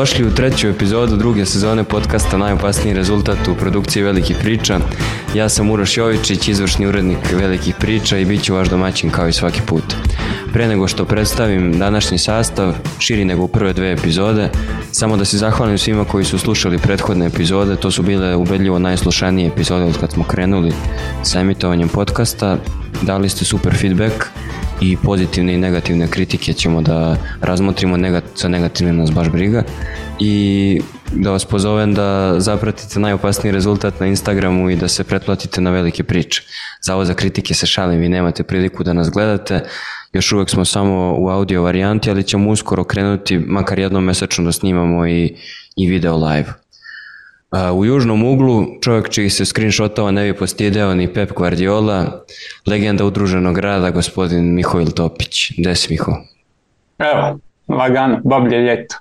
Dobrodošli u treću epizodu druge sezone podcasta Najopasniji rezultat u produkciji Velikih priča. Ja sam Uroš Jovičić, izvršni urednik Velikih priča i bit ću vaš domaćin kao i svaki put. Pre nego što predstavim današnji sastav, širi nego u prve dve epizode, samo da se zahvalim svima koji su slušali prethodne epizode, to su bile ubedljivo najslušanije epizode od kad smo krenuli sa emitovanjem podcasta, dali ste super feedback, i pozitivne i negativne kritike ćemo da razmotrimo, negat, sa negativnim nas baš briga i da vas pozovem da zapratite najopasniji rezultat na Instagramu i da se pretplatite na velike priče. Za za kritike se šalim, vi nemate priliku da nas gledate, još uvek smo samo u audio varijanti, ali ćemo uskoro krenuti makar jednom mesečno da snimamo i, i video live. U južnom uglu čovjek čiji se screenshotova ne bi postideo ni Pep Guardiola, legenda udruženog grada, gospodin Mihojl Topić. Gde si Miho? Evo, lagano, bablje ljeto.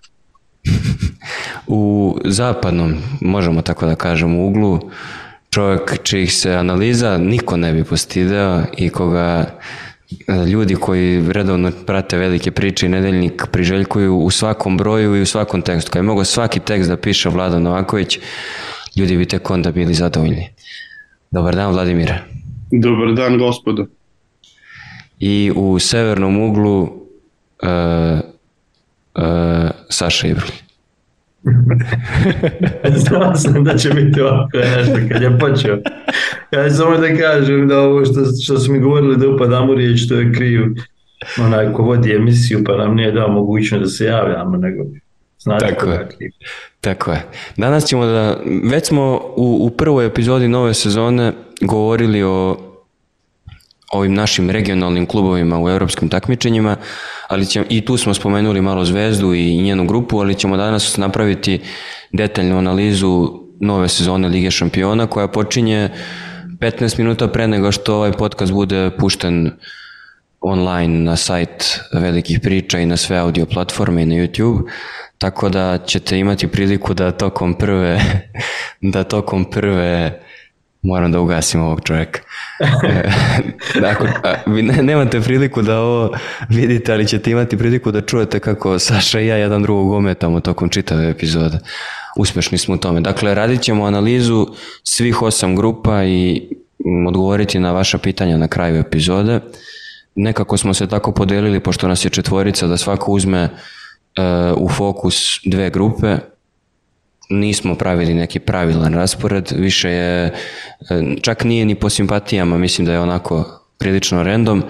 u zapadnom, možemo tako da kažemo, uglu, čovjek čijih se analiza niko ne bi postideo i koga ljudi koji redovno prate velike priče i nedeljnik priželjkuju u svakom broju i u svakom tekstu. Kad je mogo svaki tekst da piše Vlada Novaković, ljudi bi tek onda bili zadovoljni. Dobar dan, Vladimir. Dobar dan, gospodo. I u severnom uglu uh, uh, Saša Ibrulj. Znao sam da će biti ovako nešto kad je počeo. Ja samo da kažem da ovo što, što su mi govorili da upadamo riječ, to je kriv onaj ko vodi emisiju pa nam nije dao mogućnost da se javljamo, nego Znači tako je. Tako je. Danas ćemo da, već smo u, u prvoj epizodi nove sezone govorili o ovim našim regionalnim klubovima u europskim takmičenjima, ali ćemo, i tu smo spomenuli malo Zvezdu i njenu grupu, ali ćemo danas napraviti detaljnu analizu nove sezone Lige šampiona koja počinje 15 minuta pre nego što ovaj podcast bude pušten online na sajt velikih priča i na sve audio platforme i na YouTube, tako da ćete imati priliku da tokom prve da tokom prve moram da ugasim ovog čovjeka. dakle, vi ne, nemate priliku da ovo vidite, ali ćete imati priliku da čujete kako Saša i ja jedan drugog ometamo tokom čitave epizode. Uspešni smo u tome. Dakle, radit ćemo analizu svih osam grupa i odgovoriti na vaša pitanja na kraju epizode. Nekako smo se tako podelili, pošto nas je četvorica, da svako uzme uh, u fokus dve grupe, nismo pravili neki pravilan raspored, više je, e, čak nije ni po simpatijama, mislim da je onako prilično random,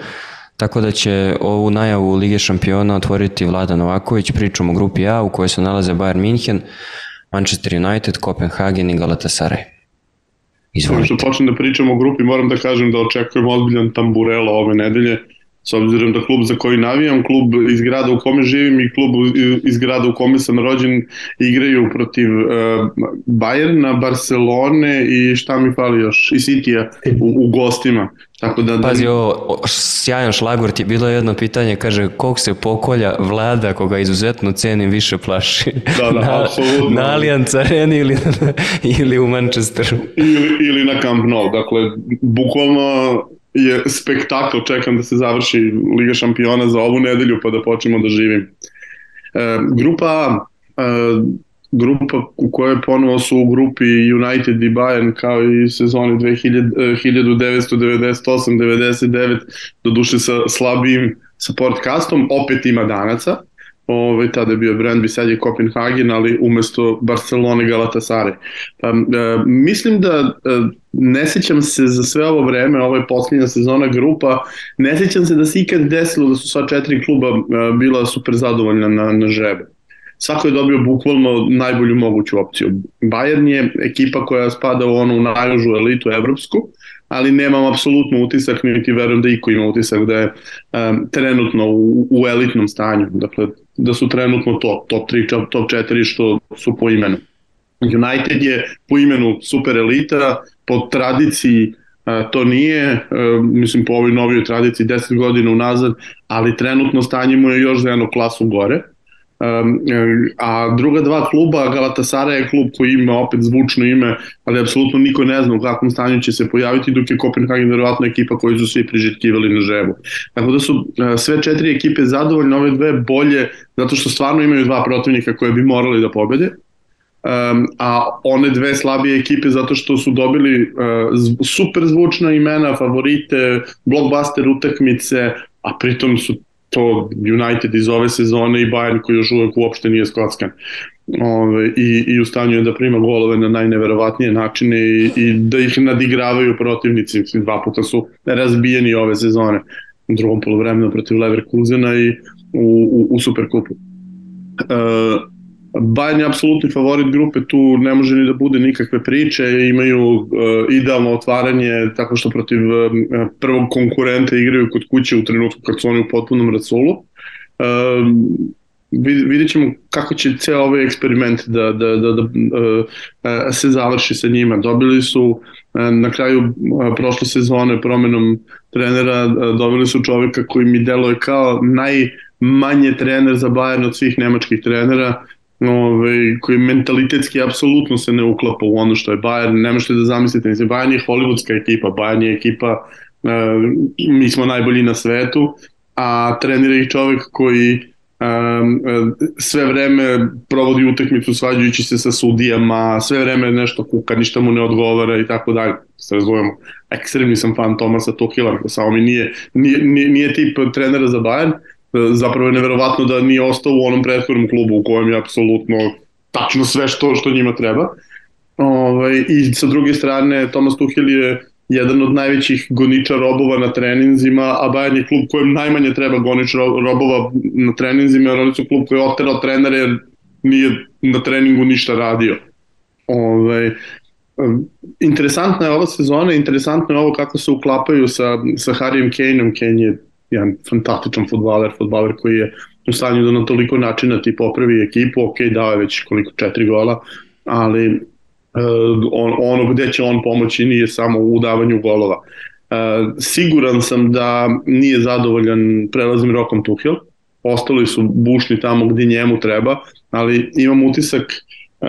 tako da će ovu najavu Lige šampiona otvoriti Vlada Novaković, pričom o grupi A u kojoj se nalaze Bayern München, Manchester United, Copenhagen i Galatasaray. Izvolite. Što počnem da pričam o grupi, moram da kažem da očekujem ozbiljan tamburelo ove nedelje s obzirom da klub za koji navijam, klub iz grada u kome živim i klub iz grada u kome sam rođen igraju protiv uh, Bayerna, Barcelone i šta mi fali još, i Citya u, u gostima. Tako da. Pazi, ovo, sjajan šlagvort je bilo jedno pitanje, kaže, kog se pokolja vlada koga izuzetno cenim više plaši? Da, da, na, apsolutno. Na Allianz Arena ili, ili u Manchesteru? Ili, ili na Camp Nou, dakle, bukvalno je spektakl, čekam da se završi Liga šampiona za ovu nedelju pa da počnemo da živim. E, grupa e, grupa u kojoj ponovo su u grupi United i Bayern kao i sezoni 1998-99 do duše sa slabijim sa podcastom, opet ima danaca ovaj, tada je bio Brandby, sad je Copenhagen, ali umesto Barcelona Galatasaray. Pa, e, mislim da e, ne sećam se za sve ovo vreme, ovo je posljednja sezona grupa, ne sećam se da se ikad desilo da su sva četiri kluba e, bila super zadovoljna na, na žrebe. Svako je dobio bukvalno najbolju moguću opciju. Bayern je ekipa koja spada u onu najužu elitu evropsku, ali nemam apsolutno utisak, niti verujem da iko ima utisak da je um, trenutno u, u elitnom stanju. Dakle, da su trenutno to, top 3, top 4 što su po imenu. United je po imenu super elita, po tradiciji a, to nije, a, mislim po ovoj novoj tradiciji 10 godina unazad, ali trenutno stanje mu je još za jednu klasu gore. Um, a druga dva kluba, Galatasaray je klub koji ima opet zvučno ime, ali apsolutno niko ne zna u kakvom stanju će se pojaviti, dok je Kopenhagen verovatno ekipa koju su svi prižitkivali na žebu. Tako da su uh, sve četiri ekipe zadovoljne, ove dve bolje, zato što stvarno imaju dva protivnika koje bi morali da pobede um, a one dve slabije ekipe zato što su dobili uh, super zvučna imena, favorite, blockbuster utakmice, a pritom su to United iz ove sezone i Bayern koji još uvek uopšte nije skockan. Ove, i, I u stanju je da prima golove na najneverovatnije načine i, i da ih nadigravaju protivnici. Mislim, dva puta su razbijeni ove sezone u drugom polovremenu protiv Leverkusena i u, u, u Superkupu. Uh, Bayern je apsolutni favorit grupe, tu ne može ni da bude nikakve priče, imaju uh, idealno otvaranje tako što protiv uh, prvog konkurenta igraju kod kuće u trenutku kad su oni u potpunom rasulu. Uh, vidjet ćemo kako će ceo ovaj eksperiment da, da, da, da uh, se završi sa njima. Dobili su na kraju prošle sezone promenom trenera, dobili su čoveka koji mi deluje kao najmanje trener za Bayern od svih nemačkih trenera, ovaj, koji mentalitetski apsolutno se ne uklapa u ono što je Bayern, ne možete da zamislite, mislim, Bayern je hollywoodska ekipa, Bayern je ekipa, uh, mi smo najbolji na svetu, a trenira ih čovek koji um, sve vreme provodi utakmicu svađajući se sa sudijama, sve vreme nešto kuka, ništa mu ne odgovara i tako dalje. Se razumemo. Ekstremni sam fan Tomasa Tuhila, samo mi nije, nije, nije, nije tip trenera za Bayern, zapravo je neverovatno da nije ostao u onom prethodnom klubu u kojem je apsolutno tačno sve što, što njima treba. Ovaj, I sa druge strane, Tomas Tuhel je jedan od najvećih goniča robova na treninzima, a Bayern je klub kojem najmanje treba goniča robova na treninzima, jer oni su klub koji je oterao trenere jer nije na treningu ništa radio. Ove, ovaj, interesantna je ova sezona, interesantno je ovo kako se uklapaju sa, sa Harijem Kaneom. Kane je jedan fantastičan futbaler, futbaler koji je u stanju da na toliko načina ti popravi ekipu, ok, dao je već koliko četiri gola, ali uh, on, ono gde će on pomoći nije samo u davanju golova. Uh, siguran sam da nije zadovoljan prelaznim rokom Tuhel, ostali su bušni tamo gde njemu treba, ali imam utisak uh,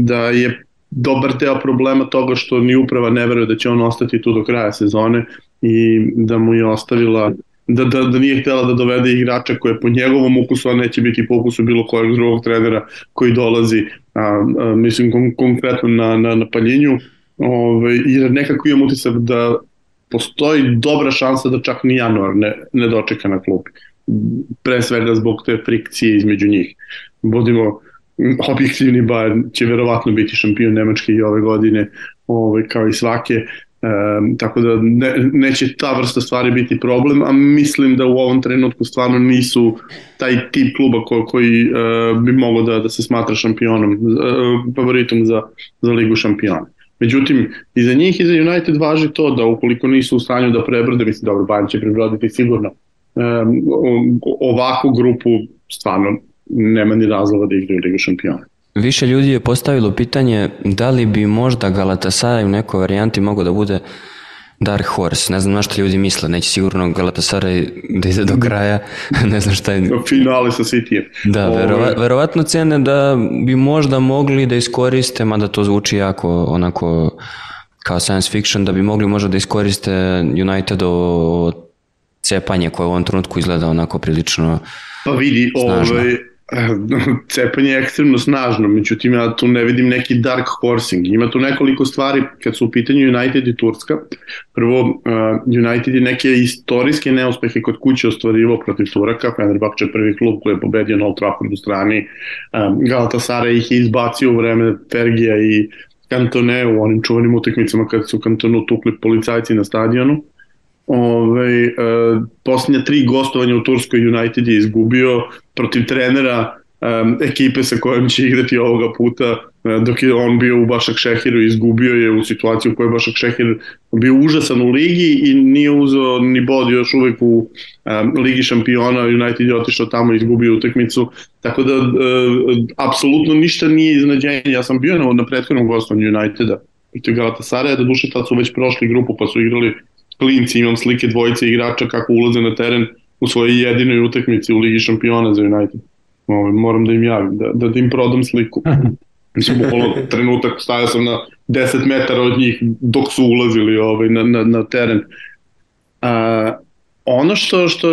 da je dobar deo problema toga što ni uprava ne veruje da će on ostati tu do kraja sezone i da mu je ostavila da, da, da nije htela da dovede igrača koje po njegovom ukusu, a neće biti po ukusu bilo kojeg drugog trenera koji dolazi, a, a, mislim kon, konkretno na, na, na paljenju, ove, jer nekako imam utisak da postoji dobra šansa da čak ni januar ne, ne dočeka na klubi. Pre svega zbog te frikcije između njih. Budimo objektivni, ba će verovatno biti šampion Nemačke i ove godine, ove, kao i svake, E, tako da ne, neće ta vrsta stvari biti problem, a mislim da u ovom trenutku stvarno nisu taj tip kluba ko, koji e, bi mogao da, da se smatra šampionom, e, favoritom za, za ligu šampiona. Međutim, i za njih i za United važi to da ukoliko nisu u stanju da prebrode, mislim, dobro, Bayern će prebroditi sigurno, e, ovakvu grupu stvarno nema ni razloga da igraju ligu šampiona. Više ljudi je postavilo pitanje da li bi možda Galatasaray u nekoj varijanti mogao da bude Dark Horse. Ne znam na što ljudi misle, neće sigurno Galatasaray da ide do kraja, ne znam šta je. Finale sa City. Da, verova, verovatno cene da bi možda mogli da iskoriste, mada to zvuči jako onako kao science fiction, da bi mogli možda da iskoriste Unitedovo cepanje koje u ovom trenutku izgleda onako prilično Pa vidi, snažno. ovaj, cepanje je ekstremno snažno, međutim ja tu ne vidim neki dark horsing. Ima tu nekoliko stvari kad su u pitanju United i Turska. Prvo, uh, United je neke istorijske neuspehe kod kuće ostvarivo protiv Turaka, Fenerbahče je prvi klub koji je pobedio na Old Trafford u strani, um, Galatasaray ih je izbacio u vreme Fergija i Kantone u onim čuvanim utakmicama kad su Kantonu tukli policajci na stadionu. Ove, e, posljednja tri gostovanja u Turskoj United je izgubio protiv trenera um, ekipe sa kojom će igrati ovoga puta, uh, dok je on bio u Bašak Šehiru, izgubio je u situaciju u kojoj Bašak Šehir bio užasan u ligi i nije uzeo ni bod još uvek u um, Ligi šampiona, United je otišao tamo i izgubio utakmicu, tako da uh, apsolutno ništa nije iznenađenje. Ja sam bio na, na prethodnom gostovanju Uniteda protiv Galatasaraja, da duše tad su već prošli grupu pa su igrali klinci, imam slike dvojice igrača kako ulaze na teren u svojoj jedinoj utakmici u Ligi šampiona za United. ovaj, moram da im javim, da, da, da im prodam sliku. Mislim, bukvalno trenutak stajao sam na 10 metara od njih dok su ulazili ovaj, na, na, na teren. A, ono što, što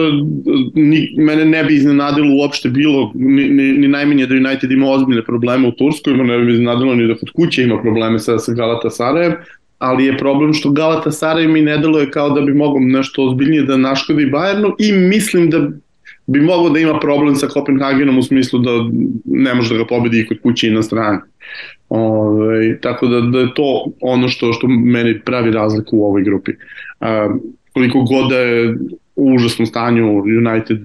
ni, mene ne bi iznenadilo uopšte bilo, ni, ni, ni najmenje da United ima ozbiljne probleme u Turskoj, ne bi iznenadilo ni da kod kuće ima probleme sa, sa Galata Sarajev, ali je problem što Galata Sarajev mi ne deluje kao da bi mogao nešto ozbiljnije da naškodi Bayernu i mislim da bi mogao da ima problem sa Kopenhagenom u smislu da ne može da ga pobedi i kod kuće i na strani. Ove, tako da, da je to ono što što meni pravi razliku u ovoj grupi. A, koliko god da je u užasnom stanju United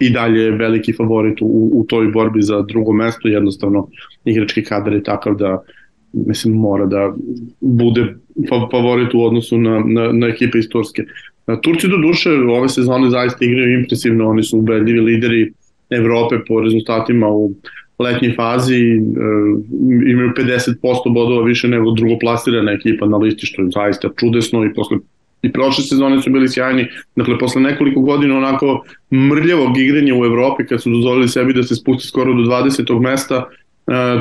i dalje veliki favorit u, u toj borbi za drugo mesto, jednostavno igrački kadar je takav da mislim mora da bude favorit u odnosu na, na, na ekipe iz Turske. Turci do duše ove sezone zaista igraju impresivno, oni su ubedljivi lideri Evrope po rezultatima u letnjoj fazi, e, imaju 50% bodova više nego drugoplasirana ekipa na listi, što je zaista čudesno i posle i prošle sezone su bili sjajni, dakle posle nekoliko godina onako mrljavog igranja u Evropi kad su dozvolili sebi da se spusti skoro do 20. mesta,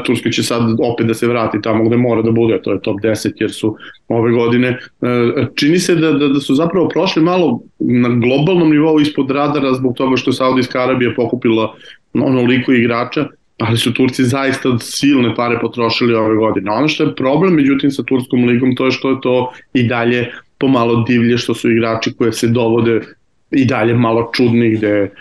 Turska će sad opet da se vrati tamo gde mora da bude, to je top 10 jer su ove godine uh, čini se da, da, da su zapravo prošli malo na globalnom nivou ispod radara zbog toga što Saudijska Arabija pokupila onoliko igrača ali su Turci zaista silne pare potrošili ove godine. Ono što je problem, međutim, sa Turskom ligom, to je što je to i dalje pomalo divlje, što su igrači koje se dovode i dalje malo čudni, gde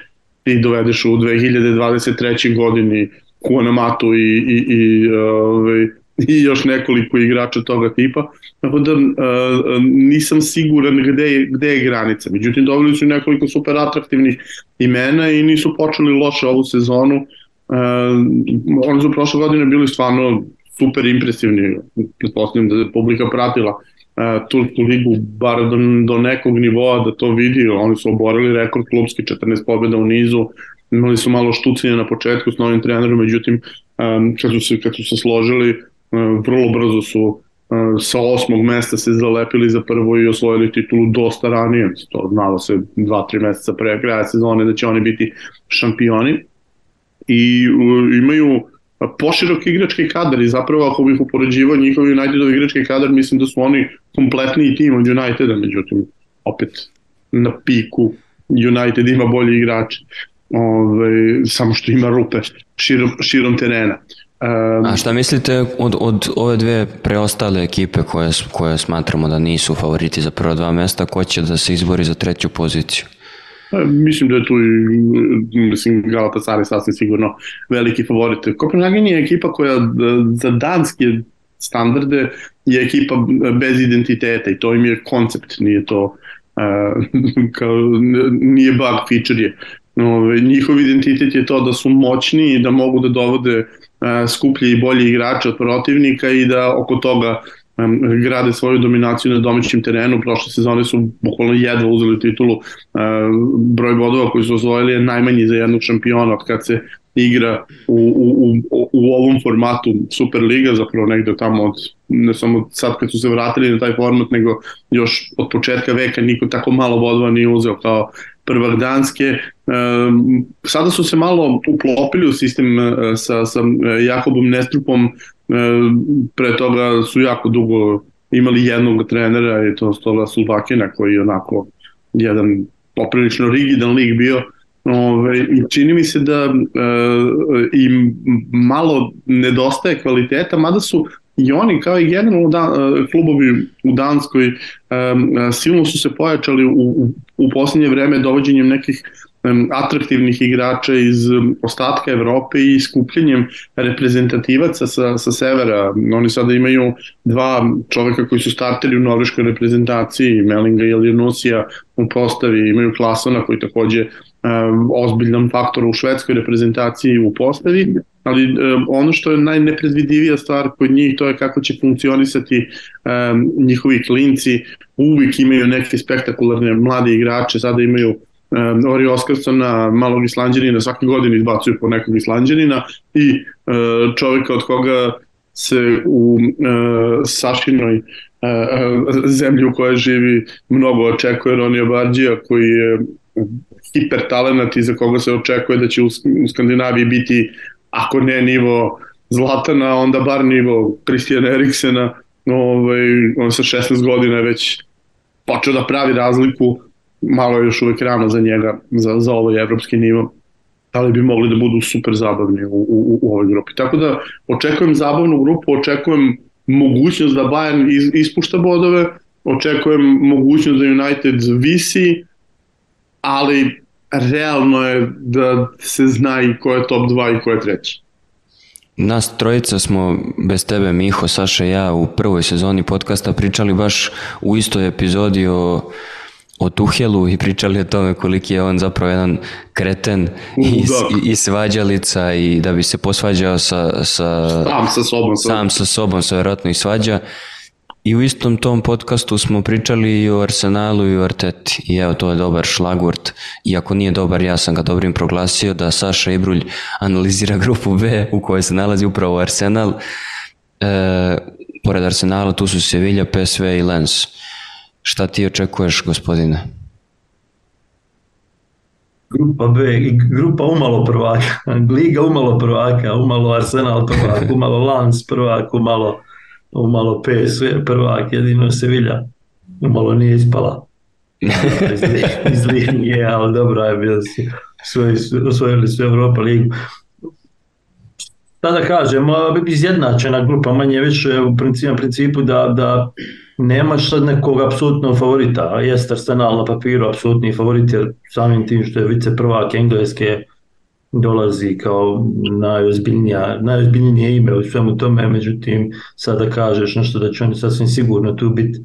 ti dovedeš u 2023. godini Kuanamatu i, i, i, ovaj, i još nekoliko igrača toga tipa, tako da uh, nisam siguran gde je, gde je granica. Međutim, dobili su nekoliko super atraktivnih imena i nisu počeli loše ovu sezonu. Uh, oni su prošle godine bili stvarno super impresivni, pretpostavljam da je publika pratila uh, Tursku ligu bar do, do nekog nivoa da to vidi, oni su oborili rekord klubski 14 pobjeda u nizu, imali su malo štucinja na početku s novim trenerom, međutim kad, su se, kad su se složili vrlo brzo su sa osmog mesta se zalepili za prvo i osvojili titulu dosta ranije, to znalo se dva, tri meseca pre kraja sezone da će oni biti šampioni. I imaju poširok igrački kadar i zapravo ako bih upoređivao njihov Unitedov igrački kadar mislim da su oni kompletniji tim od Uniteda, međutim opet na piku United ima bolji igrače ove, samo što ima rupe širom, širom terena. Um, A šta mislite od, od ove dve preostale ekipe koje, koje smatramo da nisu favoriti za prva dva mesta, ko će da se izbori za treću poziciju? Pa, mislim da je tu mislim, Galatasaray sasvim sigurno veliki favorit. Kopenhagen je ekipa koja za danske standarde je ekipa bez identiteta i to im je koncept, nije to uh, kao, nije bug feature je. Ove, njihov identitet je to da su moćni i da mogu da dovode a, skuplje i bolje igrače od protivnika i da oko toga a, grade svoju dominaciju na domaćem terenu. Prošle sezone su bukvalno jedva uzeli titulu. A, broj bodova koji su osvojili je najmanji za jednog šampiona od kad se igra u, u, u, u ovom formatu Superliga, zapravo negde tamo od, ne samo sad kad su se vratili na taj format, nego još od početka veka niko tako malo bodova nije uzeo kao prvak Danske. Sada su se malo uklopili u sistem e, sa, sa e, Jakobom Nestrupom, pre toga su jako dugo imali jednog trenera i to Stola Sulbakina koji je onako jedan poprilično rigidan lik bio. Ove, I čini mi se da e, im malo nedostaje kvaliteta, mada su i oni kao i generalno da, e, klubovi u Danskoj um, silno su se pojačali u, u, u posljednje vreme dovođenjem nekih atraktivnih igrača iz ostatka Evrope i skupljenjem reprezentativaca sa, sa severa. Oni sada imaju dva čoveka koji su starteri u norveškoj reprezentaciji, Melinga i Elionusija u postavi, imaju Klasona koji takođe um, ozbiljan faktor u švedskoj reprezentaciji u postavi ali um, ono što je najnepredvidivija stvar kod njih to je kako će funkcionisati um, njihovi klinci, uvijek imaju neke spektakularne mlade igrače, sada imaju um, Ori Oskarsona, malog islanđanina, svake godine izbacuju po nekog islanđanina i uh, čovjeka od koga se u uh, Sašinoj uh, zemlji u kojoj živi mnogo očekuje Ronija Barđija koji je hiper talenat i za koga se očekuje da će u, u Skandinaviji biti, ako ne nivo Zlatana, onda bar nivo Kristijana Eriksena, ovaj, on sa 16 godina je već počeo da pravi razliku, malo je još uvek rano za njega, za, za ovaj evropski nivo, ali bi mogli da budu super zabavni u, u, u ovoj grupi. Tako da očekujem zabavnu grupu, očekujem mogućnost da Bayern iz, ispušta bodove, očekujem mogućnost da United visi, ali realno je da se zna i ko je top 2 i ko je treći. Nas trojica smo, bez tebe Miho, Saša i ja, u prvoj sezoni podcasta pričali baš u istoj epizodi o, o Tuhelu i pričali o tome koliki je on zapravo jedan kreten i, i, i svađalica i da bi se posvađao sa, sa, sam sa sobom. Sam sa sobom se vjerojatno i svađa. I u istom tom podcastu smo pričali i o Arsenalu i o Arteti. I evo, to je dobar šlagvort. Iako nije dobar, ja sam ga dobrim proglasio da Saša Ibrulj analizira grupu B u kojoj se nalazi upravo Arsenal. E, pored Arsenala tu su Sevilla, PSV i Lens. Šta ti očekuješ, gospodine? Grupa B, grupa umalo prvaka, Liga umalo prvaka, umalo Arsenal prvak, umalo Lens prvak, umalo umalo PSV prvak, jedino Sevilla umalo nije ispala iz, linije, ali dobro je bilo su osvojili su Europa ligu. Tada kažem, izjednačena grupa manje više u principu, principu da, da nemaš sad nekog apsolutnog favorita, a jest Arsenal na papiru apsolutni favorit jer samim tim što je vice prvak Engleske dolazi kao najozbiljnija, najozbiljnije ime u svemu tome, međutim sada kažeš nešto da će oni sasvim sigurno tu biti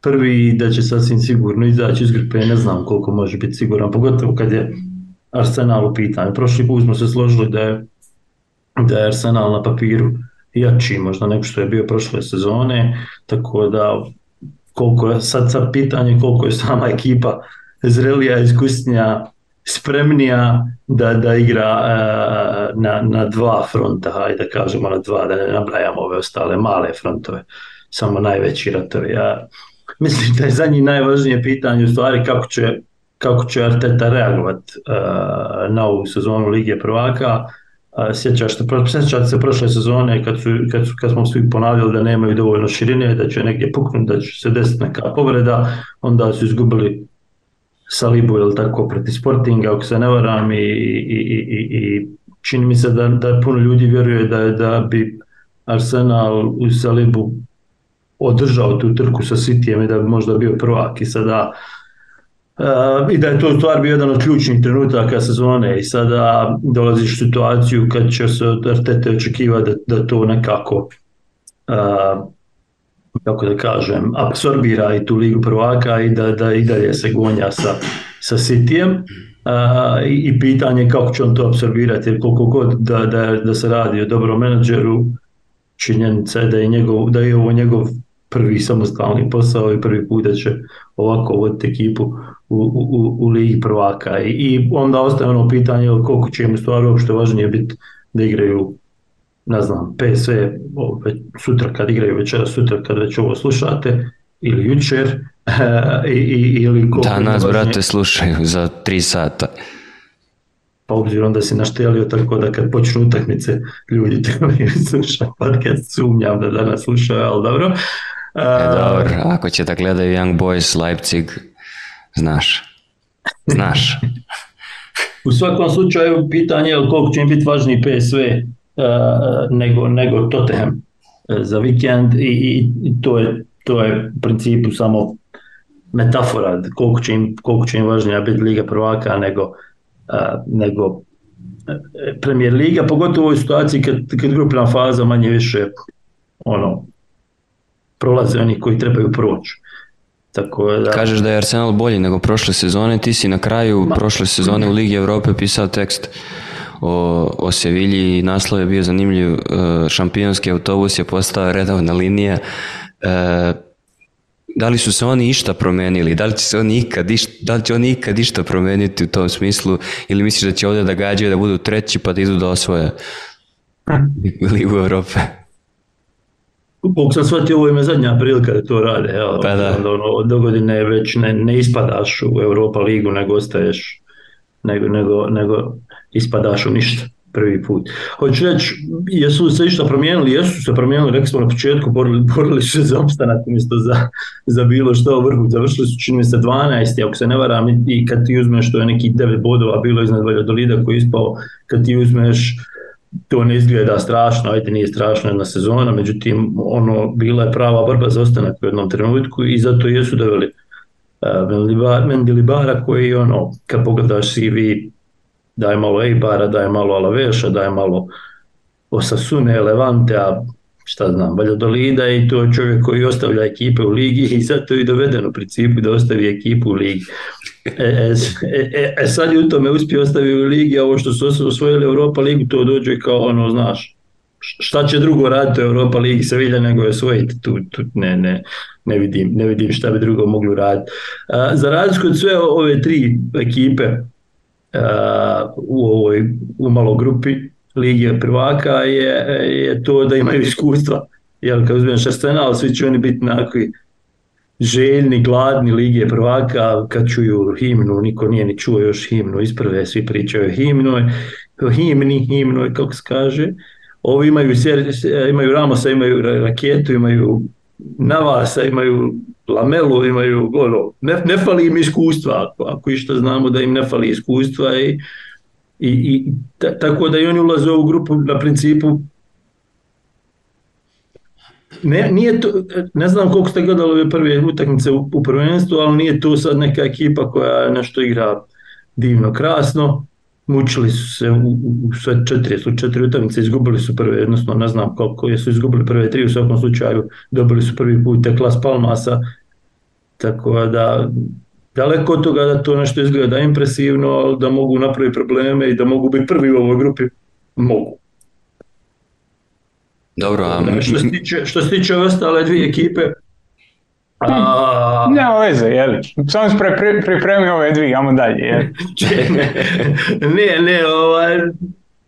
prvi i da će sasvim sigurno izaći iz grupe, ne znam koliko može biti siguran, pogotovo kad je Arsenal u pitanju. Prošli put smo se složili da je, da je Arsenal na papiru jači možda nego što je bio prošle sezone, tako da koliko je sad, sad pitanje koliko je sama ekipa zrelija, iskusnija, spremnija da, da igra uh, na, na dva fronta, hajde da kažemo na dva, da ne nabrajamo ove ostale male frontove, samo najveći ratovi. Ja mislim da je za njih najvažnije pitanje u stvari kako će, kako će Arteta reagovat uh, na ovu sezonu Lige prvaka. Sjećaš se, sjećate se prošle sezone kad, su, kad, su, kad smo svi ponavljali da nemaju dovoljno širine, da će negdje puknuti, da će se desiti neka povreda, onda su izgubili Salibu ili tako protiv Sportinga, ako se ne varam i, i, i, i čini mi se da, da puno ljudi vjeruje da, da bi Arsenal u Salibu održao tu trku sa Cityjem i da bi možda bio prvak i sada i da je to u bio jedan od ključnih trenutaka sezone i sada dolaziš u situaciju kad će se od Artete očekivati da, da to nekako uh, kako da kažem, apsorbira i tu ligu prvaka i da, da i dalje se gonja sa, sa Cityjem. Uh, i, i pitanje kako će on to apsorbirati, jer koliko god da, da, da se radi o dobrom menadžeru, činjenica je da je, njegov, da je ovo njegov prvi samostalni posao i prvi put da će ovako voditi ekipu u, u, u ligi prvaka. I, I onda ostaje ono pitanje koliko će im stvari uopšte važnije biti da igraju ne znam, PSV sutra kad igraju večera, sutra kad već ovo slušate, ili jučer, i, i, ili koliko... Danas, brate, slušaju za tri sata. Pa obzirom da si naštelio tako da kad počnu utakmice ljudi trebaju slušati podcast, sumnjam da danas slušaju, ali dobro. E, dobro, ako će da gledaju Young Boys Leipzig, znaš. Znaš. U svakom slučaju pitanje je koliko će im biti važniji PSV Eh, nego, nego Tottenham za vikend i, i to, je, to je u principu samo metafora koliko će im, koliko će im važnija biti Liga prvaka nego, uh, nego Premier Liga, pogotovo u ovoj situaciji kad, kad grupna faza manje više ono, prolaze oni koji trebaju proći. Tako da... Kažeš da je Arsenal bolji nego prošle sezone, ti si na kraju Ma... prošle sezone u Ligi Europe pisao tekst o, o Sevilji i naslov je bio zanimljiv, e, šampionski autobus je postao redovna linija. E, da li su se oni išta promenili, da li će se oni ikad, išta, da li će oni ikad išta promeniti u tom smislu ili misliš da će ovdje da gađaju da budu treći pa da idu da osvoje Ligu Europe? Koliko sam shvatio, ovo je zadnja prilika da to rade. Evo, pa da. Onda, ono, do godine već ne, ne ispadaš u Europa ligu, nego ostaješ nego, nego, nego ispadaš u ništa prvi put. Hoću reći, jesu se išta promijenili? Jesu se promijenili, rekli smo na početku, borili, borili su se za opstanak umjesto za, za bilo što u vrhu. Završili su čini mi se 12, ako se ne varam, i kad ti uzmeš, to je neki 9 bodova bilo iznad Valjadolida koji je ispao, kad ti uzmeš to ne izgleda strašno, ajde nije strašno jedna sezona, međutim ono bila je prava borba za ostanak u jednom trenutku i zato jesu doveli uh, Mendilibara koji ono, kad pogledaš CV daje malo Eibara, daje malo Alaveša, daje malo Osasune, Levante, a šta znam, Valjadolida i to je čovjek koji ostavlja ekipe u ligi i zato je doveden u principu da ostavi ekipu u ligi. E, e, e, e sad je u tome uspio ostaviti u ligi, a ovo što su osvojili Europa ligu, to dođe kao ono, znaš, šta će drugo raditi u Europa ligi Sevilla nego je osvojiti, tu, tu ne, ne, ne, vidim, ne vidim šta bi drugo mogli raditi. za razliku od sve ove tri ekipe u ovoj umalo grupi Lige prvaka je, je to da imaju iskustva. Jer kad uzmeš Arsenal, svi će oni biti nakvi željni, gladni Lige prvaka, kad čuju himnu, niko nije ni čuo još himnu, isprve svi pričaju himnu, himni, himnu, kako se kaže. Ovi imaju, imaju Ramosa, imaju raketu, imaju Navasa, imaju Lamelu, imaju ono, ne, ne fali im iskustva, ako, ako išta znamo da im ne fali iskustva i, i, i tako da i oni ulaze u ovu grupu na principu ne, nije to, ne znam koliko ste gledali ove prve utakmice u, u prvenstvu, ali nije to sad neka ekipa koja nešto igra divno, krasno. Mučili su se u, u sve četiri, su četiri utakmice, izgubili su prve, odnosno ne znam koliko, jesu izgubili prve tri, u svakom slučaju dobili su prvi put Teklas Palmasa, tako da daleko od toga da to nešto izgleda impresivno, ali da mogu napraviti probleme i da mogu biti prvi u ovoj grupi, mogu. Dobro, a... Što se tiče, što se tiče ostale dvije ekipe, a... Nema veze, jel? Samo se pre, pripremi ove dvije, ajmo dalje, jel? ne, ne, ovaj,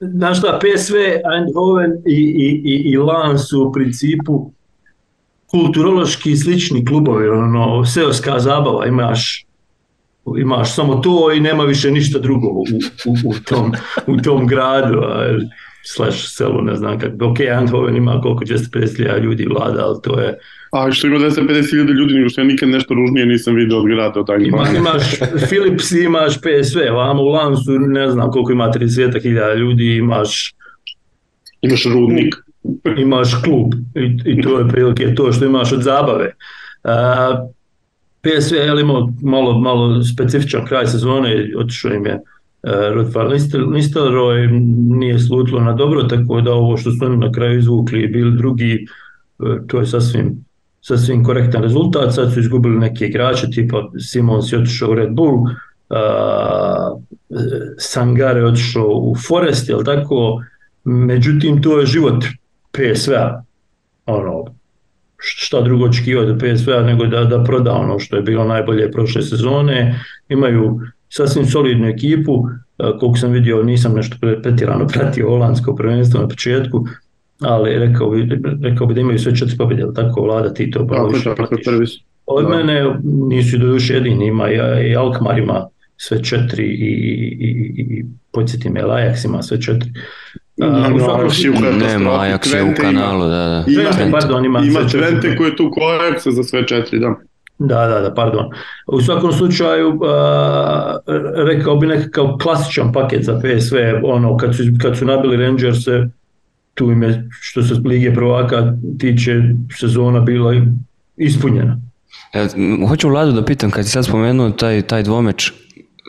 znaš šta, PSV, Eindhoven i, i, i, i Lan su u principu kulturološki slični klubovi, ono, seoska zabava, imaš imaš samo to i nema više ništa drugo u, u, u, tom, u tom gradu, slash selu, ne znam kako. Ok, Eindhoven ima koliko 250 ljudi vlada, ali to je A što ima 250.000 ljudi, nego što ja nikad nešto ružnije nisam vidio od grada. Od Ima, imaš Philips, imaš PSV, vamo u Lansu ne znam koliko ima 30.000 ljudi, imaš... Imaš rudnik. Imaš klub i, i to je prilike to što imaš od zabave. Uh, PSV je imao malo, malo specifičan kraj sezone, otišao im je uh, Rodvar Nistelrooy, nije slutilo na dobro, tako da ovo što su oni na kraju izvukli bili drugi, uh, to je sasvim sasvim korektan rezultat, sad su izgubili neke igrače, tipa Simons je otišao u Red Bull, uh, Sangare je otišao u Forest, jel tako? Međutim, to je život PSV-a. Ono, šta drugo očekivati od PSV-a nego da, da proda ono što je bilo najbolje prošle sezone. Imaju sasvim solidnu ekipu, koliko sam vidio nisam nešto pretirano pratio holandsko prvenstvo na početku, ali rekao bi, rekao bi da imaju sve četiri pobjede, tako vlada ti to tako, više su. Od da. mene nisu do duše jedini, ima i Alkmaar ima sve četiri i, i, i podsjetim je Ajax ima sve četiri. Uh, no, nema Ajax je u kanalu, da, da. Ima, Twente, pardon, ima, ima Twente koji je tu ko Ajaxa za sve četiri, da. Da, da, da, pardon. U svakom slučaju, uh, rekao bi nekakav klasičan paket za PSV, ono, kad su, kad su nabili Rangers-e, tu ime što se Lige prvaka tiče sezona bila ispunjena. E, hoću Vladu da pitam, kad si sad spomenuo taj, taj dvomeč,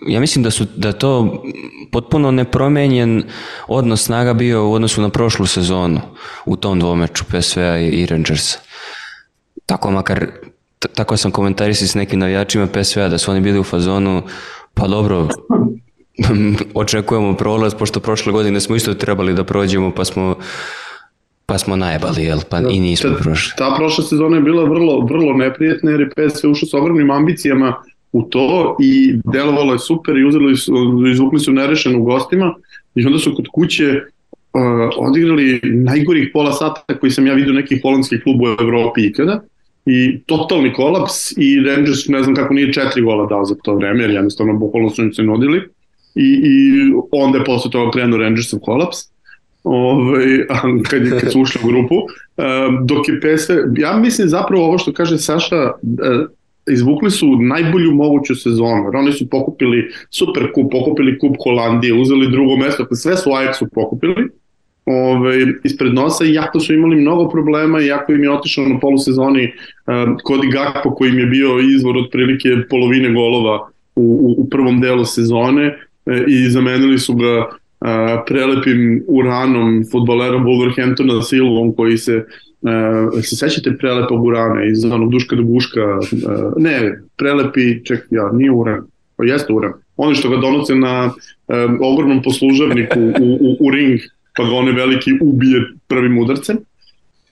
ja mislim da su da to potpuno nepromenjen odnos snaga bio u odnosu na prošlu sezonu u tom dvomeču PSV-a i, Rangersa. Tako makar tako sam komentarisao s nekim navijačima PSV-a da su oni bili u fazonu pa dobro, očekujemo prolaz, pošto prošle godine smo isto trebali da prođemo, pa smo pa smo najbali, jel? Pa i nismo ta, prošli. Ta prošla sezona je bila vrlo, vrlo neprijetna jer je PSV ušao sa ogromnim ambicijama u to i delovalo je super i uzeli su, izvukli su nerešeno u gostima i onda su kod kuće uh, odigrali najgorih pola sata koji sam ja vidio neki holandski klub u Evropi ikada i totalni kolaps i Rangers ne znam kako nije četiri gola dao za to vreme jer jednostavno bukvalno su se nudili i, i onda je posle toga krenuo Rangersov kolaps. Ovaj, kad, kad su ušli u grupu, dok je PSV, ja mislim zapravo ovo što kaže Saša, e, izvukli su najbolju moguću sezonu, jer oni su pokupili super kup, pokupili kup Holandije, uzeli drugo mesto, pa sve su Ajaxu pokupili, ove, ispred nosa i jako su imali mnogo problema i jako im je otišao na polusezoni um, Cody Gakpo koji im je bio izvor otprilike polovine golova u, u, u prvom delu sezone e, i zamenili su ga a, prelepim uranom futbolerom Wolverhamptona Silvom koji se Uh, se sećate prelepog urana iz onog Duška do Guška, uh, ne, prelepi, ček, ja, nije uran, pa jeste uran, oni što ga donose na uh, ogromnom poslužavniku u, u, u ring, pa ga onaj veliki ubije prvim udarcem.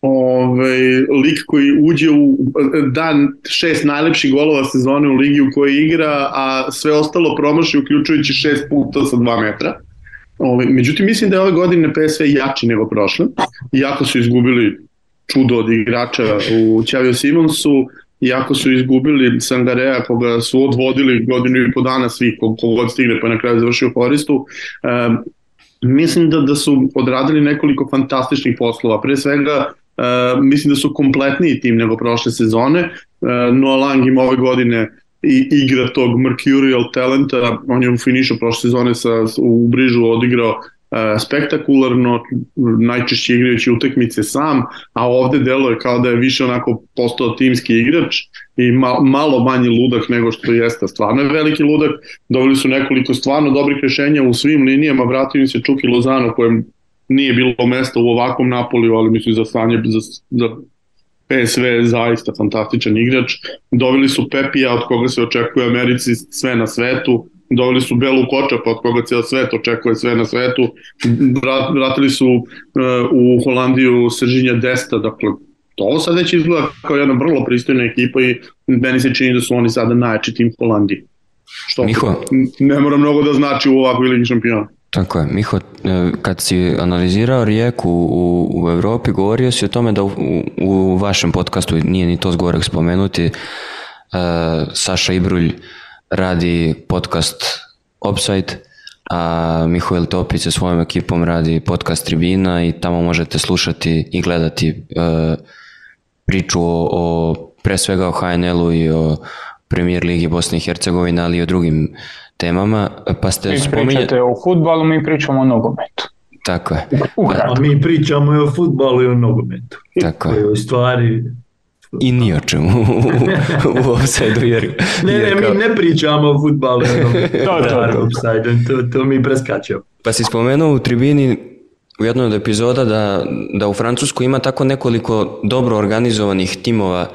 Ove, lik koji uđe u dan šest najlepših golova sezone u ligi u kojoj igra, a sve ostalo promaši uključujući šest puta sa dva metra. Ove, međutim, mislim da je ove godine PSV jači nego prošle, iako su izgubili čudo od igrača u Ćavio Simonsu, iako su izgubili Sangarea koga su odvodili godinu i po dana svi kogod stigne pa na kraju završio koristu um, mislim da, da su odradili nekoliko fantastičnih poslova. Pre svega uh, mislim da su kompletniji tim nego prošle sezone. Uh, Noah Lang im ove godine i igra tog Mercurial talenta, on je u finišu prošle sezone sa, u Brižu odigrao spektakularno, najčešće igrajući utakmice sam, a ovde deluje kao da je više onako postao timski igrač i malo manji ludak nego što jeste. Stvarno je veliki ludak, dobili su nekoliko stvarno dobrih rešenja u svim linijama, vratio im se Čuki Lozano kojem nije bilo mesta u ovakvom Napoliju, ali mislim za stanje za, za PSV zaista fantastičan igrač. Doveli su Pepija od koga se očekuje Americi sve na svetu, doveli su Belu Kočapa od koga cijel svet očekuje sve na svetu, vratili su uh, u Holandiju Seržinja Desta, dakle to sad već izgleda kao jedna vrlo pristojna ekipa i meni se čini da su oni sada najjači tim Holandiji. Što Miho, ne mora mnogo da znači u ovakvoj ligi šampiona. Tako je, Miho, e, kad si analizirao Rijeku u, u Evropi, govorio si o tome da u, u vašem podcastu, nije ni to zgorek spomenuti, uh, Saša Ibrulj radi podcast Offside, a Mihael Topić sa svojom ekipom radi podcast Tribina i tamo možete slušati i gledati uh, priču o, o pre svega o HNL-u i o Premier Ligi Bosne i Hercegovine, ali i o drugim temama. Pa ste vi spominjali... pričate o futbalu, mi pričamo o nogometu. Tako je. A mi pričamo i o futbalu i o nogometu. Tako je. U stvari i ni o čemu u offside-u. Jer, ne, ne, mi ne pričamo o futbalu. to, to, to. to, to mi preskačemo. Pa si spomenuo u tribini u jednoj od epizoda da, da u Francusku ima tako nekoliko dobro organizovanih timova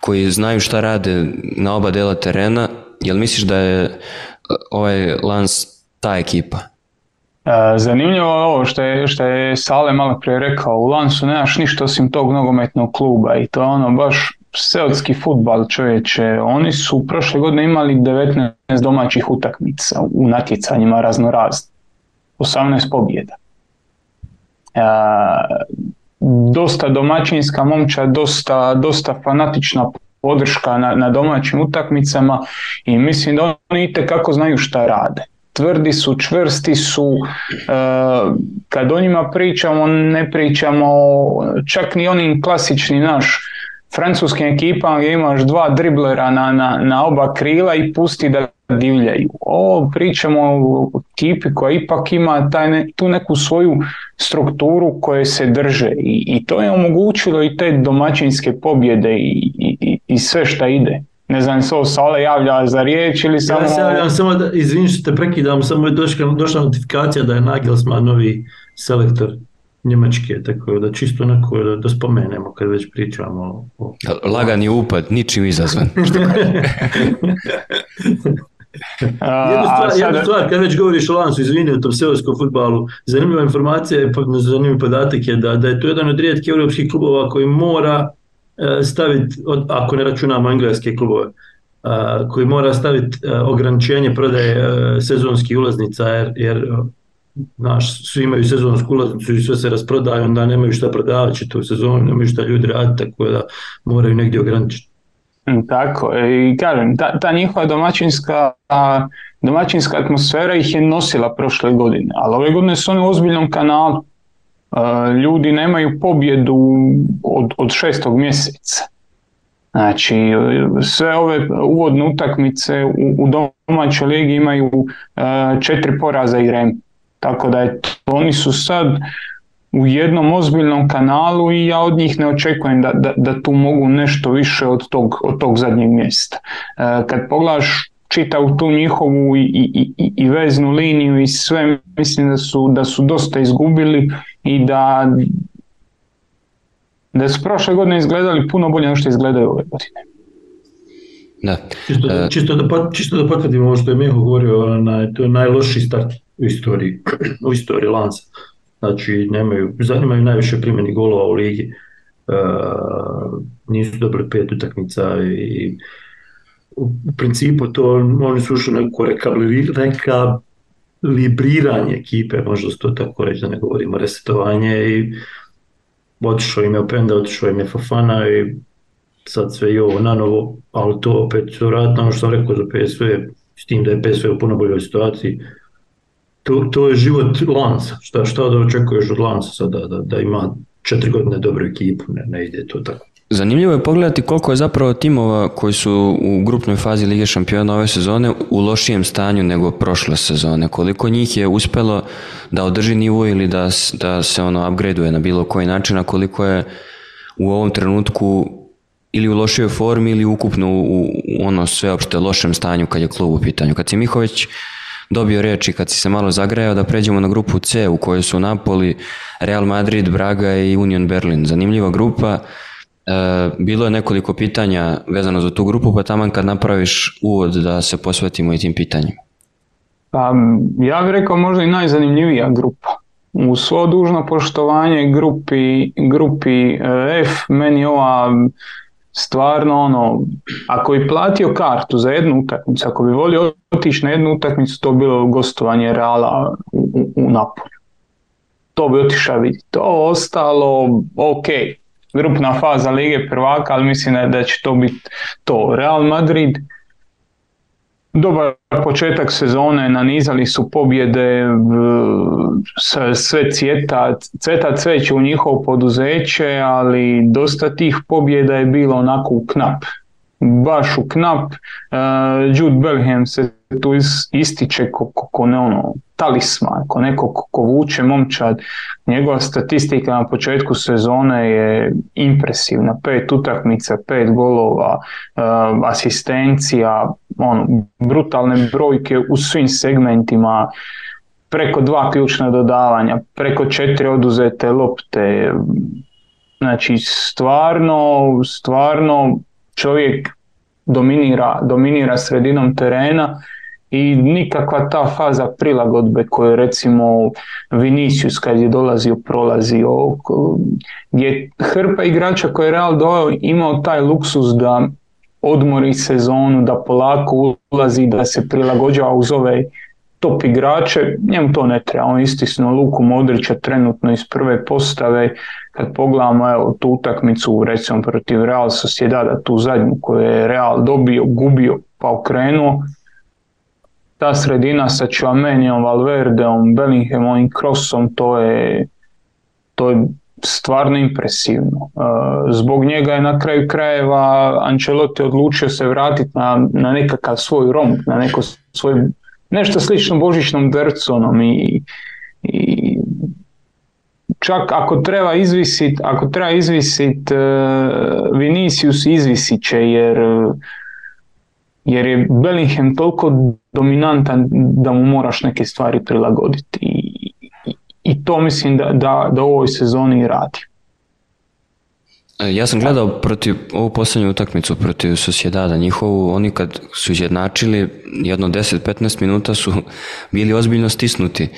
koji znaju šta rade na oba dela terena. Jel misliš da je ovaj Lans ta ekipa? Zanimljivo je ovo što je, što je Sale malo prije rekao, u Lansu nemaš ništa osim tog nogometnog kluba i to je ono baš seotski futbal čovječe. Oni su prošle godine imali 19 domaćih utakmica u natjecanjima raznoraznih. 18 pobjeda. E, dosta domaćinska momča, dosta, dosta fanatična podrška na, na domaćim utakmicama i mislim da oni kako znaju šta rade tvrdi su, čvrsti su, e, kad o njima pričamo, ne pričamo čak ni onim klasični naš francuskim ekipama gdje imaš dva driblera na, na, na oba krila i pusti da divljaju. Ovo pričamo o ekipi koja ipak ima taj ne, tu neku svoju strukturu koje se drže i, i to je omogućilo i te domaćinske pobjede i, i, i sve šta ide. Ne znam, se ovo Sale javlja za riječ ili samo... Ja se javljam samo da, izvini što te prekidam, samo je došla, došla notifikacija da je Nagelsmann novi selektor Njemačke, tako da čisto onako da, da spomenemo kad već pričamo o... Lagani upad, ničim izazvan. jednu, stvar, sad... jednu stvar, kad već govoriš o Lansu, izvini, o tom seoskom futbalu, zanimljiva informacija, je, zanimljiv podatak je da, da je to jedan od rijetkih europskih klubova koji mora staviti, ako ne računamo engleske klubove, koji mora staviti e, ograničenje prodaje e, sezonskih ulaznica jer, jer znaš, svi imaju sezonsku ulaznicu i sve se rasprodaju, onda nemaju šta prodavati to u sezonu, nemaju šta ljudi raditi, tako da moraju negdje ograničiti. Mm, tako, i kažem, ta, ta njihova domaćinska, domaćinska atmosfera ih je nosila prošle godine, ali ove godine su oni u ozbiljnom kanalu. Ljudi nemaju pobjedu od, od šestog mjeseca. Znači, sve ove uvodne utakmice u, u domaćoj ligi imaju četiri poraza i rem. Tako da je, oni su sad u jednom ozbiljnom kanalu i ja od njih ne očekujem da, da, da tu mogu nešto više od tog, od tog zadnjeg mjesta. E, kad pogledaš čitav tu njihovu i, i, i, i veznu liniju i sve, mislim da su, da su dosta izgubili i da da su prošle godine izgledali puno bolje nego što izgledaju ove godine. Da. Čisto, da, e, čisto, da, čisto da potvrdim ovo što je Miho govorio, na, to je najlošiji start u istoriji, u istoriji Lansa znači nemaju, zanimaju najviše primjeni golova u ligi, e, nisu dobili pet utakmica i u principu to oni su ušli neko rekabriliranje ekipe, možda se to tako reći da ne govorimo resetovanje i otišao im je Openda, otišao im je Fafana i sad sve i ovo na novo, ali to opet vratno ono što sam rekao za PSV, s tim da je PSV u puno boljoj situaciji, to, to je život Lansa. Šta, šta da očekuješ od Lansa sada, da, da ima četiri godine dobru ekipu, ne, ne ide to tako. Zanimljivo je pogledati koliko je zapravo timova koji su u grupnoj fazi Lige šampiona ove sezone u lošijem stanju nego prošle sezone. Koliko njih je uspelo da održi nivo ili da, da se ono upgradeuje na bilo koji način, a koliko je u ovom trenutku ili u lošijoj formi ili ukupno u, ono sveopšte lošem stanju kad je klub u pitanju. Kad si Mihović dobio reč i kad si se malo zagrejao da pređemo na grupu C u kojoj su Napoli, Real Madrid, Braga i Union Berlin. Zanimljiva grupa. E, bilo je nekoliko pitanja vezano za tu grupu, pa taman kad napraviš uvod da se posvetimo i tim pitanjima. Pa, ja bih rekao možda i najzanimljivija grupa. U svo dužno poštovanje grupi, grupi e, F, meni ova stvarno ono, ako bi platio kartu za jednu utakmicu, ako bi volio otići na jednu utakmicu, to bilo gostovanje Reala u, u, u Napolju. To bi otišao vidjeti. To ostalo, ok, grupna faza Lige prvaka, ali mislim da, da će to biti to. Real Madrid, dobar početak sezone, nanizali su pobjede, sve cvjeta, cveta cveće u njihovo poduzeće, ali dosta tih pobjeda je bilo onako u knap. Baš u knap. Uh, Jude Bellingham se tu ističe ko, ko, ne ono, talisman, ko neko ko vuče momčad. Njegova statistika na početku sezone je impresivna. Pet utakmica, pet golova, uh, asistencija, ono, brutalne brojke u svim segmentima, preko dva ključna dodavanja, preko četiri oduzete lopte. Znači, stvarno, stvarno čovjek dominira, dominira sredinom terena i nikakva ta faza prilagodbe koju recimo Vinicius kad je dolazio prolazio gdje hrpa igrača koje je Real doveo imao taj luksus da odmori sezonu, da polako ulazi, da se prilagođava uz ove top igrače, njemu to ne treba, on istisnuo Luku Modrića trenutno iz prve postave, kad pogledamo evo, tu utakmicu recimo protiv Real Sociedada, tu zadnju koju je Real dobio, gubio pa okrenuo, ta sredina sa Čuamenijom, Valverdeom, Bellinghamom i Crossom, to je, to je stvarno impresivno. E, zbog njega je na kraju krajeva Ancelotti odlučio se vratiti na, na nekakav svoj romb, na neko svoj, nešto slično božićnom Derconom i, i čak ako treba izvisit, ako treba izvisit uh, Vinicius izvisit će jer jer je Bellingham toliko dominantan da mu moraš neke stvari prilagoditi. I, i, i to mislim da, da, da u ovoj sezoni radi. E, ja sam gledao protiv ovu posljednju utakmicu protiv Sociedada njihovu, oni kad su izjednačili jedno 10-15 minuta su bili ozbiljno stisnuti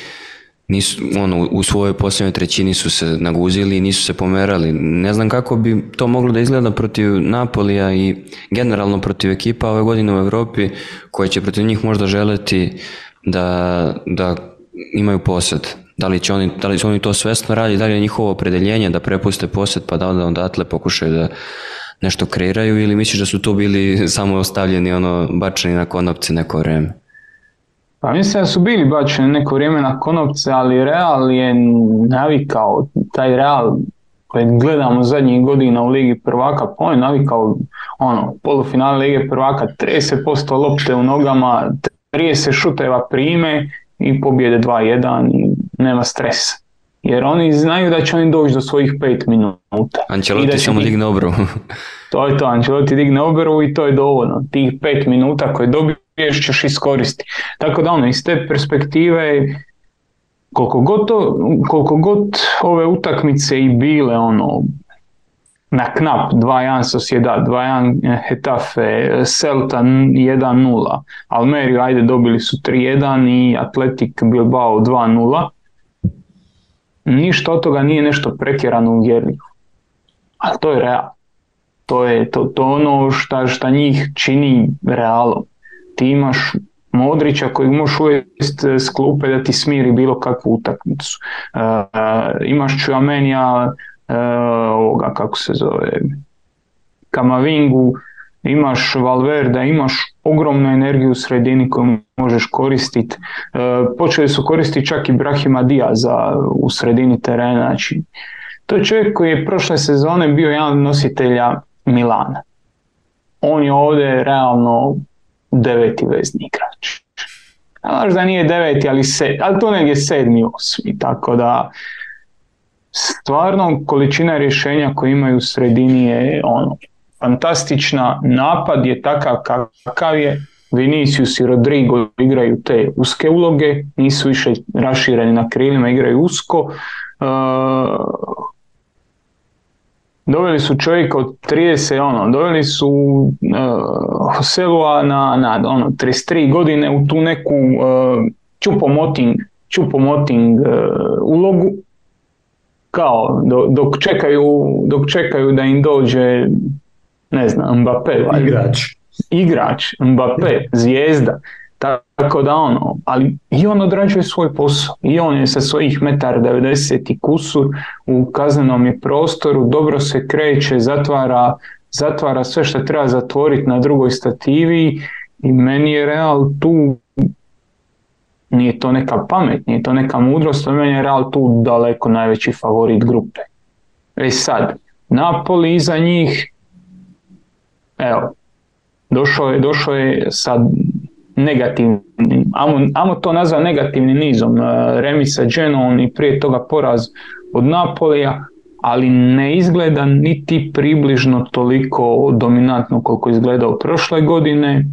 nisu, ono, u svojoj posljednjoj trećini su se naguzili i nisu se pomerali. Ne znam kako bi to moglo da izgleda protiv Napolija i generalno protiv ekipa ove godine u Europi koje će protiv njih možda želeti da, da imaju posjed. Da li, će oni, da li će oni to svesno raditi, da li je njihovo opredeljenje da prepuste posjed pa da onda odatle pokušaju da, nešto kreiraju ili misliš da su to bili samo ostavljeni ono bačeni na konopce neko vreme? Pa mislim da su bili bačeni neko vrijeme na konopce, ali Real je navikao, taj Real koji gledamo zadnjih godina u Ligi prvaka, pa on je navikao ono, polufinale Lige prvaka, 30% lopte u nogama, 30 šuteva prime i pobjede 2-1 i nema stresa. Jer oni znaju da će oni doći do svojih 5 minuta. Ancelotti I da će samo digne obru. To je to, Ancelotti digne oberu i to je dovoljno. Tih pet minuta koje dobiješ ćeš iskoristiti. Tako da ono, iz te perspektive koliko god, to, koliko god ove utakmice i bile ono na knap 2-1 Sociedad, 2-1 Hetafe, Celta 1-0, Almerio ajde dobili su 3-1 i Atletic Bilbao 2-0. Ništa od toga nije nešto pretjerano uvjerljivo. Ali to je real. To je to, to ono šta, šta njih čini realom. Ti imaš Modrića kojeg možeš uvesti s klupe da ti smiri bilo kakvu utakmicu. E, imaš Čuamenija, e, ovoga kako se zove, Kamavingu, imaš Valverde, imaš ogromnu energiju u sredini koju možeš koristiti. E, počeli su koristiti čak i Brahima Diaza u sredini terena. Znači, to je čovjek koji je prošle sezone bio jedan od nositelja Milana. On je ovdje realno deveti vezni igrač. A Možda nije deveti, ali, se, ali to negdje sedmi, osmi, tako da stvarno količina rješenja koje imaju u sredini je ono, fantastična, napad je takav kakav je, Vinicius i Rodrigo igraju te uske uloge, nisu više rašireni na krilima, igraju usko. Uh, doveli su čovjeka od 30, ono, doveli su uh, Joselua na, na ono, 33 godine u tu neku uh, čupomoting, čupomoting uh, ulogu, kao do, dok, čekaju, dok čekaju da im dođe ne znam, Mbappé, Igrač. igrač, Mbappé, zvijezda. Tako da ono, ali i on odrađuje svoj posao. I on je sa svojih metara 90 i kusur u kaznenom je prostoru, dobro se kreće, zatvara, zatvara sve što treba zatvoriti na drugoj stativi i meni je Real tu nije to neka pamet, nije to neka mudrost, ali meni je Real tu daleko najveći favorit grupe. E sad, Napoli iza njih evo, došao je, došao je sa negativnim, amo, amo to nazva negativnim nizom, e, remi sa Genoom i prije toga poraz od Napolija, ali ne izgleda niti približno toliko dominantno koliko izgledao prošle godine.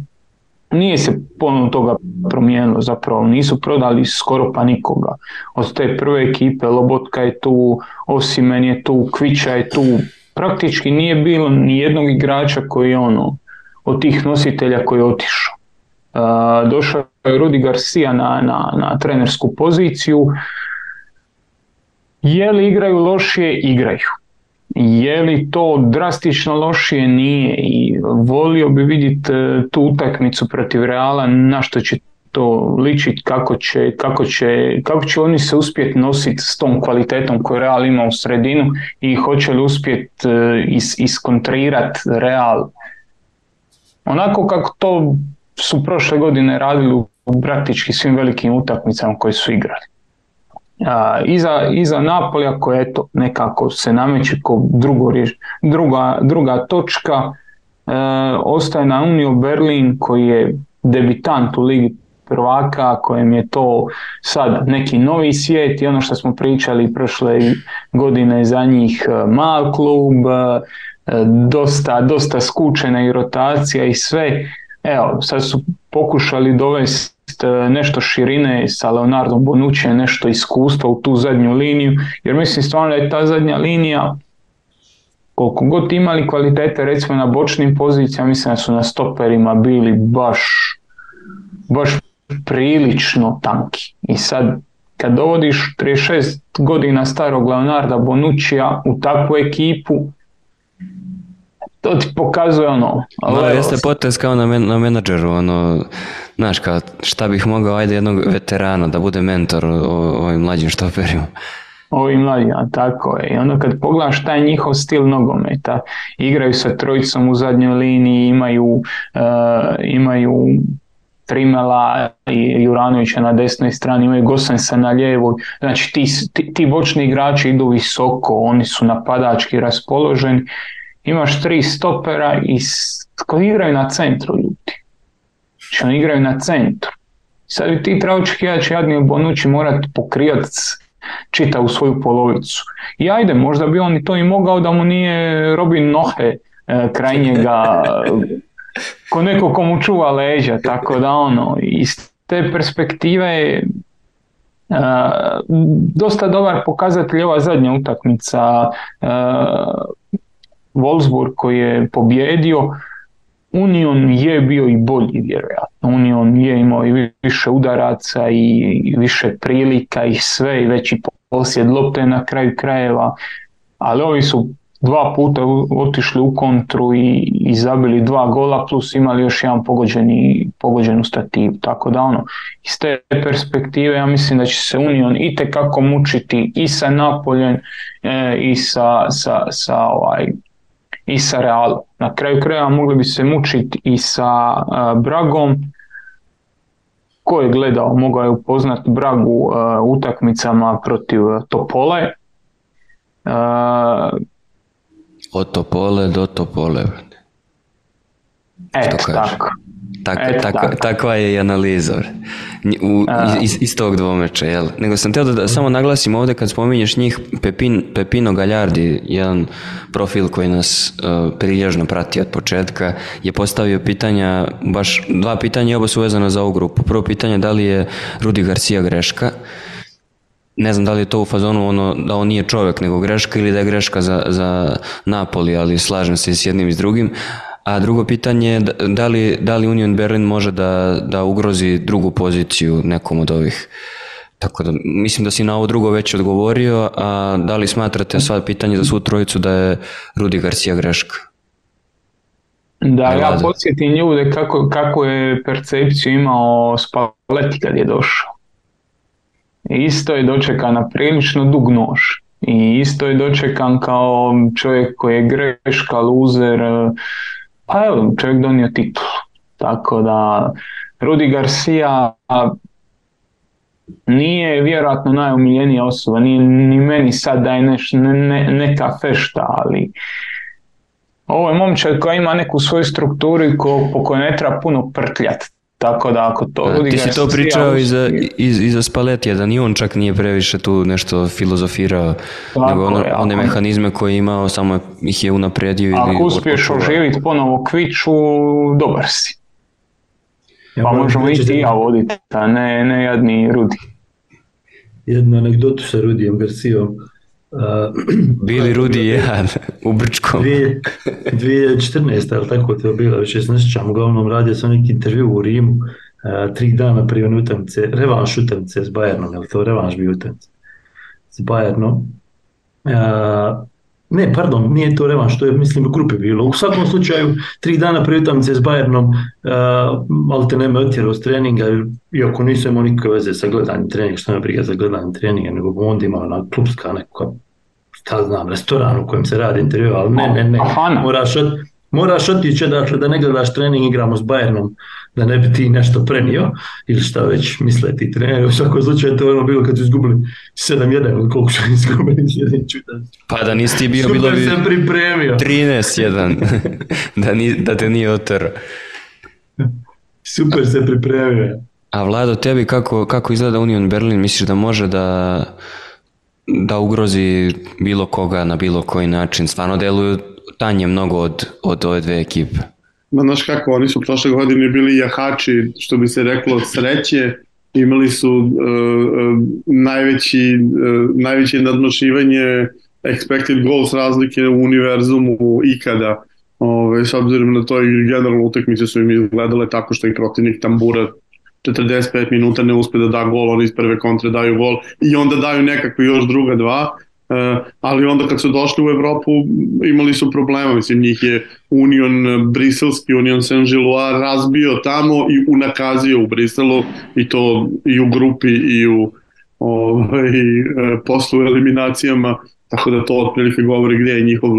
Nije se puno toga promijenilo zapravo, nisu prodali skoro pa nikoga. Od te prve ekipe Lobotka je tu, Osimen je tu, Kvića je tu, praktički nije bilo ni jednog igrača koji je ono, od tih nositelja koji je otišao. Došao je Rudi Garcia na, na, na trenersku poziciju. Je li igraju lošije? Igraju. Je li to drastično lošije? Nije. I volio bi vidjeti tu utakmicu protiv Reala na što će to ličiti, kako će, kako, će, kako će oni se uspjeti nositi s tom kvalitetom koju Real ima u sredinu i hoće li uspjeti is, iskontrirati Real onako kako to su prošle godine radili u praktički svim velikim utakmicama koje su igrali. A, iza, iza Napolija koja eto nekako se nameće kao drugo, druga, druga točka e, ostaje na Unio Berlin koji je debitant u Ligi prvaka kojem je to sad neki novi svijet i ono što smo pričali prošle godine za njih mal klub, dosta, dosta skučena i rotacija i sve. Evo, sad su pokušali dovesti nešto širine sa Leonardom Bonucci, nešto iskustva u tu zadnju liniju, jer mislim stvarno da je ta zadnja linija koliko god imali kvalitete recimo na bočnim pozicijama, mislim da su na stoperima bili baš baš prilično tanki. I sad kad dovodiš 36 godina starog Leonarda Bonuccija u takvu ekipu, to ti pokazuje ono... Da, jeste potez kao na, men, na menadžeru, ono, znaš, kao šta bih mogao, ajde jednog veterana da bude mentor o, ovim mlađim štoperima. Ovi mladi, a tako je. I onda kad pogledaš taj njihov stil nogometa, igraju sa trojicom u zadnjoj liniji, imaju, uh, imaju Trimela i Juranovića na desnoj strani, imaju Gosensa na lijevoj. Znači ti, ti, ti bočni igrači idu visoko, oni su napadački raspoloženi. Imaš tri stopera i koji igraju na centru ljudi. Znači oni igraju na centru. Sad bi ti trebao očekivati će Jadni Bonući morati pokrijati čita u svoju polovicu. I ajde, možda bi on i to i mogao da mu nije Robin Nohe e, kraj njega ko neko ko mu čuva leđa, tako da ono, iz te perspektive je dosta dobar pokazatelj ova zadnja utakmica uh, Wolfsburg koji je pobjedio Union je bio i bolji vjerojatno. Union je imao i više udaraca i više prilika i sve i veći posjed lopte na kraju krajeva, ali ovi su dva puta otišli u kontru i, i zabili dva gola plus imali još jedan pogođeni, pogođenu stativu. Tako da ono, iz te perspektive ja mislim da će se Union i kako mučiti i sa Napoljem e, i sa, sa, sa ovaj, i sa Realom. Na kraju kraja mogli bi se mučiti i sa uh, Bragom. Ko je gledao, mogao je upoznat Bragu uh, utakmicama protiv Topole. Uh, Od Topole do Topole. Eto, tako. Tak, e, tak, tak. Takva je i analiza u, iz, iz tog dvomeča, jel? Nego sam teo da, da samo naglasim ovde kad spominješ njih Pepin, Pepino Galjardi, jedan profil koji nas uh, prilježno prati od početka, je postavio pitanja, baš dva pitanja oba su vezana za ovu grupu. Prvo pitanje da li je Rudi Garcia greška, ne znam da li je to u fazonu ono da on nije čovjek nego greška ili da je greška za, za Napoli, ali slažem se s jednim i s drugim. A drugo pitanje je da li, da li Union Berlin može da, da ugrozi drugu poziciju nekom od ovih Tako da mislim da si na ovo drugo već odgovorio, a da li smatrate sad pitanje za svu trojicu da je Rudi Garcia greška? Da, ja podsjetim ljude kako, kako je percepciju imao Spalletti kad je došao. Isto je dočekan na prilično dug nož. I isto je dočekan kao čovjek koji je greška, luzer, pa evo, čovjek donio titul. Tako da Rudi Garcia nije vjerojatno najomiljenija osoba, nije ni meni sad da je neš, ne, ne, neka fešta, ali ovo je momčad koja ima neku svoju strukturu i ko, po kojoj ne treba puno prtljat. Tako da ako to Rudi Ti si to pričao i za, iz, i za Spaletija, da ni on čak nije previše tu nešto filozofirao, Tako nego ono, je, one mehanizme koje je imao, samo ih je unapredio. Ako uspiješ oživiti ponovo kviču, dobar si. Ja pa možemo i ti ja voditi, a ne, ne jadni Rudi. Jednu anegdotu sa Rudijem Garcijom. Uh, Bili Rudi i ja u Brčkom. 2014. ali tako to je bilo, više se ne sjećam, uglavnom radio sam neki intervju u Rimu, uh, tri dana prije one utakmice, revanš utakmice s Bayernom, je to revanš bio utakmice s Bayernom. Uh, Ne, pardon, nije to revanš, to je mislim u grupi bilo. U svakom slučaju, tri dana prije utakmice s Bayernom, uh, te nema otjerao s treninga, iako nisam imao nikakve veze sa gledanjem treninga, što me briga za gledanje treninga, nego onda imao ona klubska neka, šta znam, restoran u kojem se radi intervju, ali ne, ne, ne, moraš, od, moraš otići, dakle, da ne gledaš trening, igramo s Bayernom, da ne bi ti nešto prenio ili šta već misle ti treneri. U svakom slučaju to je ono bilo kad su izgubili 7-1 ili koliko su izgubili Pa da nisi ti bio bilo bi sam pripremio. 13-1 da, ni, da te nije otero. Super se pripremio. A Vlado, tebi kako, kako izgleda Union Berlin? Misliš da može da da ugrozi bilo koga na bilo koji način? Stvarno deluju tanje mnogo od, od ove dve ekipe. Ma znaš kako, oni su prošle godine bili jahači, što bi se reklo, sreće, imali su uh, uh, najveći, uh, najveće nadmašivanje expected goals razlike u univerzumu ikada. Ove, s obzirom na to i generalno utakmice su im izgledale tako što ih protivnik tambura 45 minuta ne uspe da da gol, oni iz prve kontre daju gol i onda daju nekakve još druga dva E, ali onda kad su došli u Evropu imali su problema, mislim njih je Union Briselski, Union Saint-Gilloise razbio tamo i unakazio u Briselu i to i u grupi i u ovaj, poslu eliminacijama, tako da to otprilike govori gde je njihov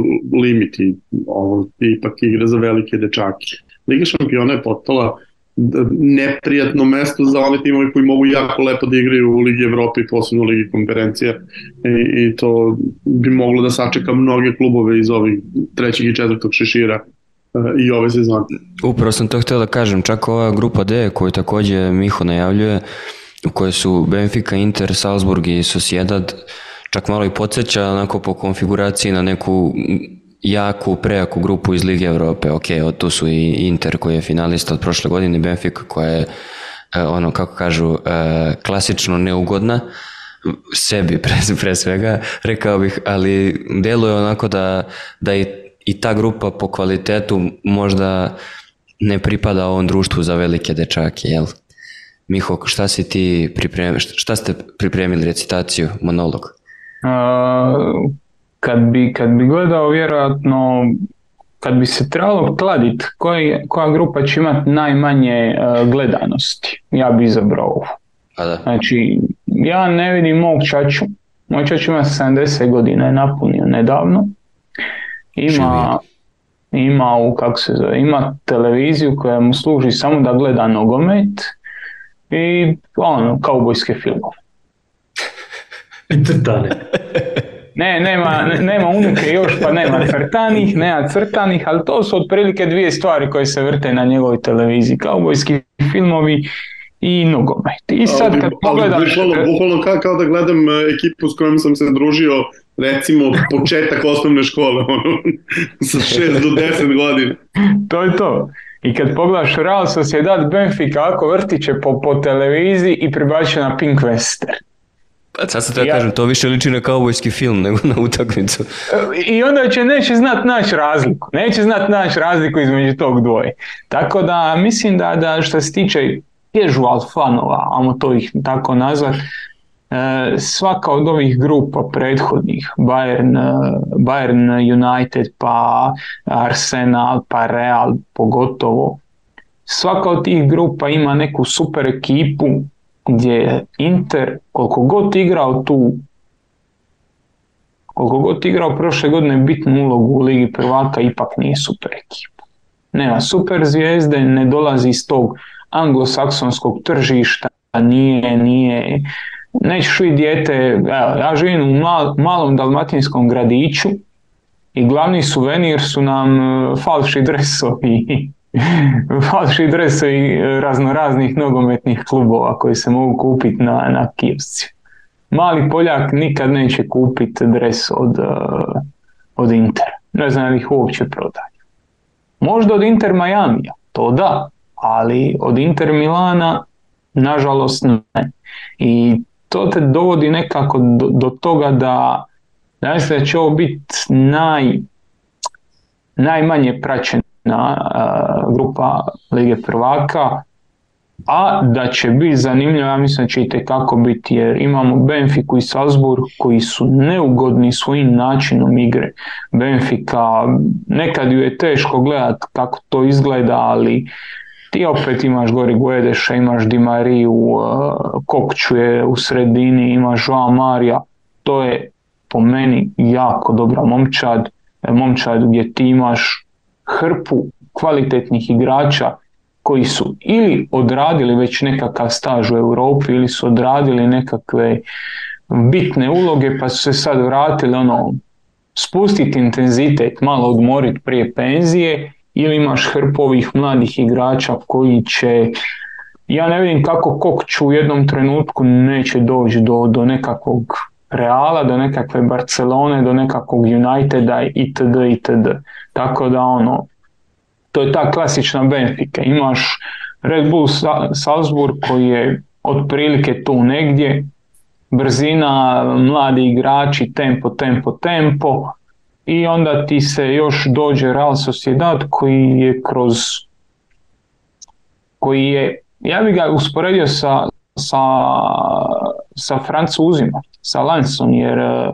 limit i ovo ipak igra za velike dečake. Liga šampiona je postala neprijatno mesto za one timove koji mogu jako lepo da igraju u Ligi Evrope i posebno u Ligi konferencija I, i to bi moglo da sačeka mnoge klubove iz ovih trećeg i četvrtog šešira e, i ove sezone. Upravo sam to htio da kažem, čak ova grupa D koju takođe Miho najavljuje, u kojoj su Benfica, Inter, Salzburg i Sociedad, čak malo i podsjeća onako po konfiguraciji na neku jaku, prejaku grupu iz Lige Evrope. Ok, tu su i Inter koji je finalista od prošle godine, Benfica koja je e, ono kako kažu e, klasično neugodna sebi pre, pre svega, rekao bih, ali deluje onako da, da i, i ta grupa po kvalitetu možda ne pripada ovom društvu za velike dečake, jel? Miho, šta si ti pripremili, šta ste pripremili recitaciju, monolog? Uh, kad bi, kad bi gledao vjerojatno kad bi se trebalo kladit koja, koja grupa će imati najmanje uh, gledanosti, ja bi izabrao ovu. Pa da. Znači, ja ne vidim mog čaču, moj čač ima 70 godina, je napunio nedavno. Ima, ima u, kako se zove, ima televiziju koja mu služi samo da gleda nogomet i ono, kaubojske filmove. I. Ne, nema, nema unuke još, pa nema crtanih, nema crtanih, ali to su otprilike dvije stvari koje se vrte na njegovoj televiziji. Kaubojski filmovi i nogomet. I sad kad pogledam... Bukvalno, bukvalno kao, kao da gledam e, ekipu s kojom sam se družio recimo početak osnovne škole, ono, sa 6 do 10 godina. to je to. I kad pogledaš Real Sociedad Benfica, ako vrtiće po, po televiziji i pribače na Pink Western. Pa sad to ja kažem, to više liči na kaubojski film nego na utakmicu. I onda će neće znat naći razliku. Neće znat naći razliku između tog dvoje. Tako da mislim da, da što se tiče casual fanova, amo to ih tako nazvat, e, svaka od ovih grupa prethodnih, Bayern, e, Bayern United, pa Arsenal, pa Real pogotovo, svaka od tih grupa ima neku super ekipu gdje Inter koliko god igrao tu koliko god igrao prošle godine bitnu ulogu u Ligi prvaka ipak nije super ekipa. Nema super zvijezde, ne dolazi iz tog anglosaksonskog tržišta, nije, nije, nećeš vidjeti dijete, ja živim u mal, malom dalmatinskom gradiću i glavni suvenir su nam e, falši dresovi falši dresovi raznoraznih nogometnih klubova koji se mogu kupiti na, na kiosci. Mali Poljak nikad neće kupiti dres od, e, od Intera. Ne znam li ih uopće prodaju. Možda od Inter Majamija, to da, ali od Inter Milana nažalost ne. I to te dovodi nekako do, do toga da mislim da će ovo biti naj, najmanje praćena uh, grupa Lige prvaka, a da će biti zanimljivo, ja mislim da će i kako biti, jer imamo Benfiku i Salzburg koji su neugodni svojim načinom igre. Benfika, nekad ju je teško gledat kako to izgleda, ali ti opet imaš gori Guedeša, imaš Di Mariju, uh, Kokću je u sredini, imaš Joao Marija, to je po meni jako dobra momčad, e, momčad gdje ti imaš hrpu kvalitetnih igrača koji su ili odradili već nekakav staž u Europi ili su odradili nekakve bitne uloge pa su se sad vratili ono spustiti intenzitet, malo odmoriti prije penzije ili imaš hrpovih mladih igrača koji će ja ne vidim kako Kokću u jednom trenutku neće doći do, do nekakvog Reala, do nekakve Barcelone, do nekakvog Uniteda itd. itd. Tako da ono, to je ta klasična Benfica. Imaš Red Bull Salzburg koji je otprilike tu negdje, brzina, mladi igrači, tempo, tempo, tempo, i onda ti se još dođe Real Sociedad koji je kroz koji je, ja bih ga usporedio sa, sa, sa Francuzima, sa Lansom, jer uh,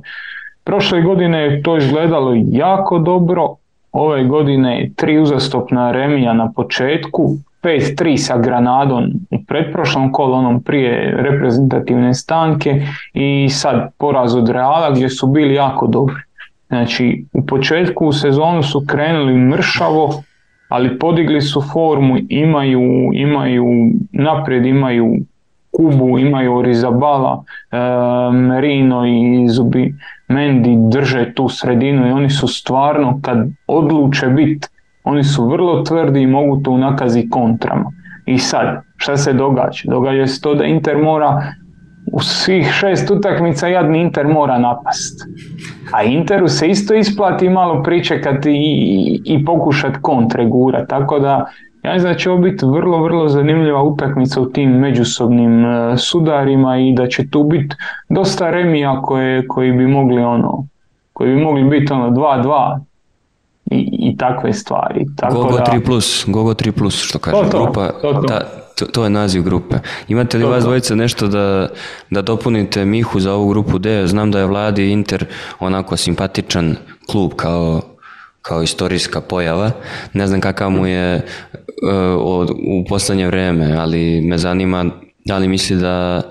prošle godine je to izgledalo jako dobro, ove godine tri uzastopna remija na početku, 5-3 sa Granadom u pretprošlom kolu, onom prije reprezentativne stanke i sad poraz od Reala gdje su bili jako dobri. Znači, u početku u sezonu su krenuli mršavo, ali podigli su formu, imaju, imaju naprijed, imaju Kubu, imaju Rizabala, e, Merino i Zubi Mendi drže tu sredinu i oni su stvarno kad odluče biti, oni su vrlo tvrdi i mogu to nakazi kontrama. I sad, šta se događa? Događa se to da Inter mora u svih šest utakmica jadni Inter mora napast. A Interu se isto isplati malo pričekati i, i pokušati kontre gura. Tako da ja mislim da će ovo biti vrlo, vrlo zanimljiva utakmica u tim međusobnim e, sudarima i da će tu biti dosta remija koje, koji bi mogli ono koji bi mogli biti ono 2-2 i, i takve stvari. Tako Gogo da, 3 plus, Gogo 3 plus, što kaže To, to, grupa, to, to. da, to, to je naziv grupe. Imate li To, vas dvojice nešto da, da dopunite Mihu za ovu grupu D? Znam da je Vladi Inter onako simpatičan klub kao, kao istorijska pojava. Ne znam kakav mu je e, od, u poslednje vreme, ali me zanima da li misli da,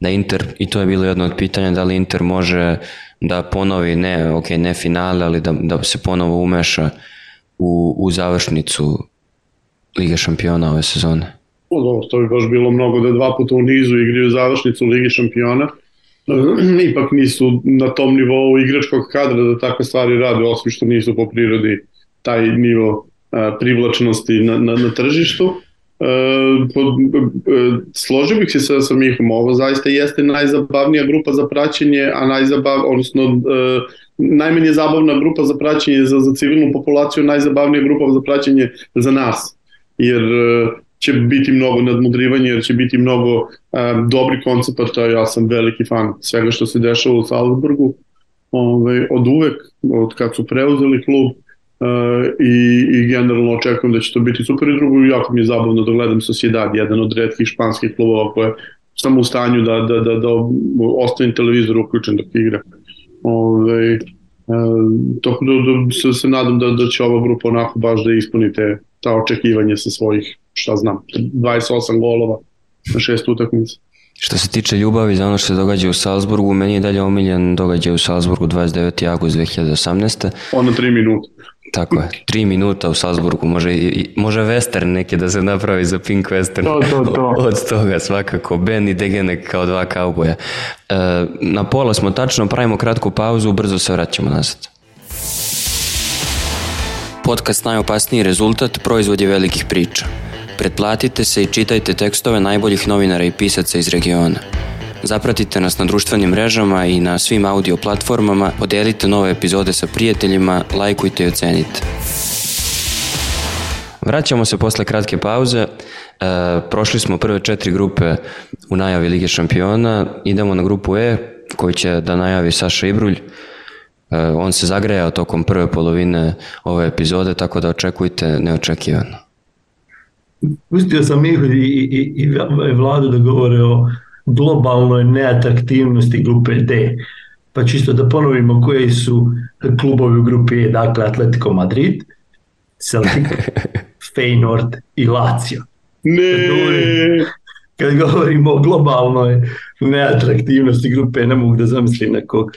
da Inter, i to je bilo jedno od pitanja, da li Inter može da ponovi, ne, ok, ne finale, ali da, da se ponovo umeša u, u završnicu Lige šampiona ove sezone. O, dobro, to bi baš bilo mnogo da dva puta u nizu igraju završnicu Ligi šampiona. Ipak nisu na tom nivou igračkog kadra da takve stvari rade, osim što nisu po prirodi taj nivo a, privlačnosti na, na, na tržištu. E, pod, e, složio bih se sa, sa Mihom, ovo zaista jeste najzabavnija grupa za praćenje, a najzabav, odnosno e, najmanje zabavna grupa za praćenje za, za civilnu populaciju, najzabavnija grupa za praćenje za nas. Jer e, će biti mnogo nadmudrivanja, jer će biti mnogo um, dobri koncepata, ja sam veliki fan svega što se dešava u Salzburgu, ovaj, od uvek, od kad su preuzeli klub uh, i, i generalno očekujem da će to biti super. I drugo, jako mi je zabavno da gledam Sociedad, jedan od redkih španskih klubova koje sam u stanju da, da, da, da ostavim televizor uključen dok igra. Ovaj, uh, tako da, da se, se nadam da, da će ova grupa onako baš da ispunite ta očekivanja sa svojih šta znam, 28 golova na šest utakmica. Što se tiče ljubavi za ono što se događa u Salzburgu, meni je dalje omiljen događaj u Salzburgu 29. august 2018. Ono tri minuta. Tako je, tri minuta u Salzburgu, može, može western neki da se napravi za Pink Western. To, to, to. Od toga svakako, Ben i Degenek kao dva kauboja. E, na pola smo tačno, pravimo kratku pauzu, brzo se vraćamo nazad. Podcast Najopasniji rezultat proizvod je velikih priča. Pretplatite se i čitajte tekstove najboljih novinara i pisaca iz regiona. Zapratite nas na društvenim mrežama i na svim audio platformama, podelite nove epizode sa prijateljima, lajkujte i ocenite. Vraćamo se posle kratke pauze. E, prošli smo prve četiri grupe u najavi Lige šampiona. Idemo na grupu E, koju će da najavi Saša Ibrulj. E, on se zagrejao tokom prve polovine ove epizode, tako da očekujte neočekivano. Pustio sam ih i, i, i vladu da govore o globalnoj neatraktivnosti grupe D. Pa čisto da ponovimo koji su klubovi u grupi E, dakle Atletico Madrid, Celtic, Feyenoord i Lazio. Ne! Kad govorimo o globalnoj neatraktivnosti grupe, ne mogu da zamislim nekog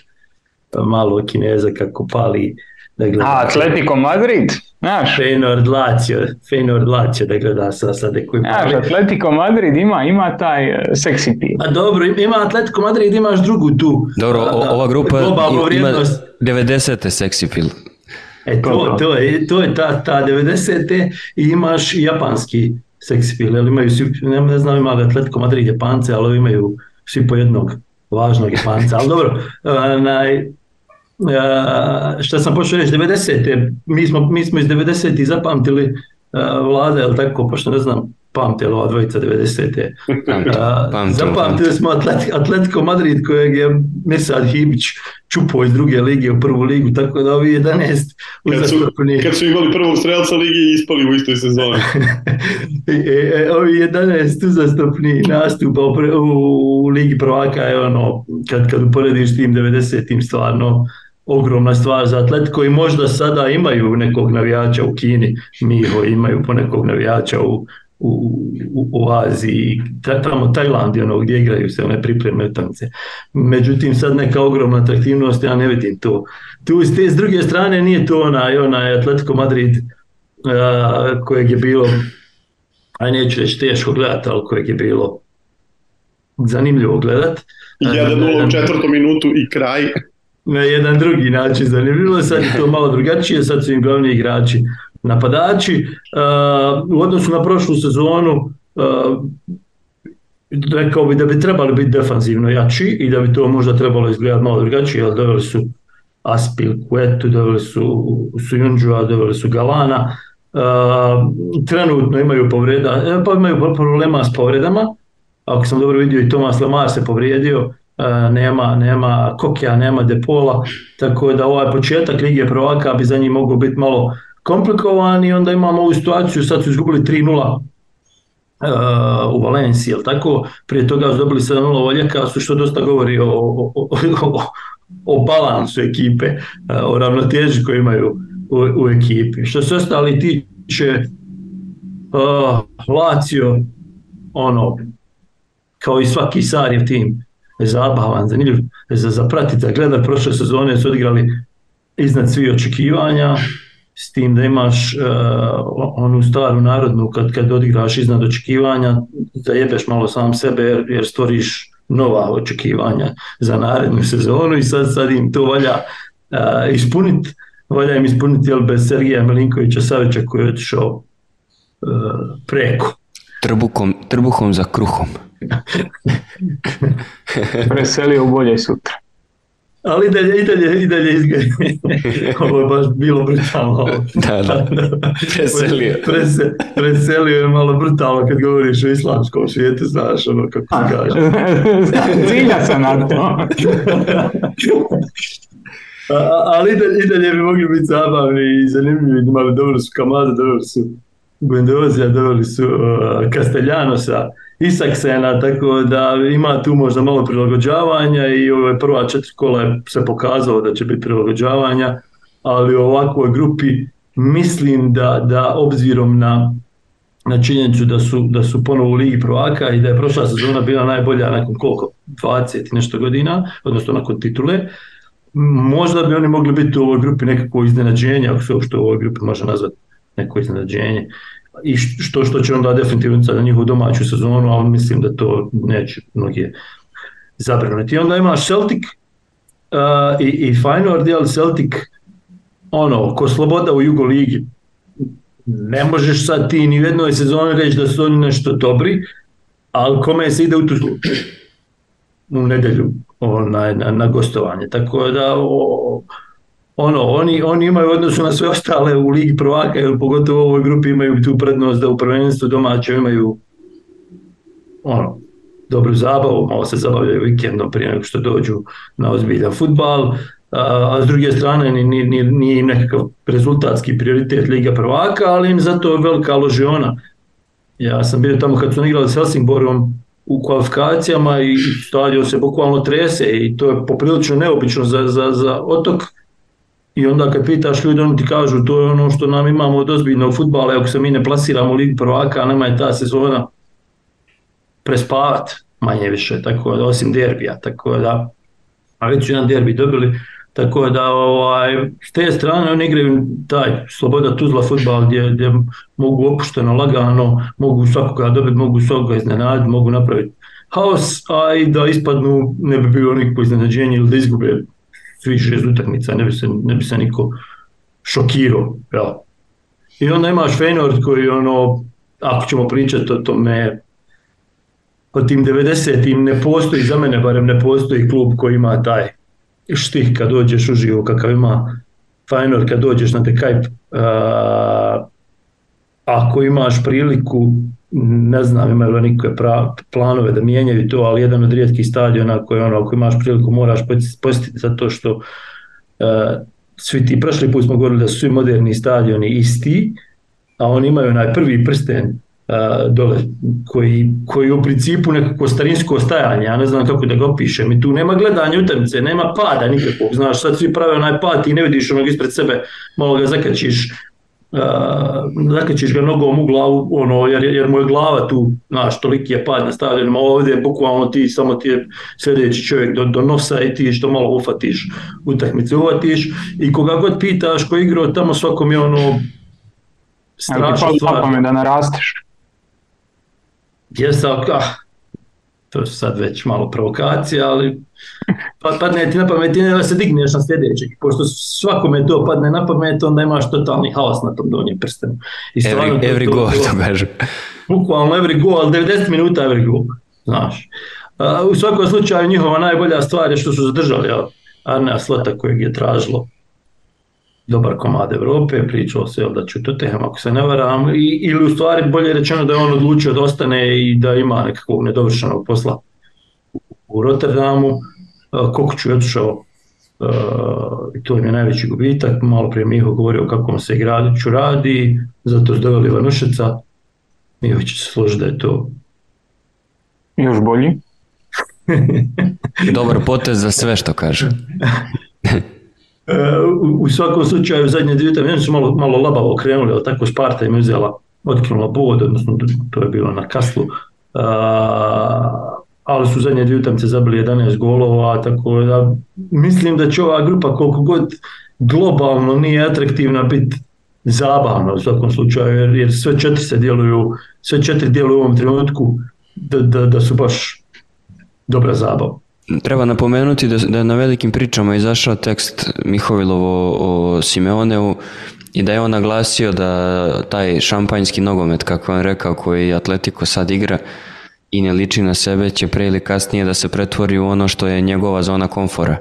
malo kineza kako pali da gleda. A, Atletico Madrid, znaš? Feyenoord Lazio, Feyenoord Lazio da gleda sa sad koji Znaš, Atletico Madrid ima, ima taj uh, seksi pil. A dobro, ima Atletico Madrid, imaš drugu tu. Dobro, o, ova grupa ima vrijednost. 90. seksi pil. E, to, to, je, to je ta, ta 90. i imaš japanski seksi pil, ali imaju svi, ne, ne znam ima li Atletico Madrid Japance, ali imaju svi po jednog važnog Japanca, ali dobro, onaj, Uh, što sam počeo reći, 90. Mi smo, mi smo iz 90. zapamtili uh, vlade, ali tako, pošto ne znam, pamtili ova dvojica 90. Pamtim, pamtim, Zapamtili smo Atleti, Atletico Madrid kojeg je Mesad Hibić čupao iz druge lige u prvu ligu, tako da ovi 11 Kad su, kad su imali prvog strelca lige i ispali u istoj sezoni. e, e, ovi 11 uzastopni nastupa u, u, u ligi prvaka je ono, kad, kad uporediš tim 90-im stvarno ogromna stvar za Atletico i možda sada imaju nekog navijača u Kini, Miho imaju po nekog navijača u, u, u, u Aziji, tamo Tajland ono gdje igraju se one pripreme utakmice. Međutim, sad neka ogromna atraktivnost, ja ne vidim to. Tu s te s druge strane nije to onaj, onaj Atletico Madrid uh, kojeg je bilo, aj neću reći teško gledati, ali kojeg je bilo zanimljivo gledat. Jedan u četvrtom minutu i kraj. Na jedan drugi način zanimljivo, sad je to malo drugačije, sad su im glavni igrači napadači. Uh, u odnosu na prošlu sezonu uh, rekao bi da bi trebali biti defanzivno jači i da bi to možda trebalo izgledati malo drugačije, ali doveli su Aspil, Kuetu, doveli su Sujunđua, doveli su Galana. Uh, trenutno imaju povreda, pa imaju problema s povredama. Ako sam dobro vidio i Tomas Lemar se povrijedio, nema, nema Kokija, nema Depola, tako da ovaj početak Lige prvaka bi za njih mogao biti malo komplikovan i onda imamo ovu situaciju, sad su izgubili 3-0 uh, u Valenciji, jel tako? Prije toga su dobili 7-0 Valjaka, su što dosta govori o, o, o, o, o balansu ekipe, uh, o ravnoteži koju imaju u, u ekipi. Što se ostali tiče uh, Lazio, ono, kao i svaki Sarjev tim, je zabavan, zanimljiv za, za pratiti, za gledat prošle sezone su odigrali iznad svih očekivanja, s tim da imaš uh, onu staru narodnu kad, kad odigraš iznad očekivanja, zajebeš malo sam sebe jer, jer stvoriš nova očekivanja za narednu sezonu i sad, sad im to valja uh, ispuniti, valja im ispuniti jel, bez Sergija Milinkovića Savića koji je otišao uh, preko. Trbukom, trbuhom za kruhom. Preselio u bolje sutra. Ali i dalje, i dalje, i dalje izgleda. Ovo je baš bilo brutalno. da, da. Preselio. Prese, preselio je malo brutalno kad govoriš o islamskom svijetu, znaš ono kako se kaže. Cilja sam na to. ali i dalje, i dalje bi mogli biti zabavni i zanimljivi, imali dobro su Kamada, dobro su Guendozija, dobili su uh, Casteljanosa, Isaksena, tako da ima tu možda malo prilagođavanja i ove prva četiri kola se pokazalo da će biti prilagođavanja, ali u ovakvoj grupi mislim da, da obzirom na na činjenicu da su, da su ponovo u Ligi prvaka i da je prošla sezona bila najbolja nakon koliko, 20 i nešto godina, odnosno nakon titule, možda bi oni mogli biti u ovoj grupi nekako iznenađenje, ako se uopšte u ovoj grupi može nazvati neko iznenađenje i što što će onda definitivno za njihovu domaću sezonu, ali mislim da to neće mnogi zabrinuti. I onda imaš Celtic uh, i, i Feyenoord, ali Celtic ono, ko sloboda u Jugo ligi. Ne možeš sad ti ni u jednoj sezoni reći da su oni nešto dobri, ali kome se ide u tu u nedelju onaj, na, na gostovanje. Tako da o, ono, oni, oni imaju odnosu na sve ostale u Ligi prvaka, jer pogotovo u ovoj grupi imaju tu prednost da u prvenstvu domaće imaju ono, dobru zabavu, malo se zabavljaju vikendom prije nego što dođu na ozbiljan futbal, a, a s druge strane nije, nije, nije im nekakav rezultatski prioritet Liga prvaka, ali im zato je velika ložiona. Ja sam bio tamo kad su igrali s Helsingborom u kvalifikacijama i stadion se bukvalno trese i to je poprilično neobično za, za, za otok, I onda kad pitaš ljudi, oni ti kažu to je ono što nam imamo od ozbiljnog futbala, ako se mi ne plasiramo u Ligi prvaka, nema je ta sezona prespavat manje više, tako da, osim derbija, tako da, a već jedan derbi dobili, tako da ovaj, s te strane oni igraju taj sloboda tuzla futbal gdje, gdje mogu opušteno, lagano, mogu svakoga dobiti, mogu svakoga iznenaditi, mogu napraviti haos, a i da ispadnu ne bi bilo nikako iznenađenje ili da izgube svih šest utakmica, ne bi se, ne bi se niko šokirao. Ja. I onda imaš Feynord koji ono, ako ćemo pričati o tome, o tim 90-im ne postoji, za mene barem ne postoji klub koji ima taj štih kad dođeš uživo kakav ima Feynord kad dođeš na te kajp, uh, ako imaš priliku ne znam imaju li nikakve planove da mijenjaju to, ali jedan od rijetkih stadiona koji ono, ako imaš priliku moraš posjetiti zato što uh, svi ti prošli put smo govorili da su svi moderni stadioni isti, a oni imaju onaj prvi prsten uh, dole koji, koji u principu nekako starinsko stajanje, ja ne znam kako da ga opišem i tu nema gledanja utakmice, nema pada nikakvog, znaš, sad svi prave onaj pad i ne vidiš onog ispred sebe, malo ga zakačiš zakačiš ga nogom u glavu, ono, jer, jer mu je glava tu, znaš, toliki je pad na stadionu, ovdje bukvalno ti samo ti je sljedeći čovjek do, do nosa i ti što malo ufatiš, utakmice ufatiš i koga god pitaš ko igrao tamo svakom je ono strašno stvar. da narasteš. Jeste, ah, to su sad već malo provokacija, ali pa, padne ti na pamet i da se digneš na sljedećeg. Pošto svakome to padne na pamet, onda imaš totalni haos na tom donjem prstenu. I every, to, every to, goal, to, kažem. Bukvalno every goal, ali 90 minuta every goal. Znaš. u svakom slučaju njihova najbolja stvar je što su zadržali Arnea Slota kojeg je tražilo dobar komad Evrope, pričao se da će Tottenham ako se ne varam, i, ili u stvari bolje rečeno da je on odlučio da ostane i da ima nekakvog nedovršenog posla u Rotterdamu. Kokuć je otišao i to je najveći gubitak. Malo prije Miho govorio kako se igradiću radi, zato su doveli Vanušeca. Miho će se složiti da je to još bolji. Dobar potez za sve što kaže. u, svakom slučaju zadnje dvije utakmice su malo, malo labavo krenuli, ali tako Sparta im uzela, otkinula bod, odnosno to je bilo na kaslu. ali su zadnje dvije utakmice zabili 11 golova, tako da mislim da će ova grupa koliko god globalno nije atraktivna biti zabavna u svakom slučaju, jer, jer sve četiri se djeluju, sve četiri djeluju u ovom trenutku da, da, da su baš dobra zabava. Treba napomenuti da, da je na velikim pričama izašao tekst Mihovilovo o Simeoneu i da je on naglasio da taj šampanjski nogomet, kako on rekao, koji Atletico sad igra i ne liči na sebe, će pre ili kasnije da se pretvori u ono što je njegova zona komfora.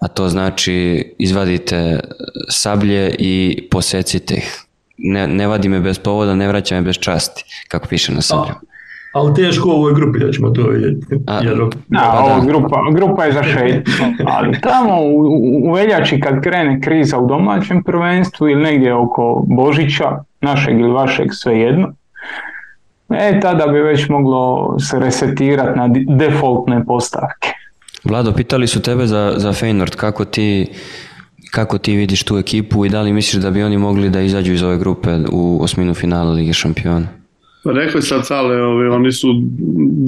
A to znači izvadite sablje i posecite ih. Ne, ne vadi me bez povoda, ne vraća me bez časti, kako piše na sabljama ali teško u ovoj grupi da ćemo to vidjeti. Jer... Da, grupa, grupa je za šest. Ali tamo u, u, veljači kad krene kriza u domaćem prvenstvu ili negdje oko Božića, našeg ili vašeg svejedno, e tada bi već moglo se resetirati na defaultne postavke. Vlado, pitali su tebe za, za Feynord, kako ti, kako ti vidiš tu ekipu i da li misliš da bi oni mogli da izađu iz ove grupe u osminu finala Lige šampiona? Rekli sad Sale, ove, oni su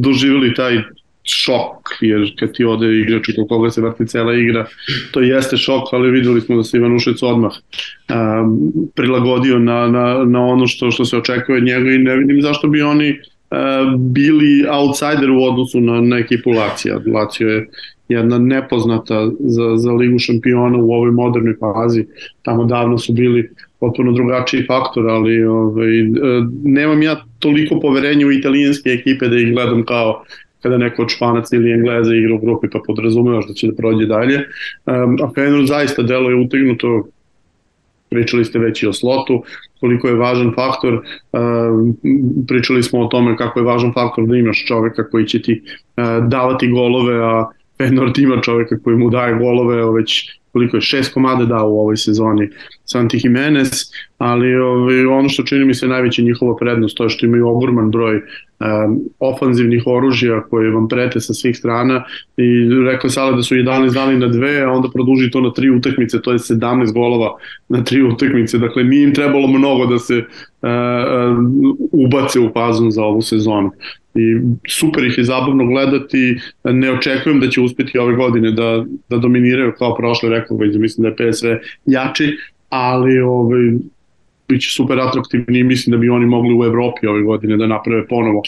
doživjeli taj šok, jer kad ti ode igrač u koga se vrti cela igra, to jeste šok, ali videli smo da se Ivan Ušec odmah um, prilagodio na, na, na ono što, što se očekuje od njega i ne vidim zašto bi oni uh, bili outsider u odnosu na, na ekipu Lacija. Lacio je jedna nepoznata za, za ligu šampiona u ovoj modernoj fazi. Tamo davno su bili potpuno drugačiji faktor, ali ovaj, e, nemam ja toliko poverenja u italijanske ekipe da ih gledam kao kada neko od Španaca ili Engleza igra u grupi pa podrazumevaš da će da prođe dalje. Um, a Feyenoord zaista deluje utegnuto, pričali ste već i o slotu, koliko je važan faktor, um, pričali smo o tome kako je važan faktor da imaš čoveka koji će ti uh, davati golove, a Feyenoord ima čoveka koji mu daje golove već koliko je šest komada dao u ovoj sezoni Santi Jimenez, ali ovaj, ono što čini mi se najveća njihova prednost, to je što imaju ogroman broj um, ofanzivnih oružja koje vam prete sa svih strana i rekao Sala da su 11 dali na dve, a onda produži to na tri utakmice, to je 17 golova na tri utakmice, dakle nije im trebalo mnogo da se uh, uh, ubace u fazon za ovu sezonu. I super ih je zabavno gledati, ne očekujem da će uspeti ove godine da, da dominiraju kao prošle, rekao već mislim da je PSV jači, ali ovaj, bit će super atraktivni i mislim da bi oni mogli u Evropi ove godine da naprave ponovo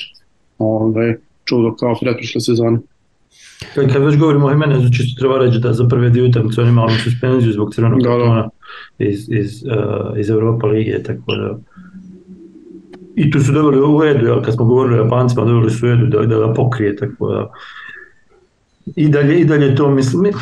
ovaj, čudo kao pretprošle sezone. Kad, kad već govorimo o Jimenezu, čisto treba reći da za prve dvije utakmice on ima suspenziju zbog crvenog da, kartona iz, iz, uh, iz Europa lige, tako da i tu su doveli u redu, jel, kad smo govorili o Japancima, doveli su u redu da, da ga pokrije, tako da i dalje, i dalje to mislim,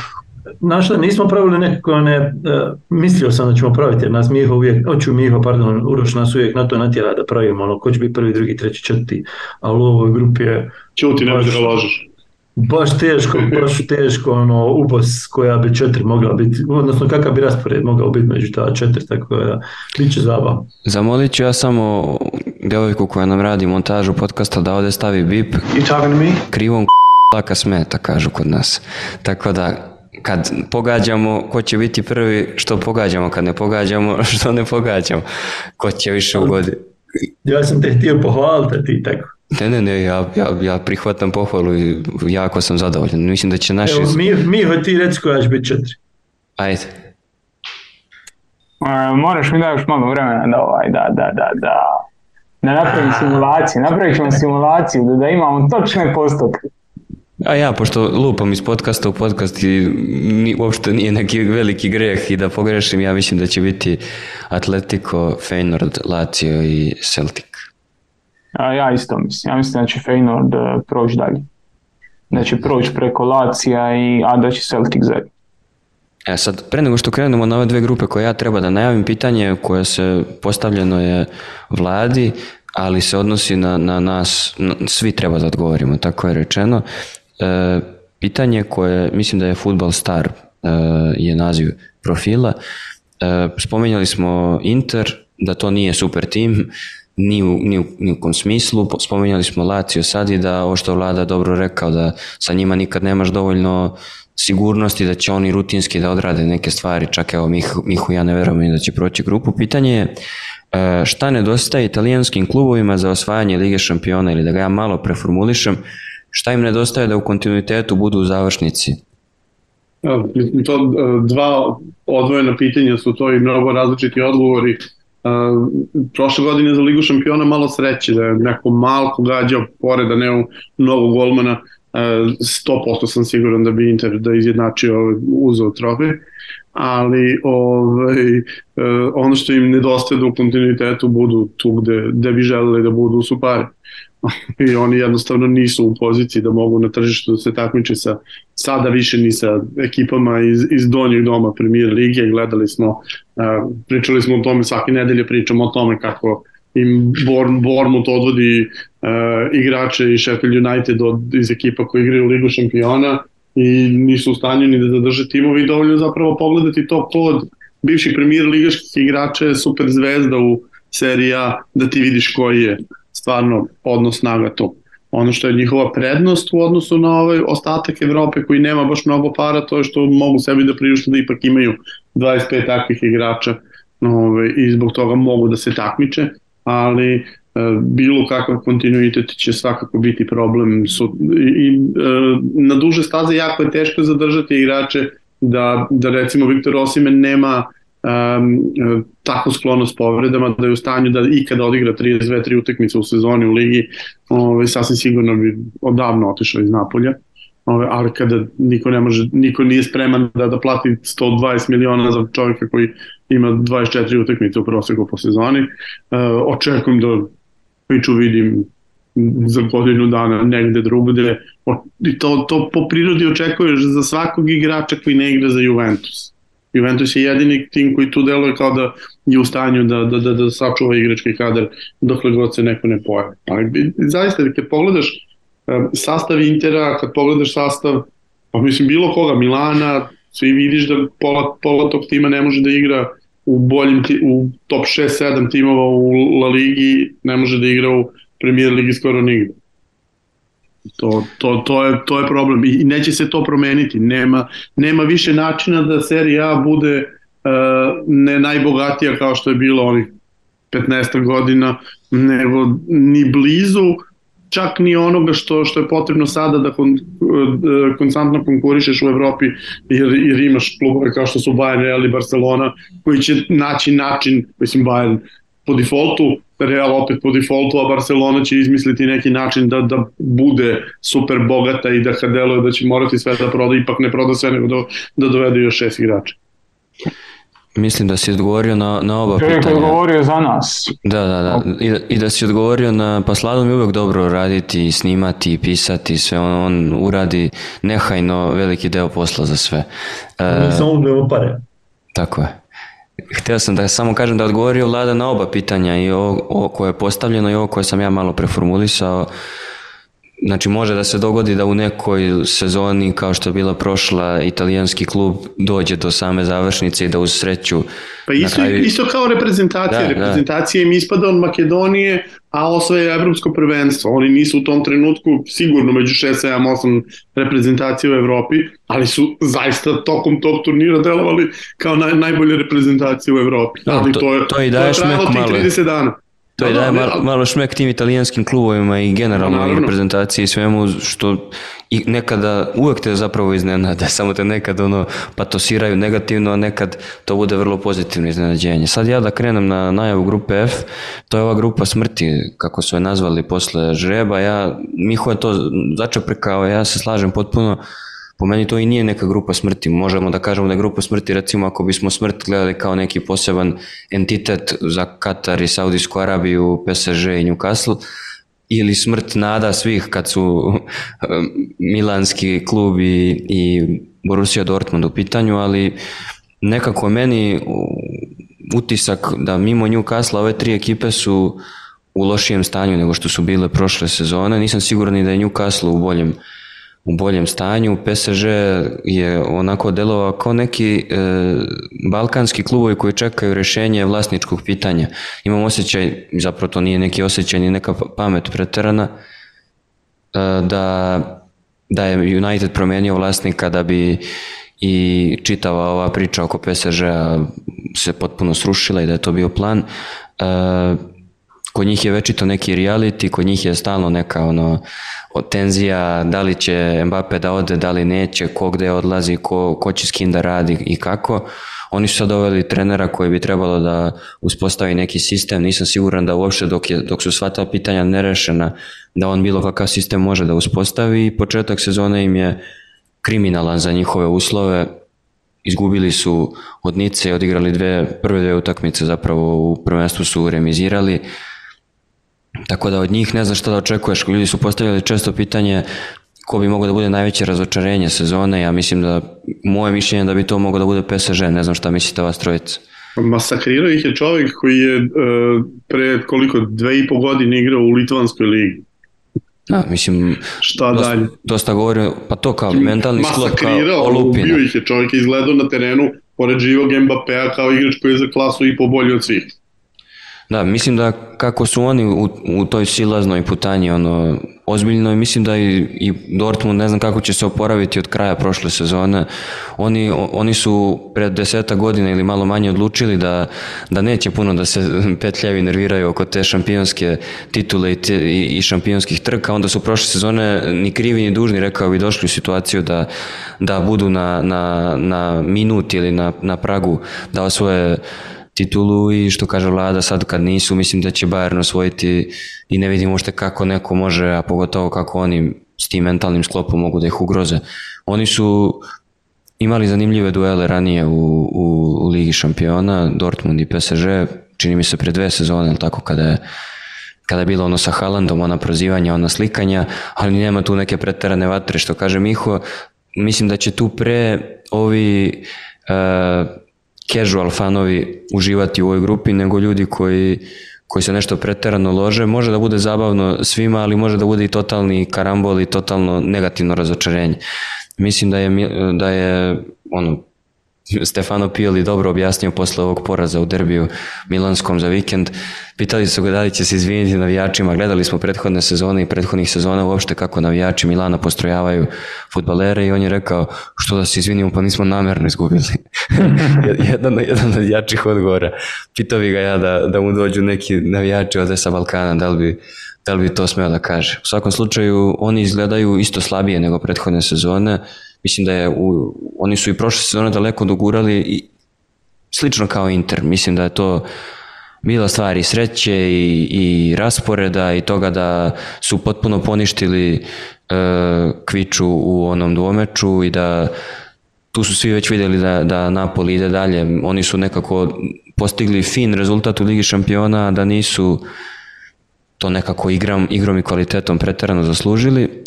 našli, nismo pravili nekako ne, uh, mislio sam da ćemo praviti, jer nas Miho uvijek, oću Miho, pardon, Uroš nas uvijek na to natjera da pravimo, ono, ko će biti prvi, drugi, treći, četvrti, ali u ovoj grupi je... Čuti, ne da ložiš. Baš teško, baš teško, ono, ubos koja bi četiri mogla biti, odnosno kakav bi raspored mogao biti među ta četiri, tako da bit će zabav. Zamolit ću ja samo djevojku koja nam radi montažu podcasta da ovdje stavi bip. You talking to me? Krivom k***laka smeta, kažu kod nas. Tako da, kad pogađamo, ko će biti prvi, što pogađamo, kad ne pogađamo, što ne pogađamo, ko će više ugoditi. Ja sam te htio pohvaliti, ti tako. Ne, ne, ne, ja, ja, ja prihvatam pohvalu i jako sam zadovoljan. Mislim da će naši... Evo, mi, mi ti reci koja će biti četiri. Ajde. E, moraš mi da još malo vremena da ovaj, da, da, da, da, da napravim simulaciju, napravit ćemo simulaciju, da, da imamo točne postotke. A ja, pošto lupam iz podcasta u podcast i ni, uopšte nije neki veliki greh i da pogrešim, ja mislim da će biti Atletico, Feyenoord, Lazio i Celtic. A ja isto mislim. Ja mislim da će Feyenoord e, proći dalje. Da će proći preko Lacija, i, a da će Celtic zadnji. E sad, pre nego što krenemo na ove dve grupe koje ja treba da najavim, pitanje koje se postavljeno je vladi, ali se odnosi na, na nas, svi treba da odgovorimo, tako je rečeno. E, pitanje koje, mislim da je Football Star, e, je naziv profila. E, spomenjali smo Inter, da to nije super tim, ni u, ni, u, ni u kom smislu. Spominjali smo Lazio sad i da ovo što vlada dobro rekao da sa njima nikad nemaš dovoljno sigurnosti da će oni rutinski da odrade neke stvari, čak evo Mihu, Mihu ja ne verujem da će proći grupu. Pitanje je e, šta nedostaje italijanskim klubovima za osvajanje Lige šampiona ili da ga ja malo preformulišem, šta im nedostaje da u kontinuitetu budu u završnici? To e, dva odvojena pitanja su to i mnogo različiti odgovori Uh, prošle godine za Ligu šampiona malo sreće da je neko malo gađao pored, da ne mnogo golmana, uh, 100% sam siguran da bi Inter da izjednačio uzeo trofej, ali ovaj, ono što im nedostaje da u kontinuitetu budu tu gde, gde bi želeli da budu su pare. I oni jednostavno nisu u poziciji da mogu na tržištu da se takmiče sa sada više ni sa ekipama iz, iz donjeg doma premier lige. Gledali smo pričali smo o tome svake nedelje pričamo o tome kako im Born, Bournemouth odvodi igrače i Sheffield United od, iz ekipa koji igraju u Ligu šampiona i nisu u stanju ni da zadrže timovi dovoljno zapravo pogledati to kod bivših premier ligaških igrača super zvezda u serija da ti vidiš koji je stvarno odnos snaga tu. Ono što je njihova prednost u odnosu na ovaj ostatak Evrope koji nema baš mnogo para, to je što mogu sebi da priušte da ipak imaju 25 takvih igrača ovaj, i zbog toga mogu da se takmiče, ali e, bilo kakav kontinuitet će svakako biti problem su, i, i e, na duže staze jako je teško zadržati igrače da, da recimo Viktor Osimen nema um, tako sklonost povredama da je u stanju da ikada odigra 32-3 utakmice u sezoni u ligi, ovaj, sasvim sigurno bi odavno otišao iz Napolja. Ove, ali kada niko ne može, niko nije spreman da, da plati 120 miliona za čovjeka koji ima 24 utakmice u proseku po sezoni, uh, očekujem da priču vidim za godinu dana negde drugde i to, to po prirodi očekuješ za svakog igrača koji ne igra za Juventus Juventus je jedini tim koji tu deluje kao da je u stanju da, da, da, da sačuva igrački kadar dokle god se neko ne pojavi. Ali zaista, kad pogledaš sastav Intera, kad pogledaš sastav, pa mislim bilo koga, Milana, svi vidiš da pola, pola tog tima ne može da igra u boljim, u top 6-7 timova u La Ligi, ne može da igra u Premier Ligi skoro nigde. To, to, to, je, to je problem i neće se to promeniti. Nema, nema više načina da serija A bude uh, ne najbogatija kao što je bilo onih 15 godina, nego ni blizu čak ni onoga što što je potrebno sada da kon, uh, konstantno konkurišeš u Evropi jer, jer imaš klubove kao što su Bayern, Real i Barcelona koji će naći način, mislim Bayern po defaultu Real opet po defaultu, a Barcelona će izmisliti neki način da, da bude super bogata i da kad deluje da će morati sve da proda, ipak ne proda sve, nego da, da dovede još šest igrača. Mislim da si odgovorio na, na oba Čovjek pitanja. Čovjek je odgovorio za nas. Da, da, da. I, da, I da si odgovorio na, pa Sladom je uvek dobro raditi, snimati, pisati, sve on, on uradi nehajno veliki deo posla za sve. E, Nisam uzmemo pare. Tako je. Htio sam da samo kažem da odgovorio vlada na oba pitanja i ovo, ovo koje je postavljeno i ovo koje sam ja malo preformulisao. Znači može da se dogodi da u nekoj sezoni kao što je bila prošla italijanski klub dođe do same završnice i da uz sreću Pa isto, kraju... isto kao reprezentacija. Da, da. reprezentacija im ispada od Makedonije, a osvaja evropsko prvenstvo. Oni nisu u tom trenutku sigurno među 6, 7, 8 reprezentacija u Evropi, ali su zaista tokom tog turnira delovali kao naj, najbolje reprezentacije u Evropi. Da, ali to- to, je, to i to daje je trajalo tih malo. 30 dana. To je Da, daje da, malo, malo šmek tim italijanskim klubovima i generalno i Naravno. reprezentaciji i svemu što i nekada uvek te zapravo iznenada, samo te nekad ono patosiraju negativno, a nekad to bude vrlo pozitivno iznenađenje. Sad ja da krenem na najavu grupe F, to je ova grupa smrti, kako su je nazvali posle žreba, ja, Miho je to začeprekao, ja se slažem potpuno, po meni to i nije neka grupa smrti. Možemo da kažemo da je grupa smrti, recimo ako bismo smrt gledali kao neki poseban entitet za Katar i Saudijsku Arabiju, PSG i Newcastle, ili smrt nada svih kad su Milanski klub i, i Borussia Dortmund u pitanju, ali nekako meni utisak da mimo Newcastle ove tri ekipe su u lošijem stanju nego što su bile prošle sezone. Nisam siguran ni da je Newcastle u boljem u boljem stanju. PSG je onako delovao kao neki e, balkanski klubovi koji čekaju rešenje vlasničkog pitanja. Imam osjećaj, zapravo to nije neki osjećaj ni neka pamet preterana, e, da, da je United promenio vlasnika da bi i čitava ova priča oko PSG-a se potpuno srušila i da je to bio plan. E, kod njih je večito neki reality, kod njih je stalno neka ono tenzija, da li će Mbappe da ode, da li neće, ko gde odlazi, ko, ko će s kim da radi i kako. Oni su sad doveli trenera koji bi trebalo da uspostavi neki sistem, nisam siguran da uopšte dok, je, dok su sva ta pitanja nerešena, da on bilo kakav sistem može da uspostavi. I početak sezone im je kriminalan za njihove uslove, izgubili su od Nice odigrali dve, prve dve utakmice zapravo u prvenstvu su remizirali, Tako da od njih ne znam šta da očekuješ. Ljudi su postavljali često pitanje ko bi mogao da bude najveće razočarenje sezone. Ja mislim da, moje mišljenje je da bi to mogao da bude PSG. Ne znam šta mislite vas trojica. Masakrirao ih je čovjek koji je e, pre koliko, dve i po godine igrao u Litvanskoj ligi. Da, mislim, Šta dosta, dalje? dosta govori, pa to kao mentalni sklop, kao Masakrirao, olupina. ubio ih je čovjek je izgledao na terenu pored živog Mbappea kao igrač koji je za klasu i po bolji od svih. Da, mislim da kako su oni u, u toj silaznoj putanji, ono, ozbiljno i mislim da i, i Dortmund ne znam kako će se oporaviti od kraja prošle sezone. Oni, oni su pred deseta godina ili malo manje odlučili da, da neće puno da se petljavi nerviraju oko te šampionske titule i, te, i, i šampionskih trka, onda su prošle sezone ni krivi ni dužni, rekao bi, došli u situaciju da, da budu na, na, na minut ili na, na pragu da osvoje titulu i što kaže vlada sad kad nisu, mislim da će Bayern osvojiti i ne vidim uopšte kako neko može, a pogotovo kako oni s tim mentalnim sklopom mogu da ih ugroze. Oni su imali zanimljive duele ranije u, u, u Ligi šampiona, Dortmund i PSG, čini mi se pre dve sezone, tako, kada je kada je bilo ono sa Haalandom, ona prozivanja, ona slikanja, ali nema tu neke preterane vatre, što kaže Miho, mislim da će tu pre ovi uh, casual fanovi uživati u ovoj grupi nego ljudi koji koji se nešto preterano lože, može da bude zabavno svima, ali može da bude i totalni karambol i totalno negativno razočarenje. Mislim da je, da je ono, Stefano Pioli dobro objasnio posle ovog poraza u derbiju Milanskom za vikend. Pitali su ga da li će se izviniti navijačima. Gledali smo prethodne sezone i prethodnih sezona uopšte kako navijači Milana postrojavaju futbalere i on je rekao što da se izvinimo pa nismo namerno izgubili. jedan, jedan od jačih odgovora. Pitao bi ga ja da, da mu dođu neki navijači od sa Balkana, da li bi da li bi to smeo da kaže. U svakom slučaju, oni izgledaju isto slabije nego prethodne sezone. Mislim da je, u, oni su i prošle sezone daleko dogurali i slično kao Inter. Mislim da je to bila stvar i sreće i, i rasporeda i toga da su potpuno poništili e, Kviču u onom dvomeču i da tu su svi već vidjeli da, da Napoli ide dalje. Oni su nekako postigli fin rezultat u Ligi šampiona, da nisu to nekako igram, igrom i kvalitetom preterano zaslužili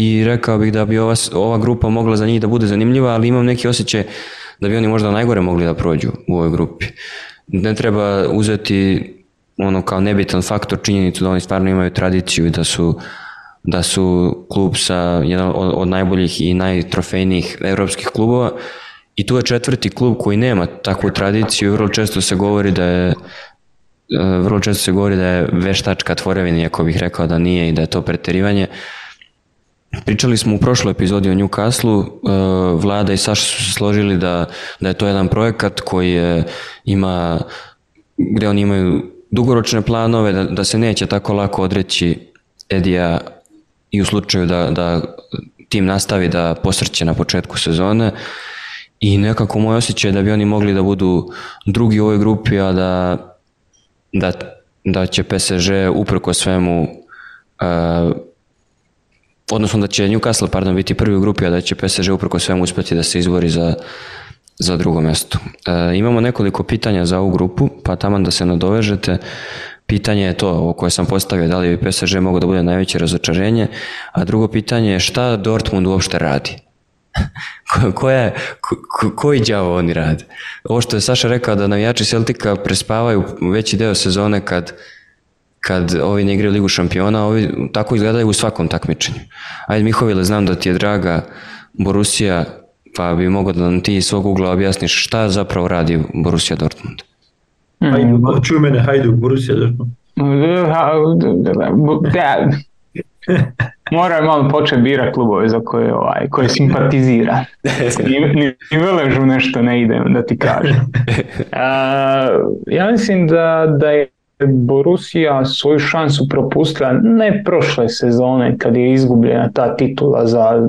i rekao bih da bi ova, ova grupa mogla za njih da bude zanimljiva, ali imam neki osjećaj da bi oni možda najgore mogli da prođu u ovoj grupi. Ne treba uzeti ono kao nebitan faktor činjenicu da oni stvarno imaju tradiciju i da su da su klub sa jedan od, najboljih i najtrofejnijih europskih klubova i tu je četvrti klub koji nema takvu tradiciju, vrlo često se govori da je e, vrlo često se govori da je veštačka tvorevina, iako bih rekao da nije i da je to preterivanje. Pričali smo u prošloj epizodi o Newcastle, e, Vlada i Saša su se složili da, da je to jedan projekat koji je, ima, gde oni imaju dugoročne planove, da, da se neće tako lako odreći Edija i u slučaju da, da tim nastavi da posrće na početku sezone. I nekako moj osjećaj je da bi oni mogli da budu drugi u ovoj grupi, a da, da, da će PSG uprko svemu uh, odnosno da će Newcastle pardon, biti prvi u grupi, a da će PSG uprko svemu uspeti da se izbori za, za drugo mesto. E, imamo nekoliko pitanja za ovu grupu, pa taman da se nadovežete. Pitanje je to o koje sam postavio, da li bi PSG mogao da bude najveće razočarenje, a drugo pitanje je šta Dortmund uopšte radi? Koja je, ko, koji đavo oni rade? Ovo što je Saša rekao da navijači Celtika prespavaju veći deo sezone kad, kad ovi ne igraju Ligu šampiona, ovi tako izgledaju u svakom takmičenju. Ajde Mihovile, znam da ti je draga Borussia, pa bi mogao da nam ti iz svog ugla objasniš šta zapravo radi Borussia Dortmund. Hajdu, čuj mene, hajdu, Borussia Dortmund. Da, mora malo početi bira klubove za koje, ovaj, koje simpatizira. Ni, ni, ni veležu nešto ne ide, da ti kažem. Uh, ja mislim da, da je Borussia svoju šansu propustila ne prošle sezone kad je izgubljena ta titula za,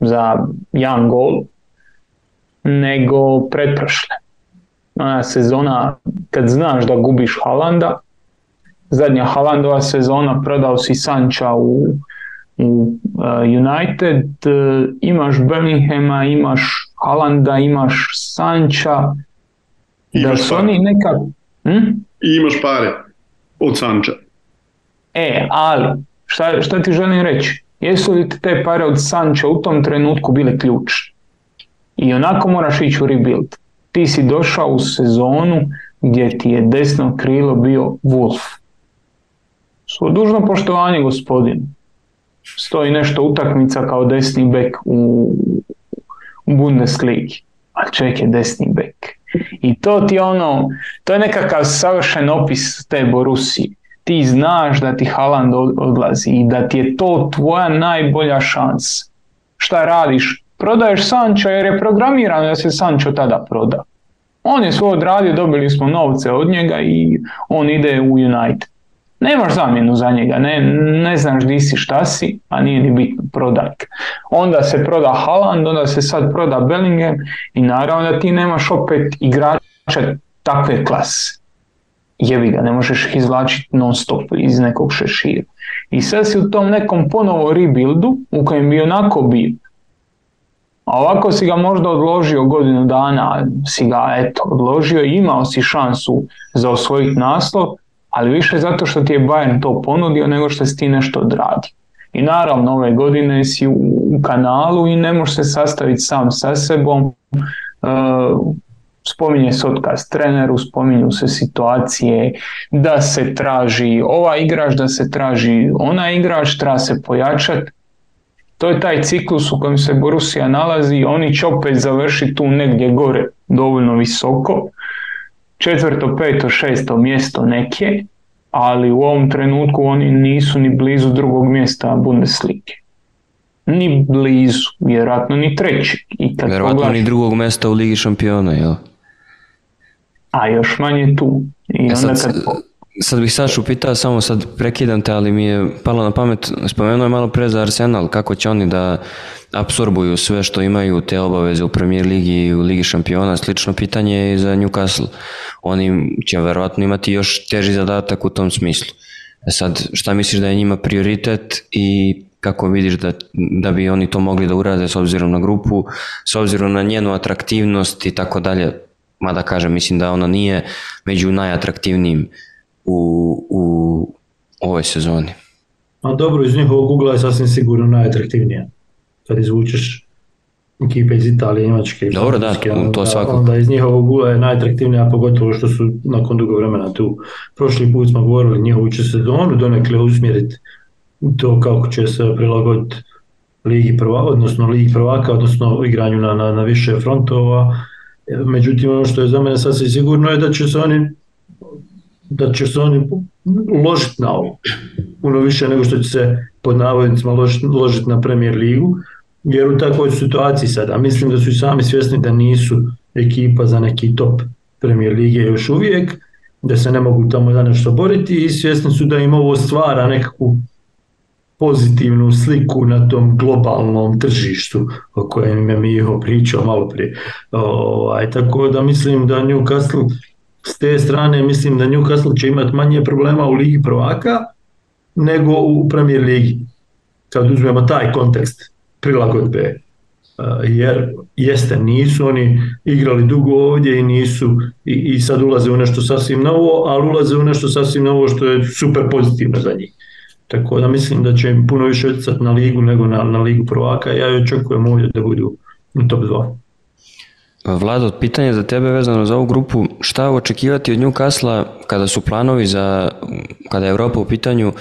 za jedan gol, nego pretprošle. Ona sezona kad znaš da gubiš Halanda, zadnja Halandova sezona prodao si Sanča u, u uh, United, uh, imaš Bellinghama, imaš Halanda, imaš Sanča, da su oni nekak... Hm? I imaš pare od Sanča. E, ali, šta, šta ti želim reći? Jesu li te pare od Sanča u tom trenutku bile ključne? I onako moraš ići u rebuild. Ti si došao u sezonu gdje ti je desno krilo bio Wolf. Svo dužno poštovanje gospodin. Stoji nešto utakmica kao desni bek u, u Bundesligi. A čovjek je desni bek. I to ti ono, to je nekakav savršen opis te Borusije. Ti znaš da ti Haaland odlazi i da ti je to tvoja najbolja šansa. Šta radiš? Prodaješ Sanča jer je programirano da se Sančo tada proda. On je svoj odradio, dobili smo novce od njega i on ide u United. Nemaš zamjenu za njega, ne, ne znaš di si šta si, a nije ni bitno, prodaj. Onda se proda Haaland, onda se sad proda Bellingham i naravno da ti nemaš opet igrača takve klase. Jebi ga, ne možeš ih izvlačiti non stop iz nekog šešira. I sad si u tom nekom ponovo rebuildu u kojem bi onako bio. A ovako si ga možda odložio godinu dana, si ga eto odložio i imao si šansu za osvojiti naslov, ali više zato što ti je Bayern to ponudio nego što si ti nešto odradio. I naravno ove godine si u, u kanalu i ne možeš se sastaviti sam sa sebom. Uh, spominje se otkaz treneru, spominju se situacije da se traži ova igrač, da se traži ona igrač, treba se pojačati. To je taj ciklus u kojem se Borussia nalazi oni će opet završiti tu negdje gore dovoljno visoko četvrto, peto, šesto mjesto neke, ali u ovom trenutku oni nisu ni blizu drugog mjesta Bundeslige. Ni blizu, vjerojatno ni treći. I kad vjerojatno poglaš... ni drugog mjesta u Ligi šampiona, jel? A još manje tu. I e sad, kad... sad bih Sašu pitao, samo sad prekidam te, ali mi je palo na pamet, spomenuo je malo pre za Arsenal, kako će oni da apsorbuju sve što imaju te obaveze u Premier Ligi i u Ligi šampiona. Slično pitanje je i za Newcastle. Oni će verovatno imati još teži zadatak u tom smislu. E sad, šta misliš da je njima prioritet i kako vidiš da, da bi oni to mogli da urade s obzirom na grupu, s obzirom na njenu atraktivnost i tako dalje, mada kažem, mislim da ona nije među najatraktivnijim u, u ovoj sezoni. A dobro, iz njihovog ugla je sasvim sigurno najatraktivnija kad izvučeš ekipe iz Italije, Njemačke Dobro, da, onda, to svakako. Onda iz njihovog ula je najatraktivnija, pogotovo što su nakon dugo vremena tu. Prošli put smo govorili njihovu će sezonu donekle usmjeriti to kako će se prilagoditi ligi prva, odnosno ligi prvaka, odnosno igranju na, na, na više frontova. Međutim, ono što je za mene sasvim sigurno je da će se oni da će se oni uložiti na ovo. Puno više nego što će se pod navodnicima uložiti na Premier ligu, jer u takvoj situaciji sada, mislim da su i sami svjesni da nisu ekipa za neki top Premier lige još uvijek, da se ne mogu tamo da nešto boriti i svjesni su da im ovo stvara nekakvu pozitivnu sliku na tom globalnom tržištu o kojem je Miho pričao malo prije. Ovaj, tako da mislim da Newcastle s te strane mislim da Newcastle će imati manje problema u ligi prvaka nego u Premier ligi. Kad uzmemo taj kontekst prilagodbe jer jeste, nisu oni igrali dugo ovdje i nisu i, i sad ulaze u nešto sasvim novo, ali ulaze u nešto sasvim novo što je super pozitivno za njih. Tako da mislim da će im puno više utjecati na ligu nego na, na ligu prvaka. Ja očekujem ovdje da budu u top 2. Vlado, pitanje za tebe vezano za ovu grupu, šta očekivati od Newcastle kada su planovi za, kada je Europa u pitanju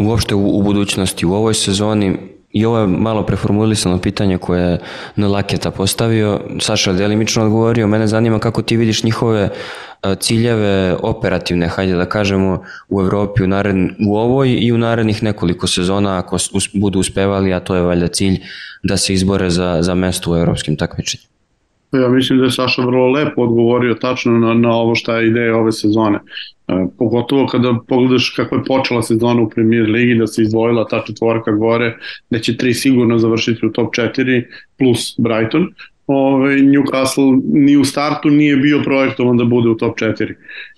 uopšte u, u budućnosti, u ovoj sezoni, i ovo je malo preformulisano pitanje koje je Nolaketa postavio, Saša je delimično odgovorio, mene zanima kako ti vidiš njihove ciljeve operativne, hajde da kažemo, u Evropi u, nared, u ovoj i u narednih nekoliko sezona ako us, budu uspevali, a to je valjda cilj da se izbore za, za mesto u evropskim takmičenjima. Ja mislim da je Saša vrlo lepo odgovorio tačno na, na ovo šta je ideja ove sezone. E, pogotovo kada pogledaš kako je počela sezona u premier ligi, da se izdvojila ta četvorka gore, da će tri sigurno završiti u top 4 plus Brighton, ovaj, Newcastle ni u startu nije bio projektovan da bude u top 4.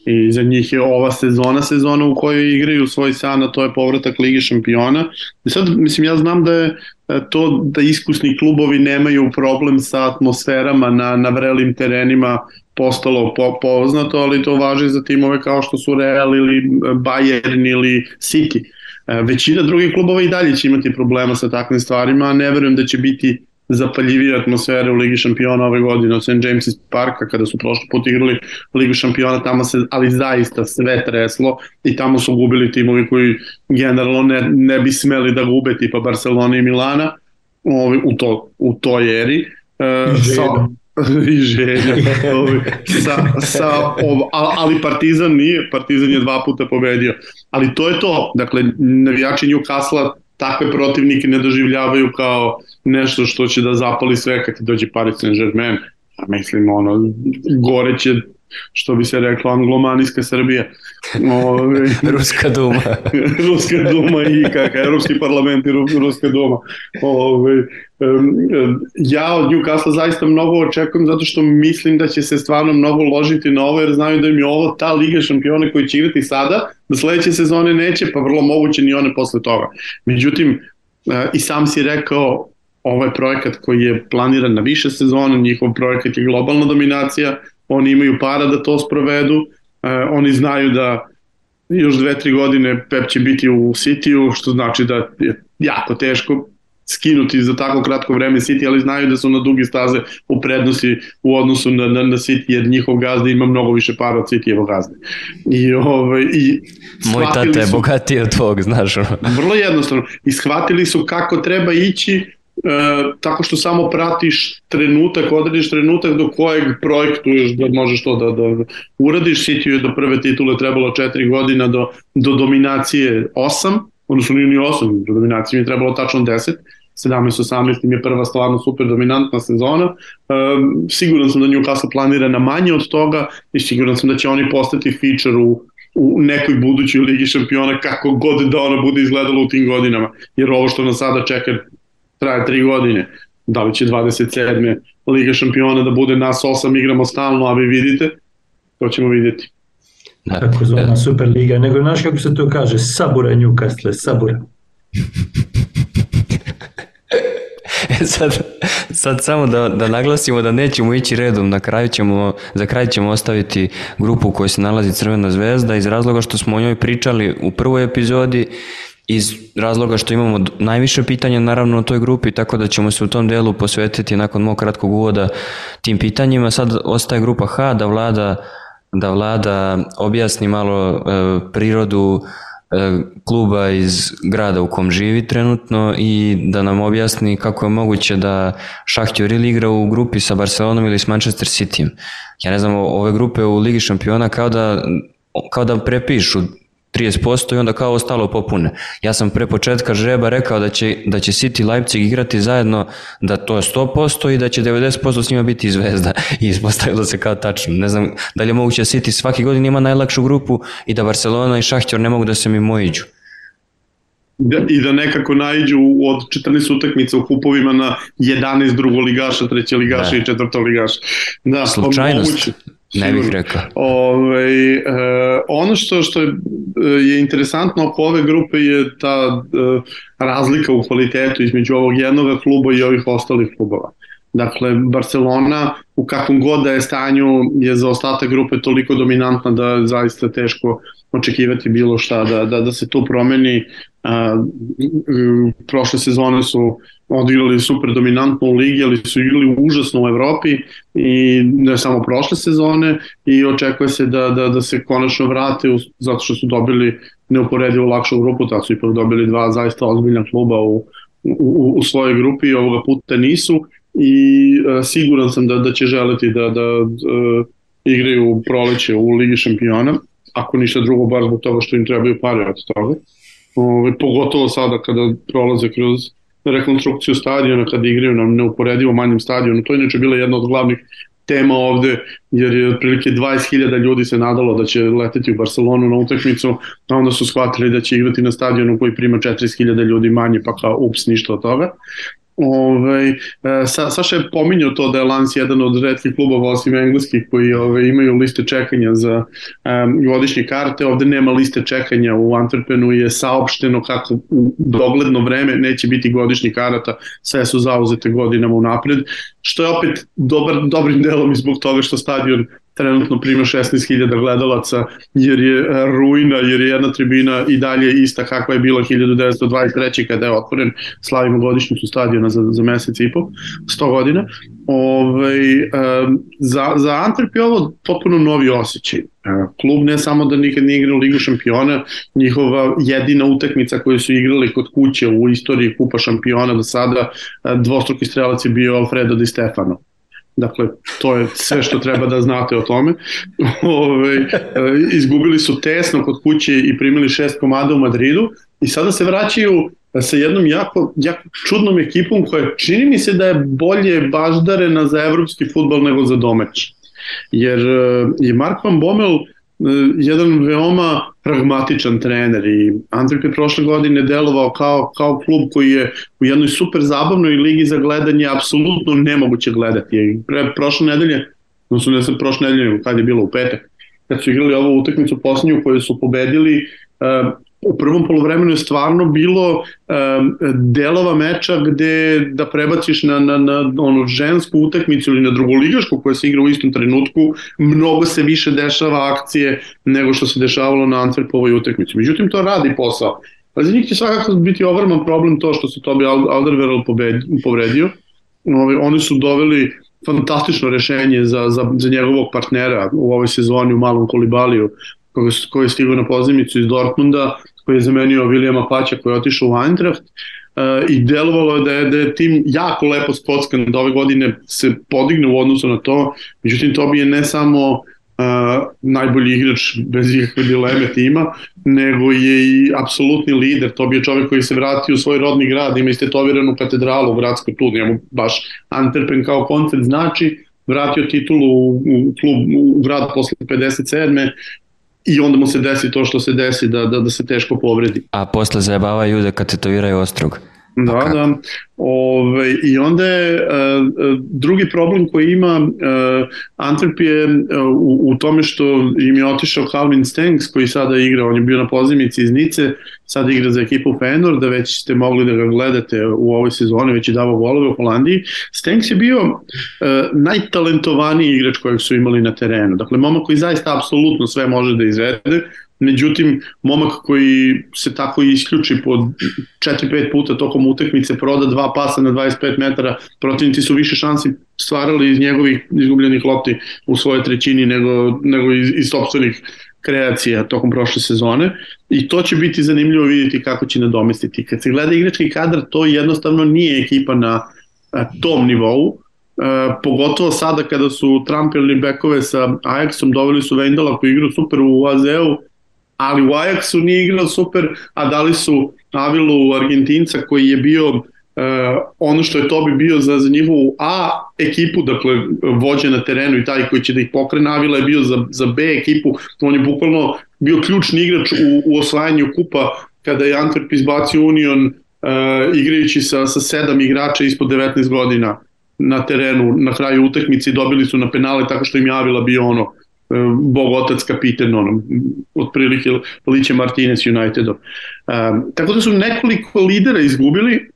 I za njih je ova sezona sezona u kojoj igraju svoj san, a to je povratak Lige šampiona. I sad, mislim, ja znam da je e, to da iskusni klubovi nemaju problem sa atmosferama na, na vrelim terenima postalo po, poznato, ali to važi za timove kao što su Real ili Bayern ili City. E, većina drugih klubova i dalje će imati problema sa takvim stvarima, a ne verujem da će biti zapaljivije atmosfere u Ligi šampiona ove godine od St. James's Parka kada su prošli put igrali Ligu šampiona tamo se ali zaista sve treslo i tamo su gubili timovi koji generalno ne, ne bi smeli da gube tipa Barcelona i Milana ovi, u, to, u toj eri e, sa, i želja sa, sa, ov, ali Partizan nije Partizan je dva puta pobedio ali to je to dakle navijači Newcastle takve protivnike ne doživljavaju kao nešto što će da zapali sve kad ti dođe Paris Saint-Germain. A mislim, ono, gore će što bi se reklo anglomanijska Srbija. Ove, Ruska duma. Ruska duma i kakav Evropski parlament i Ruska duma. Ove, ja od Newcastle zaista mnogo očekujem zato što mislim da će se stvarno mnogo ložiti na ovo jer znaju da im je ovo ta Liga šampiona koji će igrati sada, da sledeće sezone neće, pa vrlo moguće ni one posle toga. Međutim, i sam si rekao ovaj projekat koji je planiran na više sezona, njihov projekat je globalna dominacija, oni imaju para da to sprovedu, e, oni znaju da još dve, tri godine Pep će biti u City-u, što znači da je jako teško skinuti za tako kratko vreme City, ali znaju da su na dugi staze u prednosti u odnosu na, na, na City, jer njihov gazda ima mnogo više para od City-evo gazde. I, ovaj, i Moj tata je bogatiji od tvog, znaš. Vrlo jednostavno. I shvatili su kako treba ići tako što samo pratiš trenutak, odrediš trenutak do kojeg projektuješ da možeš to da, da uradiš. City je do prve titule trebalo 4 godina, do, do dominacije 8, odnosno nije ni 8, do dominacije mi je trebalo tačno 10, 17-18 im je prva stvarno super dominantna sezona. E, siguran sam da Newcastle planira na manje od toga i siguran sam da će oni postati feature u, u nekoj budućoj ligi šampiona kako god da ona bude izgledala u tim godinama. Jer ovo što nas sada čeka traje tri godine. Da li će 27. Liga šampiona da bude nas osam igramo stalno, a vi vidite, to ćemo vidjeti. Da. Tako zvana Super Liga, nego znaš kako se to kaže, sabura Newcastle, sabura. E sad, sad samo da, da naglasimo da nećemo ići redom, na kraju ćemo, za kraj ćemo ostaviti grupu u kojoj se nalazi Crvena zvezda iz razloga što smo o njoj pričali u prvoj epizodi iz razloga što imamo najviše pitanja naravno u toj grupi, tako da ćemo se u tom delu posvetiti nakon mog kratkog uvoda tim pitanjima. Sad ostaje grupa H da vlada, da vlada objasni malo e, prirodu kluba iz grada u kom živi trenutno i da nam objasni kako je moguće da Šahtjor ili igra u grupi sa Barcelonom ili s Manchester Cityjem. Ja ne znam, ove grupe u Ligi šampiona kao da, kao da prepišu 30% i onda kao ostalo popune. Ja sam pre početka žreba rekao da će, da će City Leipzig igrati zajedno, da to je 100% i da će 90% s njima biti zvezda i ispostavilo se kao tačno. Ne znam da li je moguće da City svaki godin ima najlakšu grupu i da Barcelona i Šahtjor ne mogu da se mimo iđu. Da, I da nekako naiđu od 14 utakmica u kupovima na 11 drugoligaša, trećeligaša da. i četvrtoligaša. Da, Slučajnost. Moguće. Ne bih rekao. Ove, ovaj, e, ono što, što je interesantno oko ove grupe je ta e, razlika u kvalitetu između ovog jednog kluba i ovih ostalih klubova. Dakle, Barcelona u kakvom god da je stanju je za ostatak grupe toliko dominantna da je zaista teško očekivati bilo šta, da, da, da se to promeni. A, prošle sezone su odigrali super dominantno u ligi, ali su igrali užasno u Evropi i ne samo prošle sezone i očekuje se da, da, da se konačno vrate u, zato što su dobili neuporedivo lakšu grupu, tako su ipak dobili dva zaista ozbiljna kluba u, u, u svojoj grupi i ovoga puta nisu i uh, siguran sam da, da će želeti da, da uh, igraju proleće u Ligi šampiona, ako ništa drugo, bar zbog toga što im trebaju pare od toga. Ove, pogotovo sada kada prolaze kroz rekonstrukciju stadiona, kada igraju na neuporedivo manjem stadionu. To je inače bila jedna od glavnih tema ovde, jer je otprilike 20.000 ljudi se nadalo da će leteti u Barcelonu na utakmicu, a onda su shvatili da će igrati na stadionu koji prima 40.000 ljudi manje, pa kao ups, ništa od toga. Ove, e, Sa, Saša je pominjao to da je Lans jedan od redkih klubova osim engleskih koji ove, imaju liste čekanja za um, godišnje karte. Ovde nema liste čekanja u Antwerpenu je saopšteno kako u dogledno vreme neće biti godišnji karata, sve su zauzete godinama unapred, što je opet dobar, dobrim delom i zbog toga što stadion trenutno prima 16.000 gledalaca jer je e, ruina, jer je jedna tribina i dalje ista kakva je bila 1923. kada je otvoren, slavimo godišnjicu stadiona za, za mesec i po, 100 godina. Ove, ovaj, za, za Antwerp je ovo potpuno novi osjećaj. E, klub ne samo da nikad nije igrao Ligu šampiona, njihova jedina utakmica koju su igrali kod kuće u istoriji Kupa šampiona do sada, e, dvostruki strelac je bio Alfredo Di Stefano Dakle, to je sve što treba da znate o tome. Ove, e, izgubili su tesno kod kuće i primili šest komada u Madridu i sada se vraćaju sa jednom jako, jako čudnom ekipom koja čini mi se da je bolje baždarena za evropski futbol nego za domeć. Jer je Mark Van Bommel jedan veoma pragmatičan trener i Antwerp je prošle godine delovao kao, kao klub koji je u jednoj super zabavnoj ligi za gledanje apsolutno nemoguće gledati. Pre, prošle nedelje, odnosno ne sam prošle nedelje, kad je bilo u petak, kad su igrali ovu utakmicu posljednju koju su pobedili, e, u prvom polovremenu je stvarno bilo um, delova meča gde da prebaciš na, na, na ono žensku utakmicu ili na drugoligašku koja se igra u istom trenutku, mnogo se više dešava akcije nego što se dešavalo na Antwerpovoj utakmici. Međutim, to radi posao. Ali za njih će svakako biti ogroman problem to što se Tobi Alderweireld povredio. Ovi, oni su doveli fantastično rešenje za, za, za njegovog partnera u ovoj sezoni u malom kolibaliju koji je stigao na pozemicu iz Dortmunda koji je zamenio Vilijama Paća koji je otišao u Eintracht uh, i delovalo je da je, da je tim jako lepo skockan da ove godine se podigne u odnosu na to, međutim to bi je ne samo uh, najbolji igrač bez ikakve dileme tima, nego je i apsolutni lider, to bi je čovjek koji se vratio u svoj rodni grad, ima istetoviranu katedralu u gradskoj tu, njemu baš Antwerpen kao koncept znači, vratio titulu u, u klub u grad posle 57 i onda mu se desi to što se desi da, da, da se teško povredi. A posle zajebava ljude kad tetoviraju ostrog. Da, da. Ove, I onda je uh, drugi problem koji ima uh, Antwerp je uh, u, u tome što im je otišao Calvin Stengs koji sada igra, on je bio na pozimici iz Nice, sada igra za ekipu Feyenoord, da već ste mogli da ga gledate u ovoj sezoni, već je davao golove u Holandiji. Stengs je bio uh, najtalentovaniji igrač kojeg su imali na terenu. Dakle, momak koji zaista apsolutno sve može da izvede, Međutim, momak koji se tako isključi po 4-5 puta tokom utakmice, proda dva pasa na 25 metara, protivnici su više šansi stvarali iz njegovih izgubljenih lopti u svojoj trećini nego, nego iz, iz sobstvenih kreacija tokom prošle sezone i to će biti zanimljivo vidjeti kako će nadomestiti. Kad se gleda igrački kadar, to jednostavno nije ekipa na tom nivou, E, pogotovo sada kada su trampili bekove sa Ajaxom, doveli su Vendela koji igrao super u AZ-u, ali u Ajaxu nije igrao super, a dali su Avilu Argentinca koji je bio uh, ono što je to bi bio za, za njihovu A ekipu, dakle vođe na terenu i taj koji će da ih pokrene, Avila je bio za, za B ekipu, on je bukvalno bio ključni igrač u, u osvajanju kupa kada je Antwerp izbacio Union uh, igrajući sa, sa sedam igrača ispod 19 godina na terenu na kraju utakmice i dobili su na penale tako što im javila bio ono e, bog otac kapiten ono, otprilike Liće Martinez Unitedom. Um, tako da su nekoliko lidera izgubili,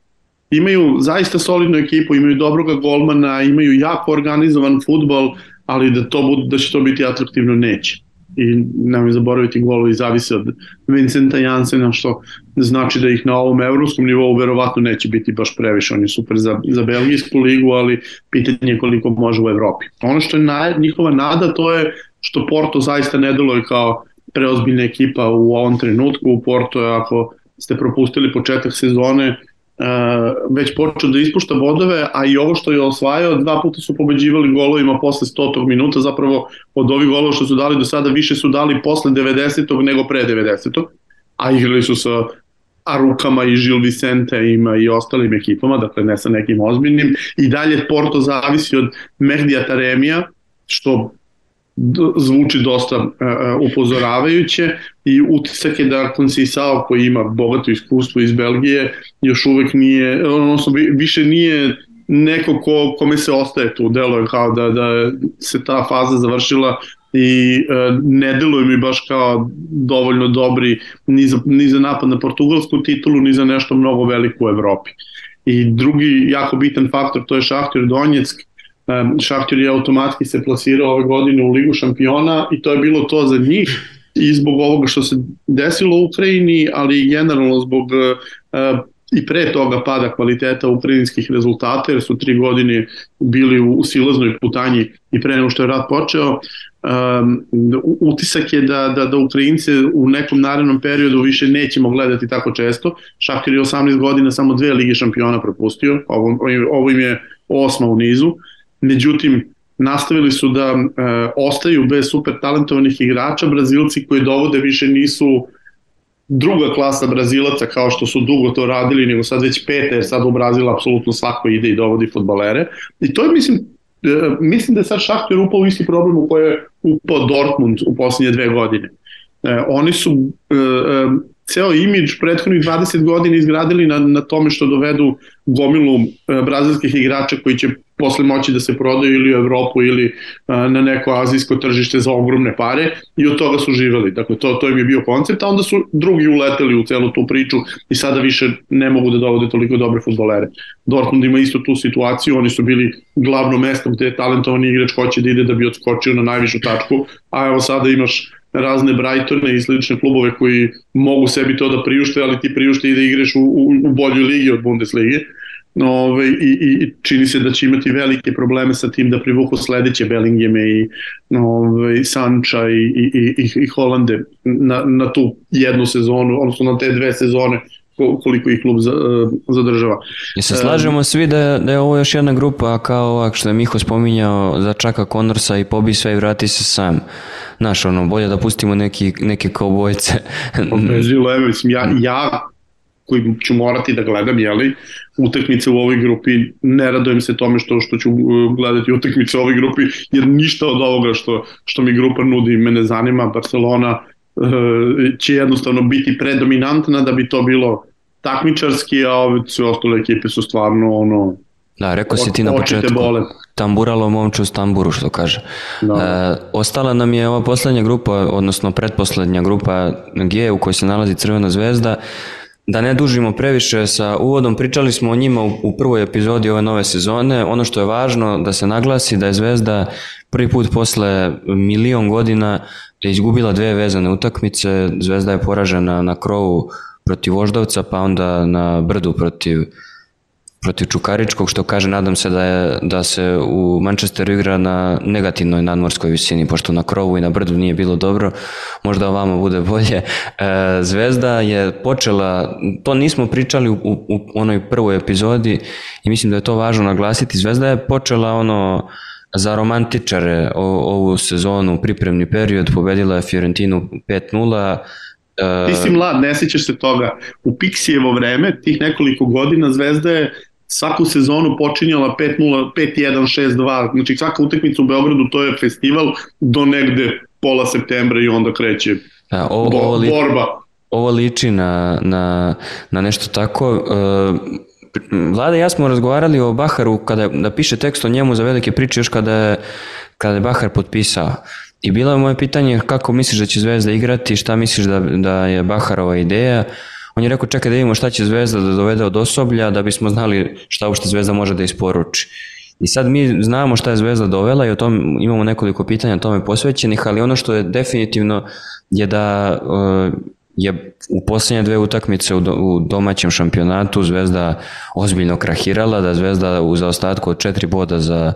imaju zaista solidnu ekipu, imaju dobroga golmana, imaju jako organizovan futbol, ali da, to bude, da će to biti atraktivno neće i nemoj zaboraviti golovi zavise od Vincenta Jansena što znači da ih na ovom evropskom nivou verovatno neće biti baš previše, on je super za, za belgijsku ligu, ali pitanje je koliko može u Evropi. Ono što je na, njihova nada to je što Porto zaista ne deluje kao preozbiljna ekipa u ovom trenutku, Porto je ako ste propustili početak sezone, uh, već počeo da ispušta bodove, a i ovo što je osvajao, dva puta su pobeđivali golovima posle 100. minuta, zapravo od ovih golova što su dali do sada više su dali posle 90. nego pre 90. A igrali su sa Arukama i Žil Vicente ima i ostalim ekipama, dakle ne sa nekim ozbiljnim. I dalje Porto zavisi od Mehdija Taremija, što zvuči dosta uh, upozoravajuće i utisak je da Conceição koji ima bogato iskustvo iz Belgije još uvek nije, odnosno više nije neko ko, kome se ostaje tu, delo je kao da, da se ta faza završila i e, ne deluje mi baš kao dovoljno dobri ni za, ni za napad na portugalsku titulu, ni za nešto mnogo veliko u Evropi. I drugi jako bitan faktor to je Šahtir Donjeck Šahtir je automatski se plasirao ove godine u Ligu šampiona i to je bilo to za njih i zbog ovoga što se desilo u Ukrajini, ali i generalno zbog uh, i pre toga pada kvaliteta ukrajinskih rezultata, jer su tri godine bili u, silaznoj putanji i pre nego što je rat počeo. Um, utisak je da, da, da Ukrajince u nekom narednom periodu više nećemo gledati tako često. Šahtir je 18 godina samo dve lige šampiona propustio, ovo, ovo im je osma u nizu. Međutim, nastavili su da e, ostaju bez super talentovanih igrača, Brazilci koji dovode više nisu druga klasa Brazilaca kao što su dugo to radili, nego sad već pete, jer sad u Brazil apsolutno svako ide i dovodi futbalere. I to je, mislim, e, mislim da je sad Šahter upao u isti problem u koje je upao Dortmund u posljednje dve godine. E, oni su e, e, ceo imidž prethodnih 20 godina izgradili na, na tome što dovedu gomilu e, brazilskih igrača koji će posle moći da se prodaju ili u Evropu ili a, na neko azijsko tržište za ogromne pare i od toga su živeli. Dakle, to, to im je bio koncept, a onda su drugi uleteli u celu tu priču i sada više ne mogu da dovode toliko dobre futbolere. Dortmund ima isto tu situaciju, oni su bili glavno mesto gde talentovani igrač hoće da ide da bi odskočio na najvišu tačku, a evo sada imaš razne Brightone i slične klubove koji mogu sebi to da priušte, ali ti priušte i da igraš u, u, u boljoj ligi od Bundeslige. Ove, i, i čini se da će imati velike probleme sa tim da privuku sledeće Bellingeme i ove, Sanča i, i, i, i Holande na, na tu jednu sezonu, odnosno na te dve sezone koliko ih klub zadržava. I se slažemo svi da da je ovo još jedna grupa kao ovak što je Miho spominjao za Čaka Konorsa i pobi sve i vrati se sam. Znaš, ono, bolje da pustimo neki, neke kaubojce. Žilo, evo, mislim, ja, ja koji ću morati da gledam, jeli, utakmice u ovoj grupi, ne radujem se tome što što ću uh, gledati utakmice u ovoj grupi, jer ništa od ovoga što, što mi grupa nudi me ne zanima, Barcelona će jednostavno biti predominantna da bi to bilo takmičarski, a ove sve ostale ekipe su stvarno ono Da, rekao si ti na početku, bole. tamburalo momču s tamburu, što kaže. Da. E, ostala nam je ova poslednja grupa, odnosno pretposlednja grupa G u kojoj se nalazi Crvena zvezda. Da ne dužimo previše sa uvodom, pričali smo o njima u, u prvoj epizodi ove nove sezone. Ono što je važno da se naglasi da je Zvezda prvi put posle milion godina izgubila dve vezane utakmice. Zvezda je poražena na krovu protiv Voždovca, pa onda na brdu protiv protiv Čukaričkog, što kaže, nadam se da, je, da se u Manchesteru igra na negativnoj nadmorskoj visini, pošto na krovu i na brdu nije bilo dobro, možda vama bude bolje. E, Zvezda je počela, to nismo pričali u, u, u onoj prvoj epizodi i mislim da je to važno naglasiti, Zvezda je počela ono za romantičare ovu sezonu, pripremni period, pobedila je Fiorentinu 5-0, Ti si mlad, ne sjećaš se toga. U Pixijevo vreme, tih nekoliko godina, Zvezda je svaku sezonu počinjala 5-0, 5-1, 6-2, znači svaka utakmica u Beogradu to je festival do negde pola septembra i onda kreće da, ovo, bo, ovo li, borba. Ovo liči na, na, na nešto tako. Uh, Vlada i ja smo razgovarali o Baharu kada da piše tekst o njemu za velike priče još kada kada je Bahar potpisao. I bilo je moje pitanje kako misliš da će Zvezda igrati, šta misliš da, da je Baharova ideja. On je rekao čekaj da vidimo šta će Zvezda da dovede od osoblja da bismo znali šta uopšte Zvezda može da isporuči. I sad mi znamo šta je Zvezda dovela i o tom imamo nekoliko pitanja tome posvećenih, ali ono što je definitivno je da uh, je u posljednje dve utakmice u domaćem šampionatu Zvezda ozbiljno krahirala, da Zvezda u zaostatku od četiri boda za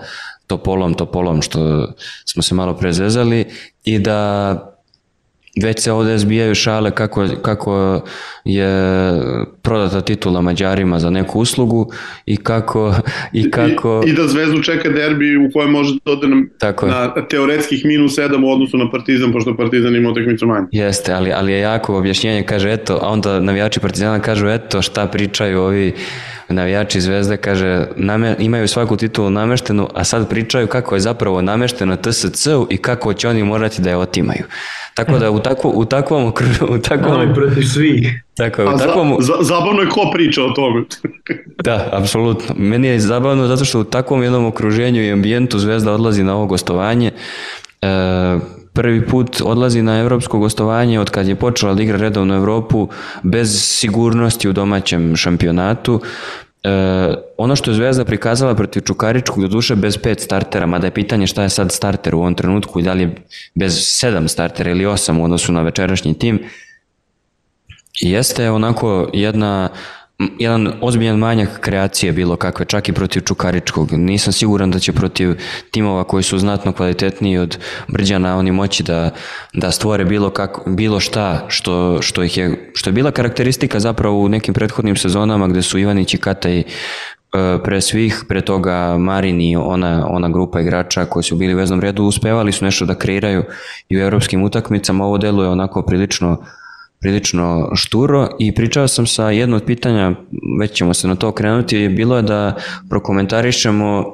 Topolom, Topolom što smo se malo prezezali i da već se ovde zbijaju šale kako, kako je prodata titula Mađarima za neku uslugu i kako... I, kako... I, i da Zvezdu čeka derbi u kojem može da ode na, Tako na teoretskih minus 7 u odnosu na Partizan, pošto Partizan ima utakmicu manje. Jeste, ali, ali je jako objašnjenje, kaže eto, a onda navijači Partizana kažu eto šta pričaju ovi navijači Zvezde, kaže name, imaju svaku titulu nameštenu, a sad pričaju kako je zapravo namešteno TSC-u i kako će oni morati da je otimaju. Tako da u, takvo, u takvom u takvom Ali protiv svih. Tako je, u takvom za, za, zabavno je ko priča o tome. Da, apsolutno. Meni je zabavno zato što u takvom jednom okruženju i ambijentu Zvezda odlazi na ovo gostovanje. E, prvi put odlazi na evropsko gostovanje od kad je počela da igra redovnu Evropu bez sigurnosti u domaćem šampionatu. E, ono što je Zvezda prikazala protiv Čukaričkog do duše bez pet startera, mada je pitanje šta je sad starter u ovom trenutku i da li je bez sedam startera ili osam u odnosu na večerašnji tim, jeste onako jedna jedan ozbiljan manjak kreacije bilo kakve, čak i protiv Čukaričkog. Nisam siguran da će protiv timova koji su znatno kvalitetniji od Brđana oni moći da, da stvore bilo, kako, bilo šta što, što, ih je, što je bila karakteristika zapravo u nekim prethodnim sezonama gde su Ivanić i Kataj pre svih, pre toga Marin i ona, ona grupa igrača koji su bili u veznom redu uspevali su nešto da kreiraju i u evropskim utakmicama. Ovo deluje onako prilično prilično šturo i pričao sam sa jedno od pitanja, već ćemo se na to krenuti, bilo je da prokomentarišemo e,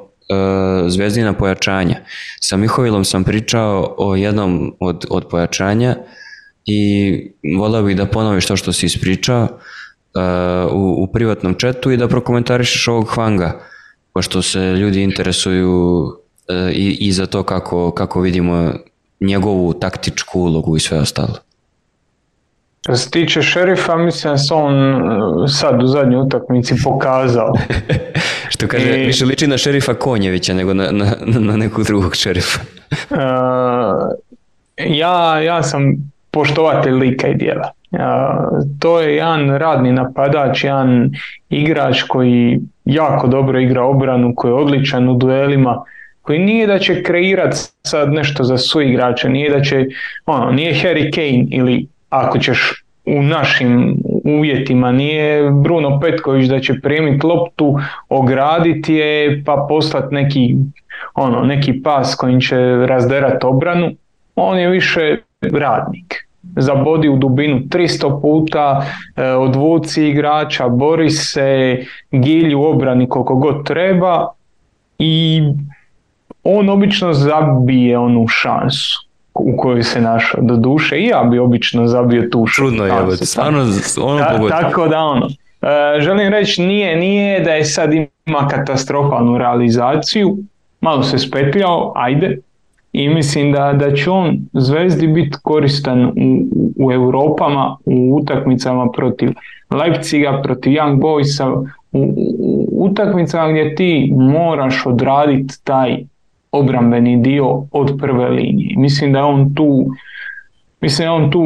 zvezdina pojačanja. Sa Mihovilom sam pričao o jednom od, od pojačanja i volao bih da ponoviš to što si ispričao e, u, u privatnom četu i da prokomentarišeš ovog Hvanga, pošto se ljudi interesuju e, i, i za to kako, kako vidimo njegovu taktičku ulogu i sve ostalo. Što se tiče šerifa, mislim da se on uh, sad u zadnjoj utakmici pokazao. Što kaže, I, više liči na šerifa Konjevića nego na, na, na nekog drugog šerifa. uh, ja, ja sam poštovatelj lika i dijela. Uh, to je jedan radni napadač, jedan igrač koji jako dobro igra obranu, koji je odličan u duelima, koji nije da će kreirati sad nešto za su igrače, nije da će, ono, nije Harry Kane ili ako ćeš u našim uvjetima nije Bruno Petković da će primiti loptu, ograditi je pa poslati neki, ono, neki pas kojim će razderati obranu, on je više radnik. Zabodi u dubinu 300 puta, e, odvuci igrača, bori se, gilji u obrani koliko god treba i on obično zabije onu šansu u kojoj se našao. Do duše i ja bi obično zabio tu Čudno je, stvarno ono Ta, Tako da ono, e, želim reći nije, nije da je sad ima katastrofalnu realizaciju, malo se spetljao, ajde, i mislim da, da će on Zvezdi biti koristan u, u Europama, u utakmicama protiv Leipziga, protiv Young Boysa, u, u utakmicama gdje ti moraš odraditi taj obrambeni dio od prve linije. Mislim da on tu mislim da on tu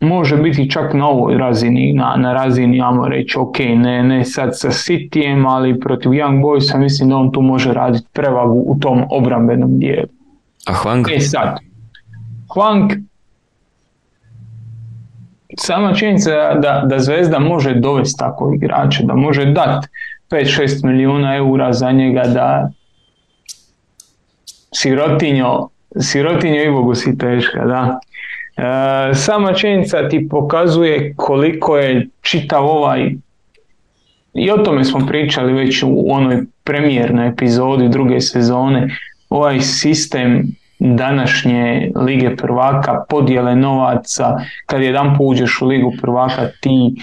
može biti čak na ovoj razini, na, na razini, ajmo reći, ok, ne, ne sad sa Cityjem, ali protiv Young Boysa mislim da on tu može raditi prevagu u tom obrambenom dijelu. A Hwang? E sad, Hwang, sama činjenica da, da Zvezda može dovesti takvog igrača, da može dati 5-6 milijuna eura za njega da sirotinjo, sirotinjo i bogu si teška, da. E, sama činjenica ti pokazuje koliko je čitav ovaj i o tome smo pričali već u onoj premijernoj epizodi druge sezone, ovaj sistem današnje Lige prvaka, podjele novaca, kad jedan uđeš u Ligu prvaka ti,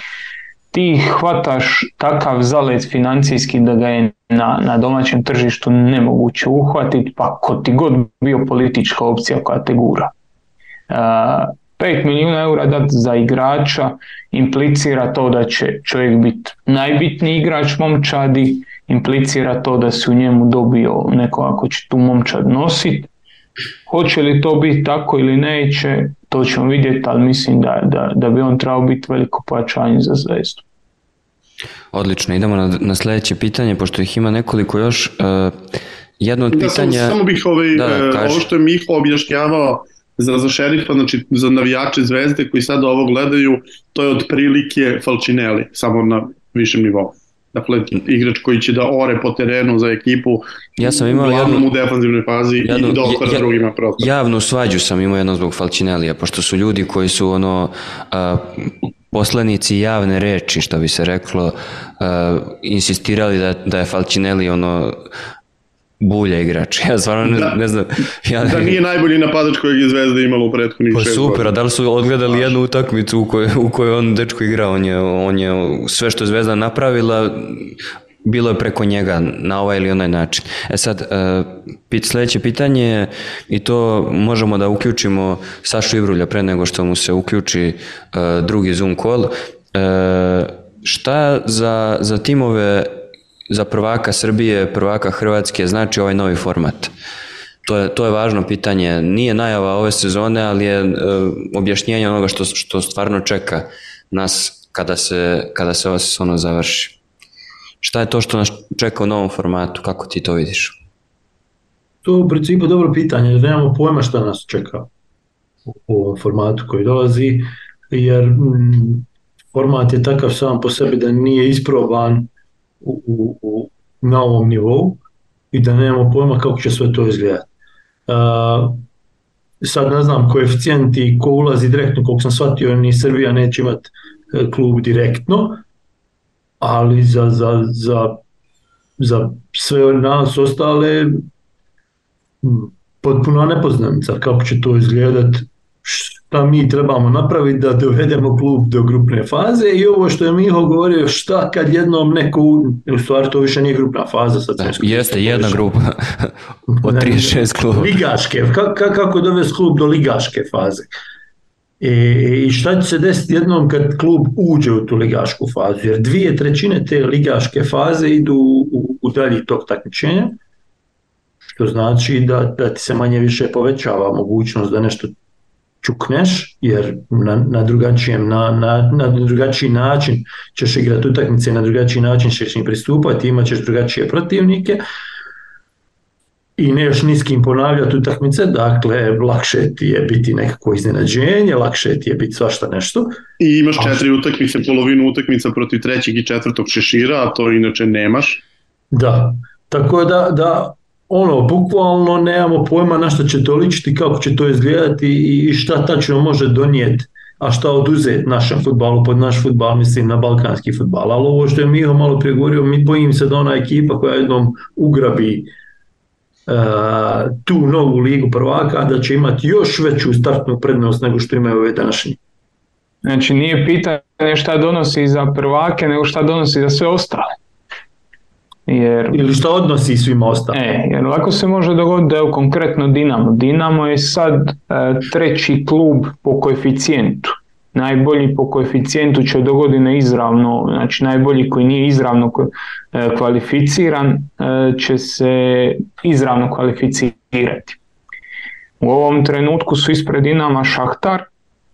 ti hvataš takav zalet financijski da ga je na, na domaćem tržištu nemoguće uhvatiti, pa ko ti god bio politička opcija koja te gura. 5 milijuna eura dati za igrača implicira to da će čovjek biti najbitniji igrač momčadi, implicira to da se u njemu dobio neko ako će tu momčad nositi. Hoće li to biti tako ili neće, to ćemo vidjeti, ali mislim da, da, da bi on trebao biti veliko pojačanje za zvezdu. Odlično, idemo na, na sljedeće pitanje, pošto ih ima nekoliko još. Uh, jedno od Da, samo, pitanja... samo bih ovaj, Da, da, ovo što je Miho objašnjavao za, za šerifa, znači za navijače zvezde koji sad ovo gledaju, to je otprilike Falcinelli, samo na višem nivou. Dakle, igrač koji će da ore po terenu za ekipu, Ja sam imao jednu- u defanzivnoj fazi jednu- i da otvara ja- drugima prostor. Javnu svađu sam imao jedno zbog Falcinelija, pošto su ljudi koji su ono a, poslanici javne reči, što bi se reklo, a, insistirali da, da je Falcinelli ono bulja igrač. Ja stvarno ne, Da. ne znam. Ja, Da nije najbolji napadač kojeg je Zvezda imala u prethodnih Pa šest super, a godina. da li su odgledali jednu utakmicu u kojoj, u kojoj on dečko igra, on je, on je sve što je Zvezda napravila, bilo je preko njega na ovaj ili onaj način. E sad, e, pit, sljedeće pitanje je, i to možemo da uključimo Sašu Ivrulja pre nego što mu se uključi e, drugi Zoom call. E, šta za, za timove za prvaka Srbije, prvaka Hrvatske znači ovaj novi format? To je, to je važno pitanje. Nije najava ove sezone, ali je e, objašnjenje onoga što, što stvarno čeka nas kada se, kada se ova sezona završi. Šta je to što nas čeka u novom formatu? Kako ti to vidiš? To je u principu dobro pitanje, jer nemamo pojma šta nas čeka u ovom formatu koji dolazi, jer mm, format je takav sam po sebi da nije isproban u, u, na ovom nivou i da nemamo pojma kako će sve to izgledati. A, sad ne znam koeficijenti ko ulazi direktno, koliko sam shvatio, ni Srbija neće imati e, klub direktno, ali za, za, za, za sve nas ostale potpuno nepoznanica kako će to izgledat, šta mi trebamo napraviti da dovedemo klub do grupne faze i ovo što je Miho govorio šta kad jednom neko, u stvari to više nije grupna faza, sad iskoristio Jeste jedna pogrešno. grupa od 36 kluba. Ligaške, ka, ka, kako dovesti klub do ligaške faze. E, I šta će se desiti jednom kad klub uđe u tu ligašku fazu? Jer dvije trećine te ligaške faze idu u, u dalji tok takmičenja, što znači da, da ti se manje više povećava mogućnost da nešto čukneš, jer na, na, drugačijem, na, na, na drugačiji način ćeš igrati utakmice, na drugačiji način ćeš im pristupati, imat ćeš drugačije protivnike, i ne još niskim ponavljati utakmice, dakle lakše ti je biti nekako iznenađenje, lakše ti je biti svašta nešto. I imaš četiri utakmice, polovinu utakmica protiv trećeg i četvrtog šešira, a to inače nemaš. Da, tako da, da ono, bukvalno nemamo pojma na što će to ličiti, kako će to izgledati i, šta tačno može donijeti, a šta oduzeti našem futbalu, pod naš futbal mislim na balkanski futbal. Ali ovo što je Miho malo prije govorio, mi bojim se da ona ekipa koja jednom ugrabi uh, tu novu ligu prvaka, da će imati još veću startnu prednost nego što imaju ove današnje. Znači nije pitanje šta donosi za prvake, nego šta donosi za sve ostale. Jer, Ili šta odnosi svima ostalim. e, jer lako se može dogoditi da je konkretno Dinamo. Dinamo je sad e, treći klub po koeficijentu. Najbolji po koeficijentu će do godine izravno, znači najbolji koji nije izravno e, kvalificiran e, će se izravno kvalificirati. U ovom trenutku su ispred Dinama Šahtar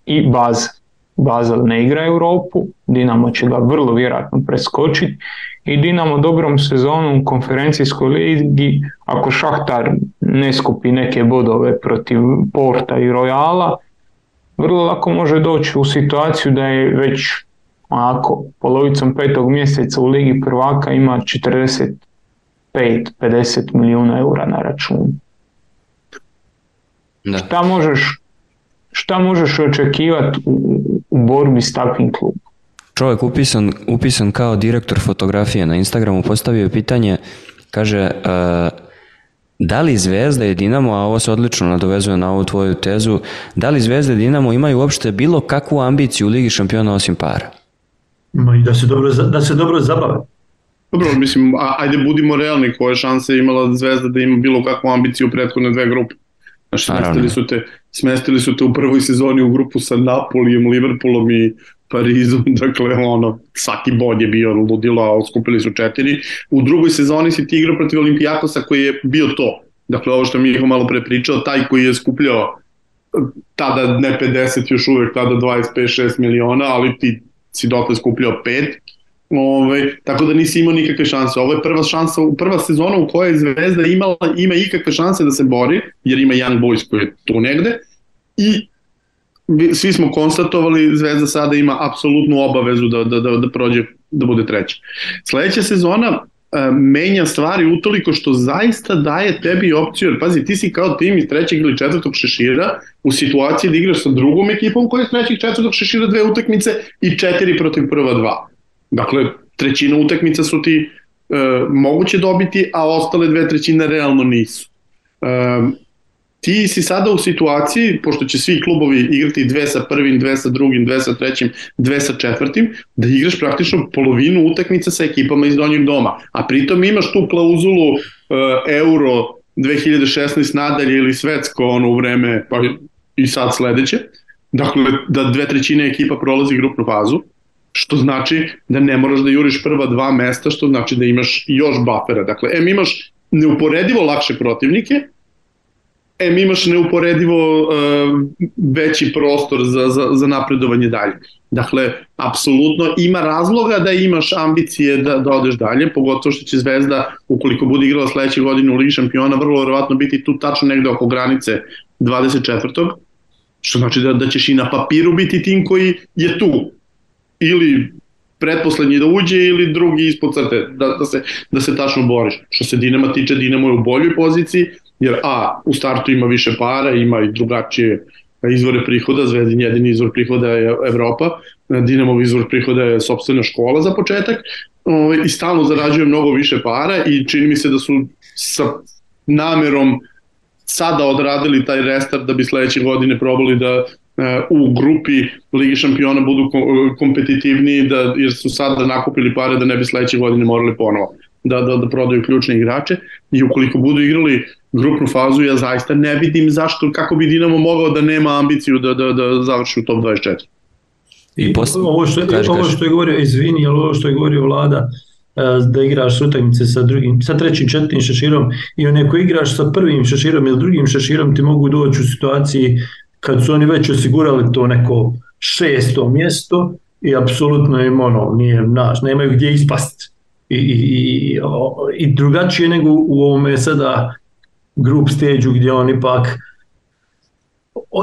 i Baz. Basel ne igra Europu, Dinamo će ga vrlo vjerojatno preskočiti i Dinamo dobrom sezonom u konferencijskoj ligi, ako Šahtar ne skupi neke bodove protiv Porta i Royala, vrlo lako može doći u situaciju da je već ako polovicom petog mjeseca u Ligi prvaka ima 45-50 milijuna eura na računu. Da. Šta možeš šta možeš očekivati u, u borbi s takvim klubom? Čovjek upisan, upisan kao direktor fotografije na Instagramu postavio je pitanje, kaže, uh, da li Zvezda i Dinamo, a ovo se odlično nadovezuje na ovu tvoju tezu, da li Zvezda i Dinamo imaju uopšte bilo kakvu ambiciju u Ligi šampiona osim para? Ma i da se dobro, da se dobro zabave. Dobro, mislim, ajde budimo realni, koje šanse imala Zvezda da ima bilo kakvu ambiciju u prethodne dve grupe. Znači, smestili su, te, smestili su te u prvoj sezoni u grupu sa Napolijem, Liverpoolom i Parizom, dakle, ono, svaki bod je bio ludilo, a skupili su četiri. U drugoj sezoni si ti igrao protiv Olimpijakosa koji je bio to. Dakle, ovo što mi je malo pre pričao, taj koji je skupljao tada ne 50, još uvek tada 25-6 miliona, ali ti si dotle skupljao 5 Ove, tako da nisi imao nikakve šanse. Ovo je prva šansa, prva sezona u kojoj Zvezda imala, ima ikakve šanse da se bori, jer ima Young Boys koji je tu negde i svi smo konstatovali Zvezda sada ima apsolutnu obavezu da, da, da, da prođe, da bude treća. Sledeća sezona e, menja stvari utoliko što zaista daje tebi opciju, jer pazi, ti si kao tim iz trećeg ili četvrtog šešira u situaciji da igraš sa drugom ekipom koja je iz trećeg četvrtog šešira dve utakmice i četiri protiv prva dva. Dakle, trećina utakmica su ti e, moguće dobiti, a ostale dve trećine realno nisu. E, ti si sada u situaciji, pošto će svi klubovi igrati dve sa prvim, dve sa drugim, dve sa trećim, dve sa četvrtim, da igraš praktično polovinu utakmica sa ekipama iz donjeg doma. A pritom imaš tu klauzulu e, Euro 2016 nadalje ili svetsko ono u vreme, pa i sad sledeće. Dakle, da dve trećine ekipa prolazi grupnu fazu što znači da ne moraš da juriš prva dva mesta, što znači da imaš još bafera. Dakle, em imaš neuporedivo lakše protivnike, em imaš neuporedivo uh, veći prostor za, za, za napredovanje dalje. Dakle, apsolutno ima razloga da imaš ambicije da, da odeš dalje, pogotovo što će Zvezda, ukoliko bude igrala sledeće godine u Ligi šampiona, vrlo verovatno biti tu tačno negde oko granice 24. Što znači da, da ćeš i na papiru biti tim koji je tu ili pretposlednji da uđe ili drugi ispod crte, da, da, se, da se tačno boriš. Što se Dinama tiče, Dinamo je u boljoj poziciji, jer A, u startu ima više para, ima i drugačije izvore prihoda, Zvezdin jedini izvor prihoda je Evropa, Dinamov izvor prihoda je sobstvena škola za početak ovaj, i stalno zarađuje mnogo više para i čini mi se da su sa namerom sada odradili taj restart da bi sledeće godine probali da u grupi Ligi šampiona budu kompetitivniji da, jer su sada nakupili pare da ne bi sledeće godine morali ponovo da, da, da prodaju ključne igrače i ukoliko budu igrali grupnu fazu ja zaista ne vidim zašto kako bi Dinamo mogao da nema ambiciju da, da, da završi u top 24. I posle, ovo što, kaži, ovo što je govorio, izvini, ali ovo što je govorio Vlada, e, da igraš utakmice sa drugim, sa trećim, četvrtim šeširom i onaj ko igraš sa prvim šeširom ili drugim šeširom ti mogu doći u situaciji kad su oni već osigurali to neko šesto mjesto i apsolutno im ono, nije naš, nemaju gdje ispasti. I, i, i drugačije nego u ovome sada group stage gdje on ipak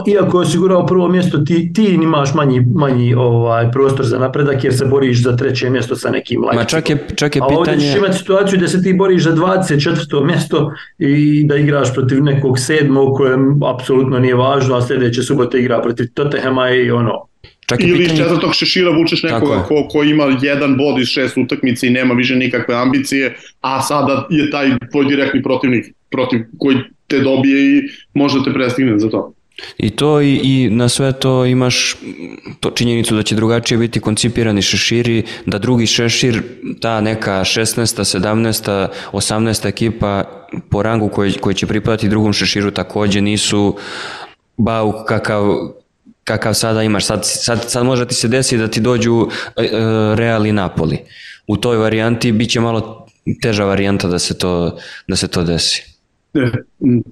iako je osigurao prvo mjesto, ti, ti imaš manji, manji ovaj prostor za napredak jer se boriš za treće mjesto sa nekim Leipzigom. Ma čak je, čak je pitanje... A ovdje ćeš imati situaciju da se ti boriš za 24. mjesto i da igraš protiv nekog sedmog kojem apsolutno nije važno, a sljedeće subote igra protiv Tottenhama i ono, Čak Ili pitanje... iz četvrtog šešira vučeš nekoga ko, ko ima jedan bod iz šest utakmice i nema više nikakve ambicije, a sada je taj tvoj direktni protivnik protiv koji te dobije i može te prestigne za to. I to i, i na sve to imaš to činjenicu da će drugačije biti koncipirani šeširi, da drugi šešir, ta neka 16. 17. 18. ekipa po rangu koji, koji će pripadati drugom šeširu takođe nisu bauk kakav, kakav sada imaš. Sad, sad, sad može da ti se desi da ti dođu e, e, Real i Napoli. U toj varijanti bit će malo teža varijanta da se to, da se to desi. E,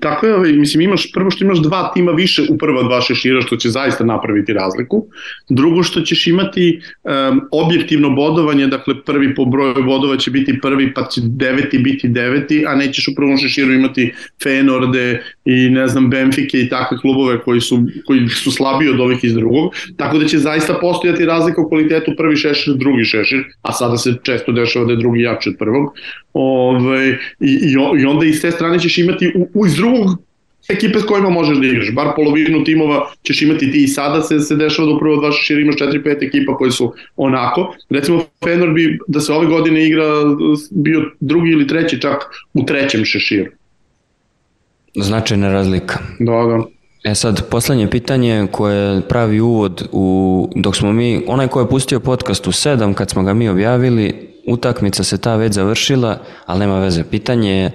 tako je, ovaj, mislim, imaš, prvo što imaš dva tima više u prva dva šešira, što će zaista napraviti razliku. Drugo što ćeš imati um, objektivno bodovanje, dakle prvi po broju bodova će biti prvi, pa će deveti biti deveti, a nećeš u prvom šeširu imati Fenorde i ne znam Benfike i takve klubove koji su, koji su slabiji od ovih iz drugog, tako da će zaista postojati razlika u kvalitetu prvi šešir, drugi šešir, a sada se često dešava da je drugi jači od prvog. Ove, ovaj, i, i onda iz te strane ćeš imati u, u iz drugog ekipe s kojima možeš da igraš. Bar polovinu timova ćeš imati ti i sada se, se dešava da upravo dva šešira imaš 4-5 ekipa koji su onako. Recimo Fenor bi da se ove godine igra bio drugi ili treći čak u trećem šeširu. Značajna razlika. Da, da. E sad, poslednje pitanje koje pravi uvod u, dok smo mi, onaj ko je pustio podcast u 7, kad smo ga mi objavili, utakmica se ta već završila, ali nema veze. Pitanje je,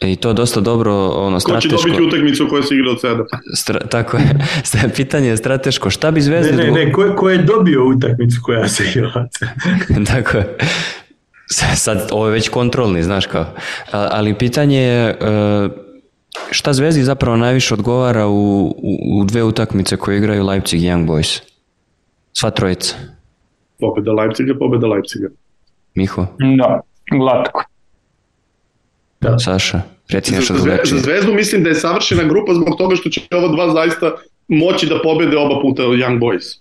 i to dosta dobro, ono, strateško... Ko će dobiti utakmicu koja se igra od 7? Stra, tako je. Pitanje je strateško. Šta bi Zvezda... Ne, ne, ne, ko, ko je dobio utakmicu koja se igra od 7? tako je. Sad, ovo je već kontrolni, znaš kao. Ali pitanje je, e, šta Zvezdi zapravo najviše odgovara u, u, u dve utakmice koje igraju Leipzig i Young Boys? Sva trojica. Pobeda Leipziga, pobeda Leipziga. Miho? Da, glatko. Da. Saša, reci nešto drugačije. Za Zvezdu mislim da je savršena grupa zbog toga što će ova dva zaista moći da pobede oba puta Young Boys.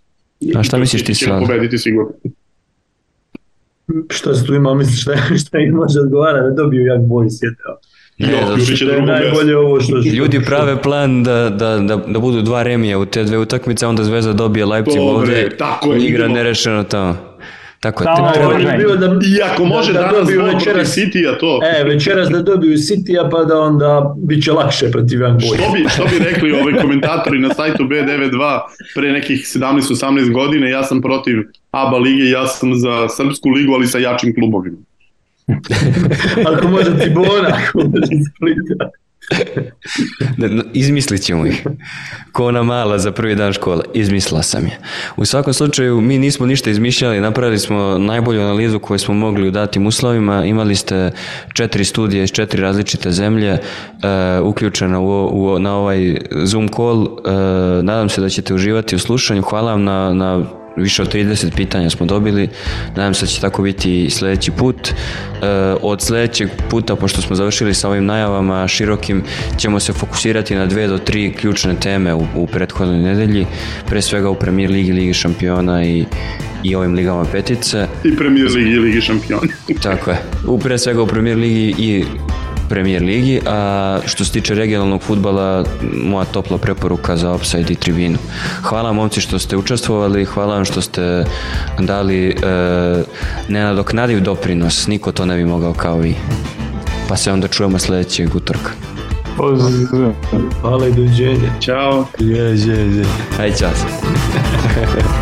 A šta misliš ti sad? pobediti sigurno. Šta se tu ima, misliš šta, šta im može odgovara da dobiju Young Boys, je to? Ne, jo, da će je najbolje ovo što, što... Ljudi prave plan da, da, da, da budu dva remija u te dve utakmice, onda Zvezda dobije Leipzig Dobre, ovde, tako je, igra idemo. nerešeno tamo. Tako je, treba, je bio da, I ako može da, da, da danas dobiju večeras, City-a to. E, večeras da dobiju City-a pa da onda bit će lakše protiv Young Boys. Što bi, što bi rekli ovi komentatori na sajtu B92 pre nekih 17-18 godine, ja sam protiv ABA lige, ja sam za Srpsku ligu, ali sa jačim klubovima. ako može Tibona, ako može Splita. Izmislit ćemo ih. Ko ona mala za prvi dan škole. Izmislila sam je. U svakom slučaju, mi nismo ništa izmišljali, napravili smo najbolju analizu koju smo mogli u datim uslovima. Imali ste četiri studije iz četiri različite zemlje uh, uključena u, u, na ovaj Zoom call. Uh, nadam se da ćete uživati u slušanju. Hvala vam na, na više od 30 pitanja smo dobili. Nadam se da će tako biti i sledeći put. E, od sledećeg puta, pošto smo završili sa ovim najavama širokim, ćemo se fokusirati na dve do tri ključne teme u, u prethodnoj nedelji. Pre svega u Premier Ligi, Ligi šampiona i i ovim ligama petice. I Premier Ligi i Ligi šampiona. Tako je. U pre svega u Premier Ligi i Premier ligi, a što se tiče regionalnog futbala, moja topla preporuka za Offside i tribinu. Hvala momci što ste učestvovali, hvala vam što ste dali e, nenadoknadiv doprinos, niko to ne bi mogao kao vi. Pa se onda čujemo sledećeg utorka. Pozdrav. Hvala i doviđenja. Ćao. Je, je, je. Ajde, čas.